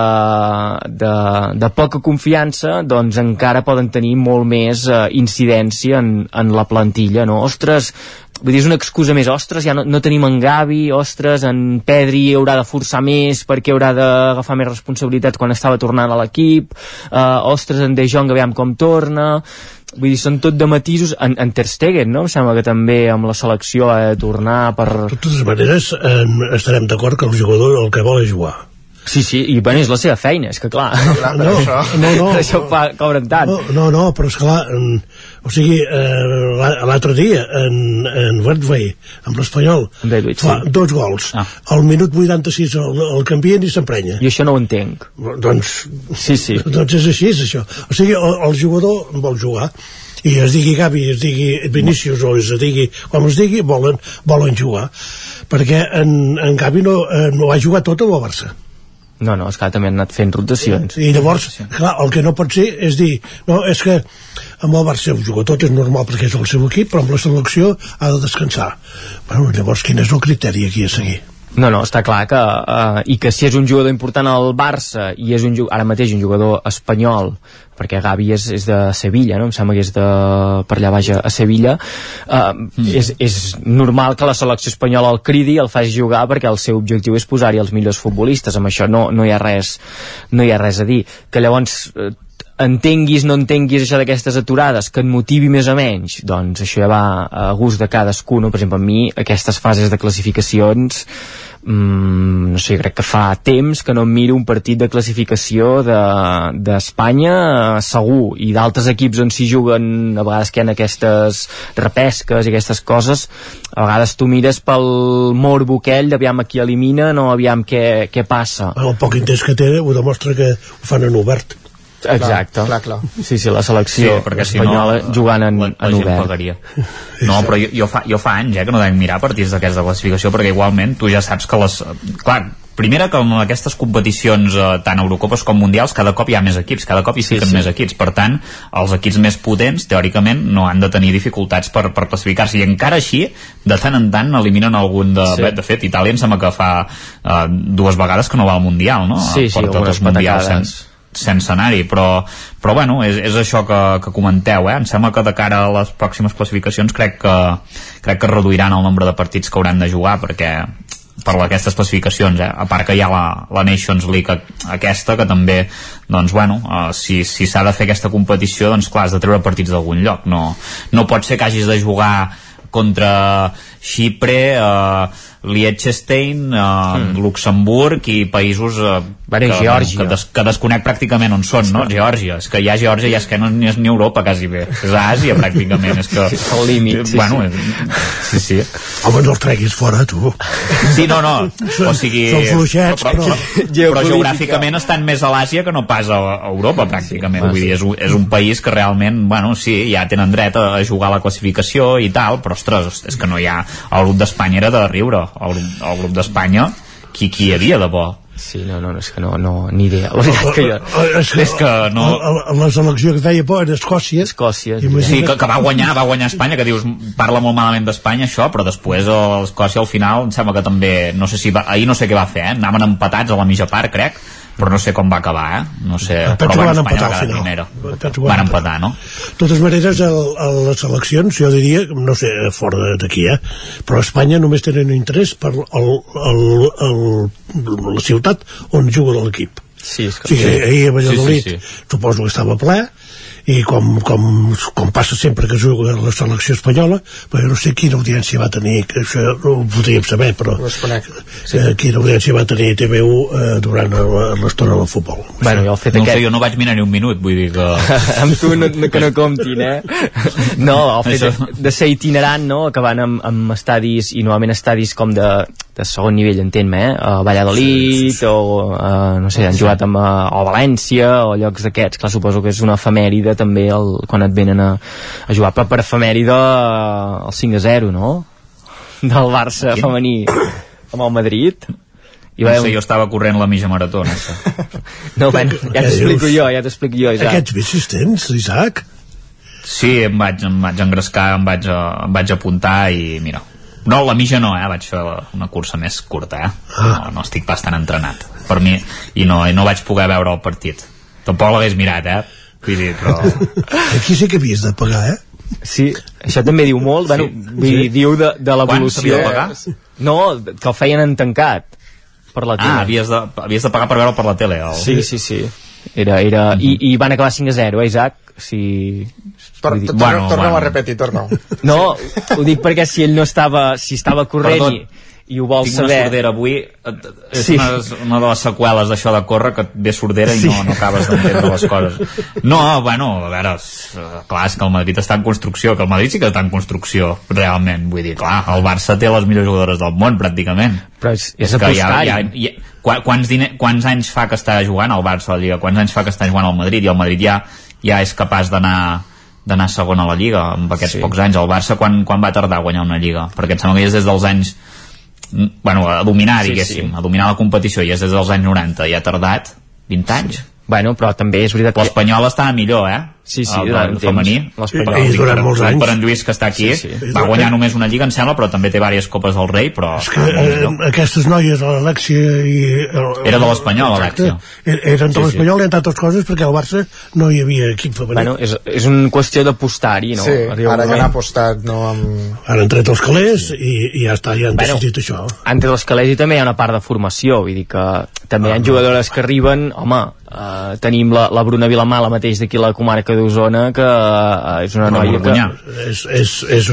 de, de poca confiança, doncs encara poden tenir molt més eh, incidència en, en la plantilla, no? Ostres, vull dir, és una excusa més, ostres, ja no, no tenim en Gavi, ostres, en Pedri haurà de forçar més perquè haurà d'agafar més responsabilitats quan estava tornant a l'equip, uh, ostres, en De Jong, aviam com torna, vull dir, són tot de matisos en, en Ter Stegen, no? Em sembla que també amb la selecció ha de tornar per... De totes maneres, eh, estarem d'acord que el jugador el que vol és jugar. Sí, sí, i bueno, és la seva feina, és que clar, no, no, això. no, no, per això fa, cobren tant. No, no, no però és clar, en, o sigui, eh, l'altre dia, en, en Westway, amb l'Espanyol, fa sí. dos gols. Ah. Al minut 86 el, el canvien i s'emprenya. Jo això no ho entenc. Doncs, sí, sí. doncs és així, és això. O sigui, el, el jugador vol jugar i es digui Gavi, es digui Vinícius o es digui com es digui, volen, volen jugar perquè en, en Gavi no, eh, no ha jugat tot al Barça no, no, és que també han anat fent rotacions. I llavors, clar, el que no pot ser és dir, no, és que amb el Barça el jugador tot és normal perquè és el seu equip, però amb la selecció ha de descansar. Bueno, llavors, quin és el criteri aquí a seguir? No, no, està clar que... Uh, I que si és un jugador important al Barça i és un, ara mateix un jugador espanyol perquè Gavi és, és de Sevilla, no? em sembla que és de per allà baix a Sevilla uh, mm. és, és normal que la selecció espanyola el cridi, el faci jugar perquè el seu objectiu és posar-hi els millors futbolistes amb això no, no, hi ha res, no hi ha res a dir que llavors uh, entenguis, no entenguis això d'aquestes aturades, que et motivi més o menys, doncs això ja va a gust de cadascú, no? Per exemple, a mi aquestes fases de classificacions mm, no sé, crec que fa temps que no em miro un partit de classificació d'Espanya de, segur, i d'altres equips on s'hi juguen a vegades que hi ha aquestes repesques i aquestes coses a vegades tu mires pel morbo aquell d'aviam a qui elimina no aviam què, què passa. El poc interès que té ho demostra que ho fan en obert Exacte. Clar, clar. Sí, sí, la selecció sí, perquè espanyola si no, jugant en, la, la en obert. Pagaria. No, però jo, jo, fa, jo fa anys eh, que no dec mirar partits d'aquesta classificació perquè igualment tu ja saps que les... Clar, primera que en aquestes competicions eh, tant Eurocopes com Mundials cada cop hi ha més equips, cada cop hi fiquen sí, sí. més equips per tant, els equips més potents teòricament no han de tenir dificultats per, per classificar-se i encara així de tant en tant eliminen algun de... Sí. De fet, Itàlia em sembla que fa uh, dues vegades que no va al Mundial no? Sí, sí, Porta algunes patacades sense anar-hi, però, però bueno, és, és això que, que comenteu, eh? em sembla que de cara a les pròximes classificacions crec que, crec que reduiran el nombre de partits que hauran de jugar, perquè per aquestes classificacions, eh? a part que hi ha la, la Nations League aquesta, que també, doncs bueno, uh, si s'ha si de fer aquesta competició, doncs clar, has de treure partits d'algun lloc, no, no pot ser que hagis de jugar contra Xipre, eh, Liechtenstein, eh, mm. Luxemburg i països eh, Vale, que, Geòrgia. que, des, que desconec pràcticament on són, no? Geòrgia. És que hi ha Geòrgia i és que no ni és ni Europa quasi bé. És a Àsia pràcticament. És que, sí, el límit. Sí, bueno, sí. sí, sí. Home, no el treguis fora, tu. Sí, no, no. O sigui... Són fluixets, però... Però, però geogràficament estan més a l'Àsia que no pas a, Europa, pràcticament. Vull dir, és un, és un país que realment, bueno, sí, ja tenen dret a, a jugar a la classificació i tal, però, ostres, és que no hi ha... El grup d'Espanya era de riure. El, el grup d'Espanya, qui, qui hi havia de bo? Sí, no, no, és que no, no ni idea. La veritat que jo... És que, és que no... La, la selecció que feia por era Escòcia. Escòcia. Sí, que, que va guanyar, va guanyar Espanya, que dius, parla molt malament d'Espanya, això, però després l'Escòcia al final em sembla que també, no sé si va, ahir no sé què va fer, eh? anaven empatats a la mitja part, crec, però no sé com va acabar, eh? No sé, Penso però van empatar al final. Primera. Van empatar, no? De totes maneres, el, el, les eleccions, jo diria, no sé, fora d'aquí, eh? Però a Espanya només tenen interès per el, el, el, la ciutat on juga l'equip. Sí, és que... O sigui, ahir a Valladolid sí, sí, sí. suposo que estava ple, i com, com, com passa sempre que juga la selecció espanyola però no sé quina audiència va tenir que això no ho podríem saber però sí. eh, quina audiència va tenir TV1 eh, durant l'estona del futbol bueno, jo, el fet no aquest... sé, jo no vaig mirar ni un minut vull dir que... amb tu no, no, que no comptin eh? no, el fet de, de ser itinerant no? acabant amb, amb estadis i normalment estadis com de, de segon nivell entenc-me, eh? a Valladolid sí, sí, sí. o uh, no sé, han jugat amb, uh, o València o llocs d'aquests, clar, suposo que és una efemèride també el, quan et venen a, a jugar, però per efemèride el 5 a 0, no? Del Barça Quin? femení amb el Madrid i no sé, jo estava corrent la mitja marató no, no bueno, ja t'explico jo ja t'explico jo, Isaac aquests vicis tens, Isaac? sí, em vaig, em vaig engrescar em vaig, em vaig apuntar i mira no, la mitja no, eh? vaig fer una cursa més curta eh? Ah. no, no estic bastant entrenat per mi, i no, i no vaig poder veure el partit tampoc l'hagués mirat eh? Vull dir, però... Aquí sí que havies de pagar, eh? Sí, això també diu molt, bueno, sí. vull dir, diu de, de l'evolució... de pagar? No, que el feien en tancat per la tele. Ah, havies de, havies de pagar per veure per la tele. El... Sí, sí, sí. Era, era, mm -hmm. i, i van acabar 5 a 0, eh, Isaac? Si, Tor dir- tor bueno, torna-ho bueno. a repetir, torna-ho. no, ho dic perquè si ell no estava si estava corrent Perdó, i, i ho vol Tinc saber. una sordera avui. És Sí. una, una de les seqüeles d'això de córrer que et ve sordera i Sí. no, no acabes d'entendre les coses. No, bueno, a veure és, clar, és que el Madrid està en construcció que el Madrid sí que està en construcció realment, vull dir, clar, el Barça té les millors jugadores del món pràcticament. Però és, és que ja, ja, ja, qua- quants, diner, quants anys fa que està jugant el Barça a la Lliga, quants anys fa que està jugant al Madrid? I el Madrid ja, ja és capaç d'anar d'anar segon a la Lliga amb aquests sí. pocs anys, el Barça quan, quan va tardar a guanyar una Lliga, perquè em sembla que és des dels anys bueno, a dominar, Sí, diguéssim, sí. a dominar la competició i és des dels anys 90 i ha tardat 20 anys. Bueno, però també és veritat que... L'Espanyol estava millor, eh? Sí, sí, el, durant el temps. femení. L'Espanyol. Dic, I durant per- molts anys. Per en Lluís, que està aquí, Sí, sí. va guanyar només una lliga, em sembla, però també té diverses copes del rei, però... És que eh, aquestes noies, l'Alexia i... El, Era de l'Espanyol, Exacte. Alexia. Er- Eren de Sí, sí. l'Espanyol, entre altres coses, perquè al Barça no hi havia equip femení. bueno, és, és una qüestió d'apostar-hi no? Sí, Arriba ara ja han apostat, no amb... Ara han tret els calés i, i ja està, ja han Bueno, decidit això. entre els calés i també hi ha una part de formació vull dir que també hi ha jugadores que arriben home, eh, tenim la, la Bruna Vilamala mateix d'aquí la comarca d'Osona que eh, és una Una noia que. És, és, és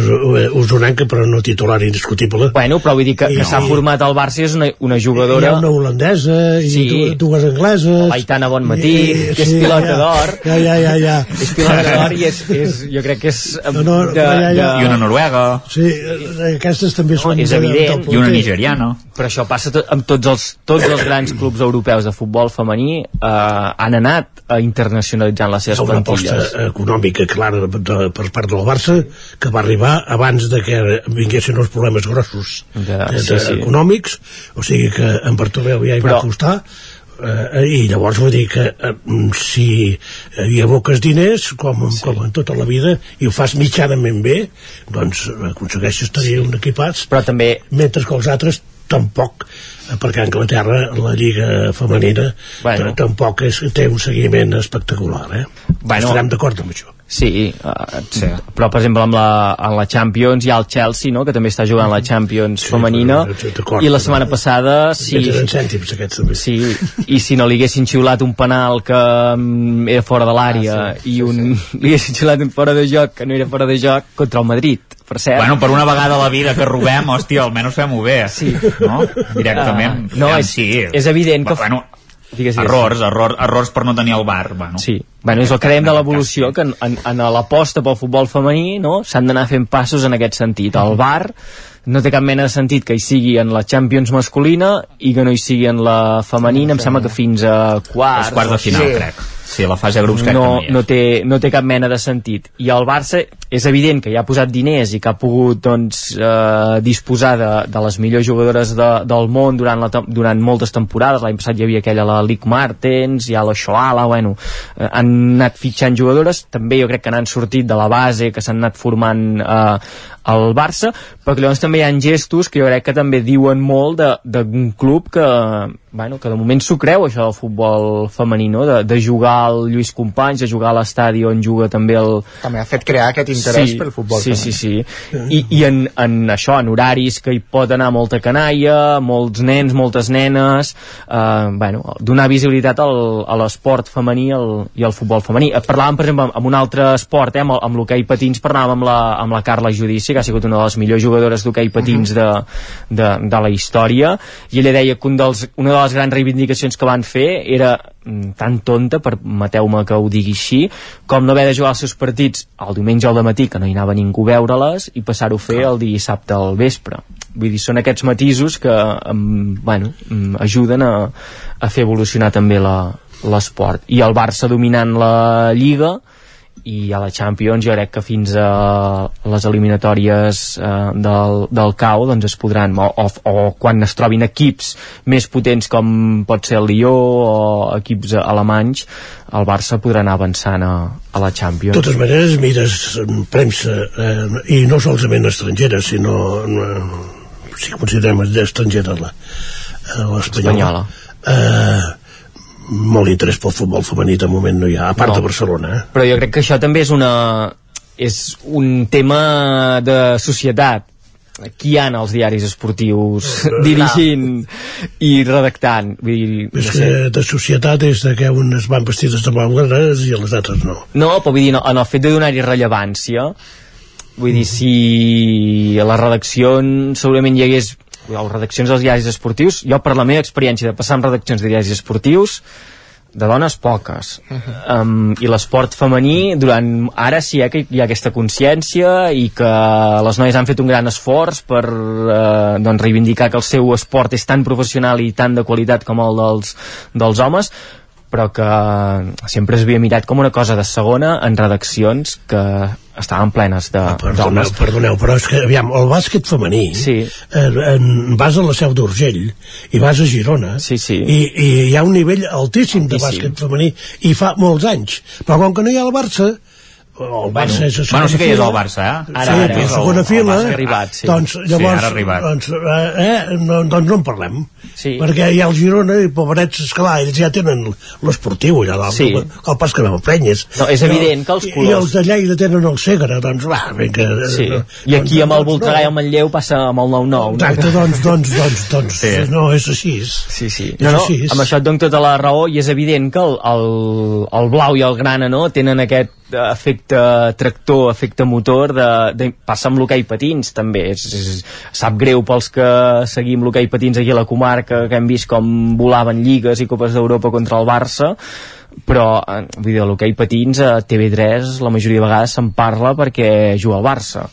usonenca, però no titular indiscutible. bueno, però vull dir que, I- que s'ha i- format al Barça i és una, una Hi jugadora ha una holandesa i Sí. sí. dues angleses. l'Aitana Bonmatí I- que és sí, pilota ja, d'or Ja, ja, ja, ja. és pilota d'or i és, és, jo crec que és No, no, de, ja, ja. I una noruega, Sí, aquestes també són... és de- evident. i una nigeriana. però això passa to amb tots els, tots els grans clubs europeus de futbol femení eh, han anat a internacionalitzant les Hi seves una plantilles econòmica clara de, per part del Barça que va arribar abans de que vinguessin els problemes grossos De- de, sí, sí. econòmics o sigui que en Bartomeu ja hi Però- va costar eh, i llavors vull dir que eh, si hi aboques diners com, sí. com en tota la vida i ho fas mitjanament bé doncs aconsegueixes tenir un equipats però també mentre que els altres tampoc eh, perquè a Anglaterra la lliga femenina Bueno. tampoc és, té un seguiment espectacular eh? Bueno. estarem d'acord amb això Sí, uh, sí, però per exemple amb la, en la Champions hi ha el Chelsea, no?, que també està jugant la Champions Sí, femenina, i la setmana passada sí. sí, eren cèntims aquests també sí, i si no li haguessin xiulat un penal que mm, era fora de l'àrea Ah, sí, i un, li haguessin xiulat un fora de joc que no era fora de joc contra el Madrid, per cert Bueno, per una vegada a la vida que robem, hòstia, almenys fem-ho bé. Sí. No? Directament. Ah, no, Ja, és- sí. és evident que- Bueno, Digues, digues. errors, errors, errors per no tenir el bar. Bueno. Sí, bueno, és el que dèiem de l'evolució, que en, en, en l'aposta pel futbol femení no? s'han d'anar fent passos en aquest sentit. El VAR no té cap mena de sentit que hi sigui en la Champions masculina i que no hi sigui en la femenina, em sembla que fins a quarts... Els quarts de final, Sí. crec. Sí, la fase de grups crec no, que no hi és. no, té, no té cap mena de sentit. I el Barça és evident que ja ha posat diners i que ha pogut doncs, eh, disposar de, de les millors jugadores de, del món durant, la, durant moltes temporades. L'any passat hi havia aquella la Lic Martens hi ha la Shoala, bueno eh, han anat fitxant jugadores. També jo crec que n'han sortit de la base que s'han anat formant eh, al Barça però llavors també hi ha gestos que jo crec que també diuen molt de- d'un club que, bueno, que de moment s'ho creu això del futbol femení no? de, de jugar al Lluís Companys de jugar a l'estadi on juga també el, També ha fet crear aquest interès pel futbol sí, femení. sí, sí. I, i en, en això, en horaris que hi pot anar molta canalla, molts nens, moltes nenes, eh, bueno, donar visibilitat al, a l'esport femení el, i al futbol femení. Eh, Parlàvem, per exemple, amb un altre esport, eh, amb, amb l'hoquei patins, parlàvem amb la, amb la Carla Judici, que ha sigut una de les millors jugadores d'hoquei patins de, de, de la història, i ella deia que un dels, una de les grans reivindicacions que van fer era mm, tan tonta, permeteu-me que ho digui així, com no haver de jugar els seus partits el diumenge al matí que no hi anava ningú a veure-les, i passar-ho a fer el dissabte al vespre. Vull dir, són aquests matisos que um, bueno, um, ajuden a, a fer evolucionar també l'esport. I el Barça dominant la Lliga, i a la Champions jo crec que fins a les eliminatòries eh, del, del CAO doncs es podran, o, o, o quan es trobin equips més potents com pot ser el Lió o equips alemanys el Barça podrà anar avançant a, a la Champions De totes maneres, mires premsa, eh, i no solament estrangera, sinó eh, si considerem estrangera eh, l'espanyola, Espanyola. eh, molt interès pel futbol femení de moment no hi ha, a part No. de Barcelona. Eh? però jo crec que això també és una és un tema de societat qui hi ha als diaris esportius dirigint i redactant vull dir, És no que sé. de societat és de que unes van vestides de blaugranes i les altres no. No, però vull dir, no, en el fet de donar-hi rellevància, vull dir, si a les redaccions segurament hi hagués o redaccions dels diaris esportius, jo per la meva experiència de passar amb redaccions de diaris esportius, de dones poques. Um, i l'esport femení durant ara sí eh, que hi ha aquesta consciència i que les noies han fet un gran esforç per uh, doncs reivindicar que el seu esport és tan professional i tan de qualitat com el dels, dels homes però que sempre es havia mirat com una cosa de segona en redaccions que estaven plenes de- Perdoneu, d'homes. perdoneu, però és que, aviam, el bàsquet femení, sí. eh, en, vas a la Seu d'Urgell i vas a Girona, sí, sí. I, i hi ha un nivell altíssim, de Altíssim. bàsquet femení, i fa molts anys. Però com que no hi ha el Barça, el Barça és a bueno, sí que és segona el Barça, eh? Ara, sí, ara, a segona el- el fila, Barça arribat, sí. doncs Sí, llavors, arribat. doncs, eh, eh, no, doncs no en parlem. Sí. Perquè hi ha el Girona i pobrets, esclar, ells ja tenen l'esportiu allà dalt, Sí. el pas que no prenyes. No, és evident que els I, I colors- els de Lleida tenen el Segre, doncs va, vinga. Sí. no, I aquí doncs, amb el doncs, Voltregà i no. el Manlleu passa amb el 9-9 no? Exacte, doncs, doncs, doncs, doncs Sí. no, és així. Sí, sí. No, no, així. amb això et dono tota la raó i és evident que el, el, el blau i el grana no, tenen aquest eh, efecte tractor, efecte motor de, de, passa amb l'hoquei patins també. És, és, sap greu pels que seguim l'hoquei patins aquí a la comarca que hem vist com volaven lligues i copes d'Europa contra el Barça però eh, vull dir, l'hoquei patins a TV3 la majoria de vegades se'n parla perquè juga al Barça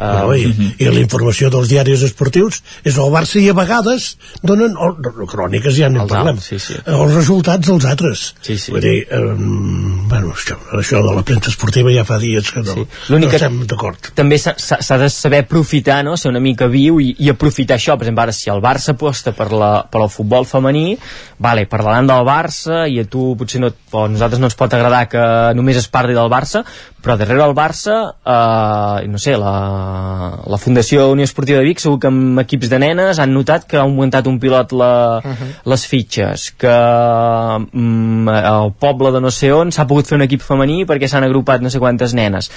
No, i, Uh, i la informació dels diaris esportius és el Barça i a vegades donen o, cròniques ja no en parlem sí, sí. els resultats dels altres Sí, sí. vull dir, um, bueno, això, això de la premsa esportiva ja fa dies que no, L'únic no estem d'acord també s'ha de saber aprofitar, no? ser una mica viu i, i aprofitar això, per exemple, ara si el Barça aposta per, la, per el futbol femení vale, parlaran del Barça i a tu potser no, o a nosaltres no ens pot agradar que només es parli del Barça però darrere el Barça eh, no sé, la, la Fundació Unió Esportiva de Vic segur que amb equips de nenes han notat que ha augmentat un pilot la, les fitxes que mm, el poble de no sé on s'ha pogut fer un equip femení perquè s'han agrupat no sé quantes nenes.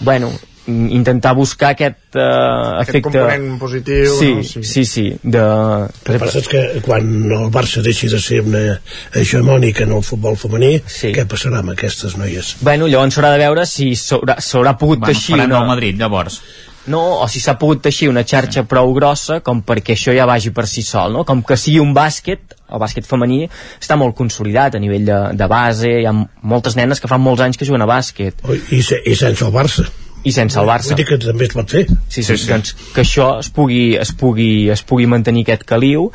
Bueno, intentar buscar aquest uh, Aquest efecte component positiu, sí, no? sí, sí, sí de... el que passa és que quan el Barça deixi de ser una hegemònica en el futbol femení Sí. què passarà amb aquestes noies? Bueno, llavors s'haurà de veure si s'haurà pogut Bueno, teixir una... Madrid, llavors. No, o si s'ha pogut teixir una xarxa prou grossa com perquè això ja vagi per si sol, no? Com que sigui un bàsquet, el bàsquet femení està molt consolidat a nivell de, de base, hi ha moltes nenes que fan molts anys que juguen a bàsquet. I, se, i sense el Barça I sense el Barça. vull dir que també es pot fer Sí, sí, sí, doncs que això es pugui, es pugui, es pugui mantenir aquest caliu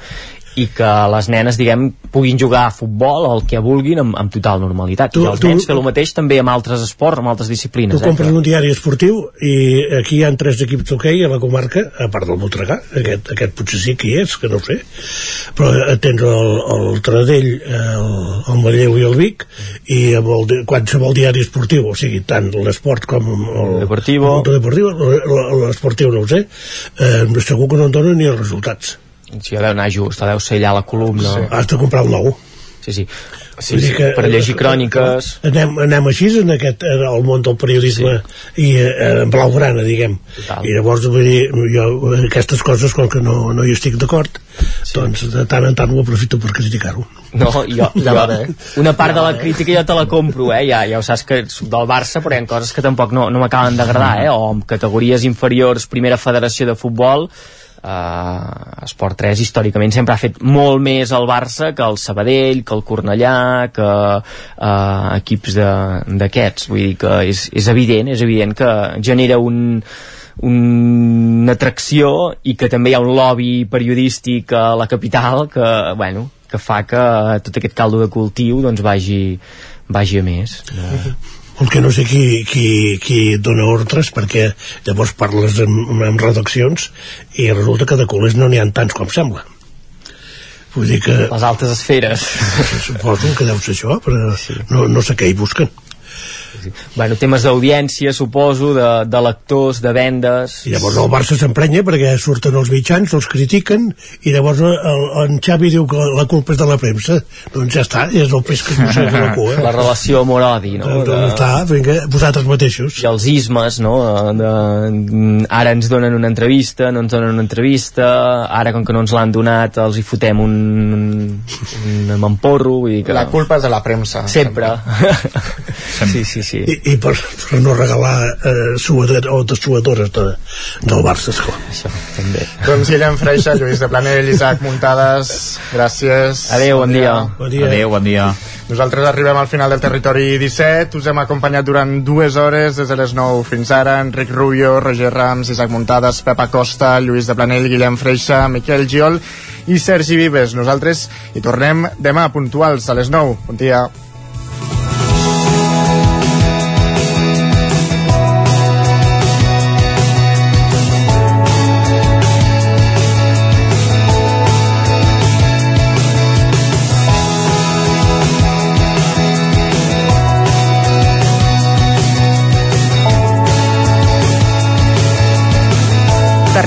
i que les nenes, diguem, puguin jugar a futbol o el que vulguin amb, amb total normalitat. Tu- I els tu- nens fer el mateix també amb altres esports, amb altres disciplines. Tu compres eh? un diari esportiu i aquí hi ha tres equips d'hoquei a la comarca, a part del Voltregà, aquest, aquest potser sí que hi és, que no ho sé, però eh, tens el, el Taradell, el, el Manlleu i el Vic, i amb el, qualsevol diari esportiu, o sigui, tant l'esport com el deportivo, l'esportiu no ho sé, eh, segur que no en donen ni els resultats. Sí, deu anar just, deu ser allà a la columna. Sí. Has de comprar el nou. Sí, sí. Sí, sí, que- per llegir cròniques... Anem, anem així en aquest en el món del periodisme sí. i eh, en blaugrana, diguem. Total. I llavors, vull dir, jo aquestes coses, com que no, no hi estic d'acord, sí. doncs de tant en tant ho aprofito per criticar-ho. No, jo, Ja jo va bé. una part de la crítica jo te la compro, eh? Ja, ja ho saps que soc del Barça, però hi ha coses que tampoc no, no m'acaben d'agradar, eh? O amb categories inferiors, primera federació de futbol, eh, Esport 3 històricament sempre ha fet molt més el Barça que el Sabadell, que el Cornellà que eh, equips d'aquests. Vull dir que és, és evident és evident que genera un una atracció i que també hi ha un lobby periodístic a la capital que, bueno, que fa que tot aquest caldo de cultiu doncs vagi, vagi a més El que no sé qui, qui, qui dona ordres, perquè llavors parles amb, amb redaccions i resulta que de culers no n'hi ha tants com sembla. Vull dir que... les altes esferes Suposo que deu ser això, però sí. no, no sé què hi busquen. Sí. Bueno, temes d'audiència, suposo, de, de lectors, de vendes... I llavors el Barça s'emprenya perquè surten els mitjans, els critiquen, i llavors el, en Xavi diu que la culpa és de la premsa. Doncs ja està, és el peix que es mossega la cua. La relació amor-odi, no? Doncs de... està, vinga, vosaltres mateixos. I els ismes, no? De, de, ara ens donen una entrevista, no ens donen una entrevista, ara com que no ens l'han donat els hi fotem un, un, un mamporro, vull dir que... La culpa és de la premsa. Sempre. sempre. sí, sí, sí. I, i per, per no regalar eh, suador, o de suadores de, del Barça, esclar. Això, també. Doncs Guillem Freixa, Lluís de Planell, Isaac Muntades, gràcies. Adéu, bon dia. Bon dia. Adéu, bon dia. Nosaltres arribem al final del territori 17, us hem acompanyat durant dues hores, des de les 9 fins ara, Enric Rubio, Roger Rams, Isaac Muntades, Pepa Costa, Lluís de Planell, Guillem Freixa, Miquel Giol i Sergi Vives. Nosaltres hi tornem demà puntuals a les 9. Bon dia.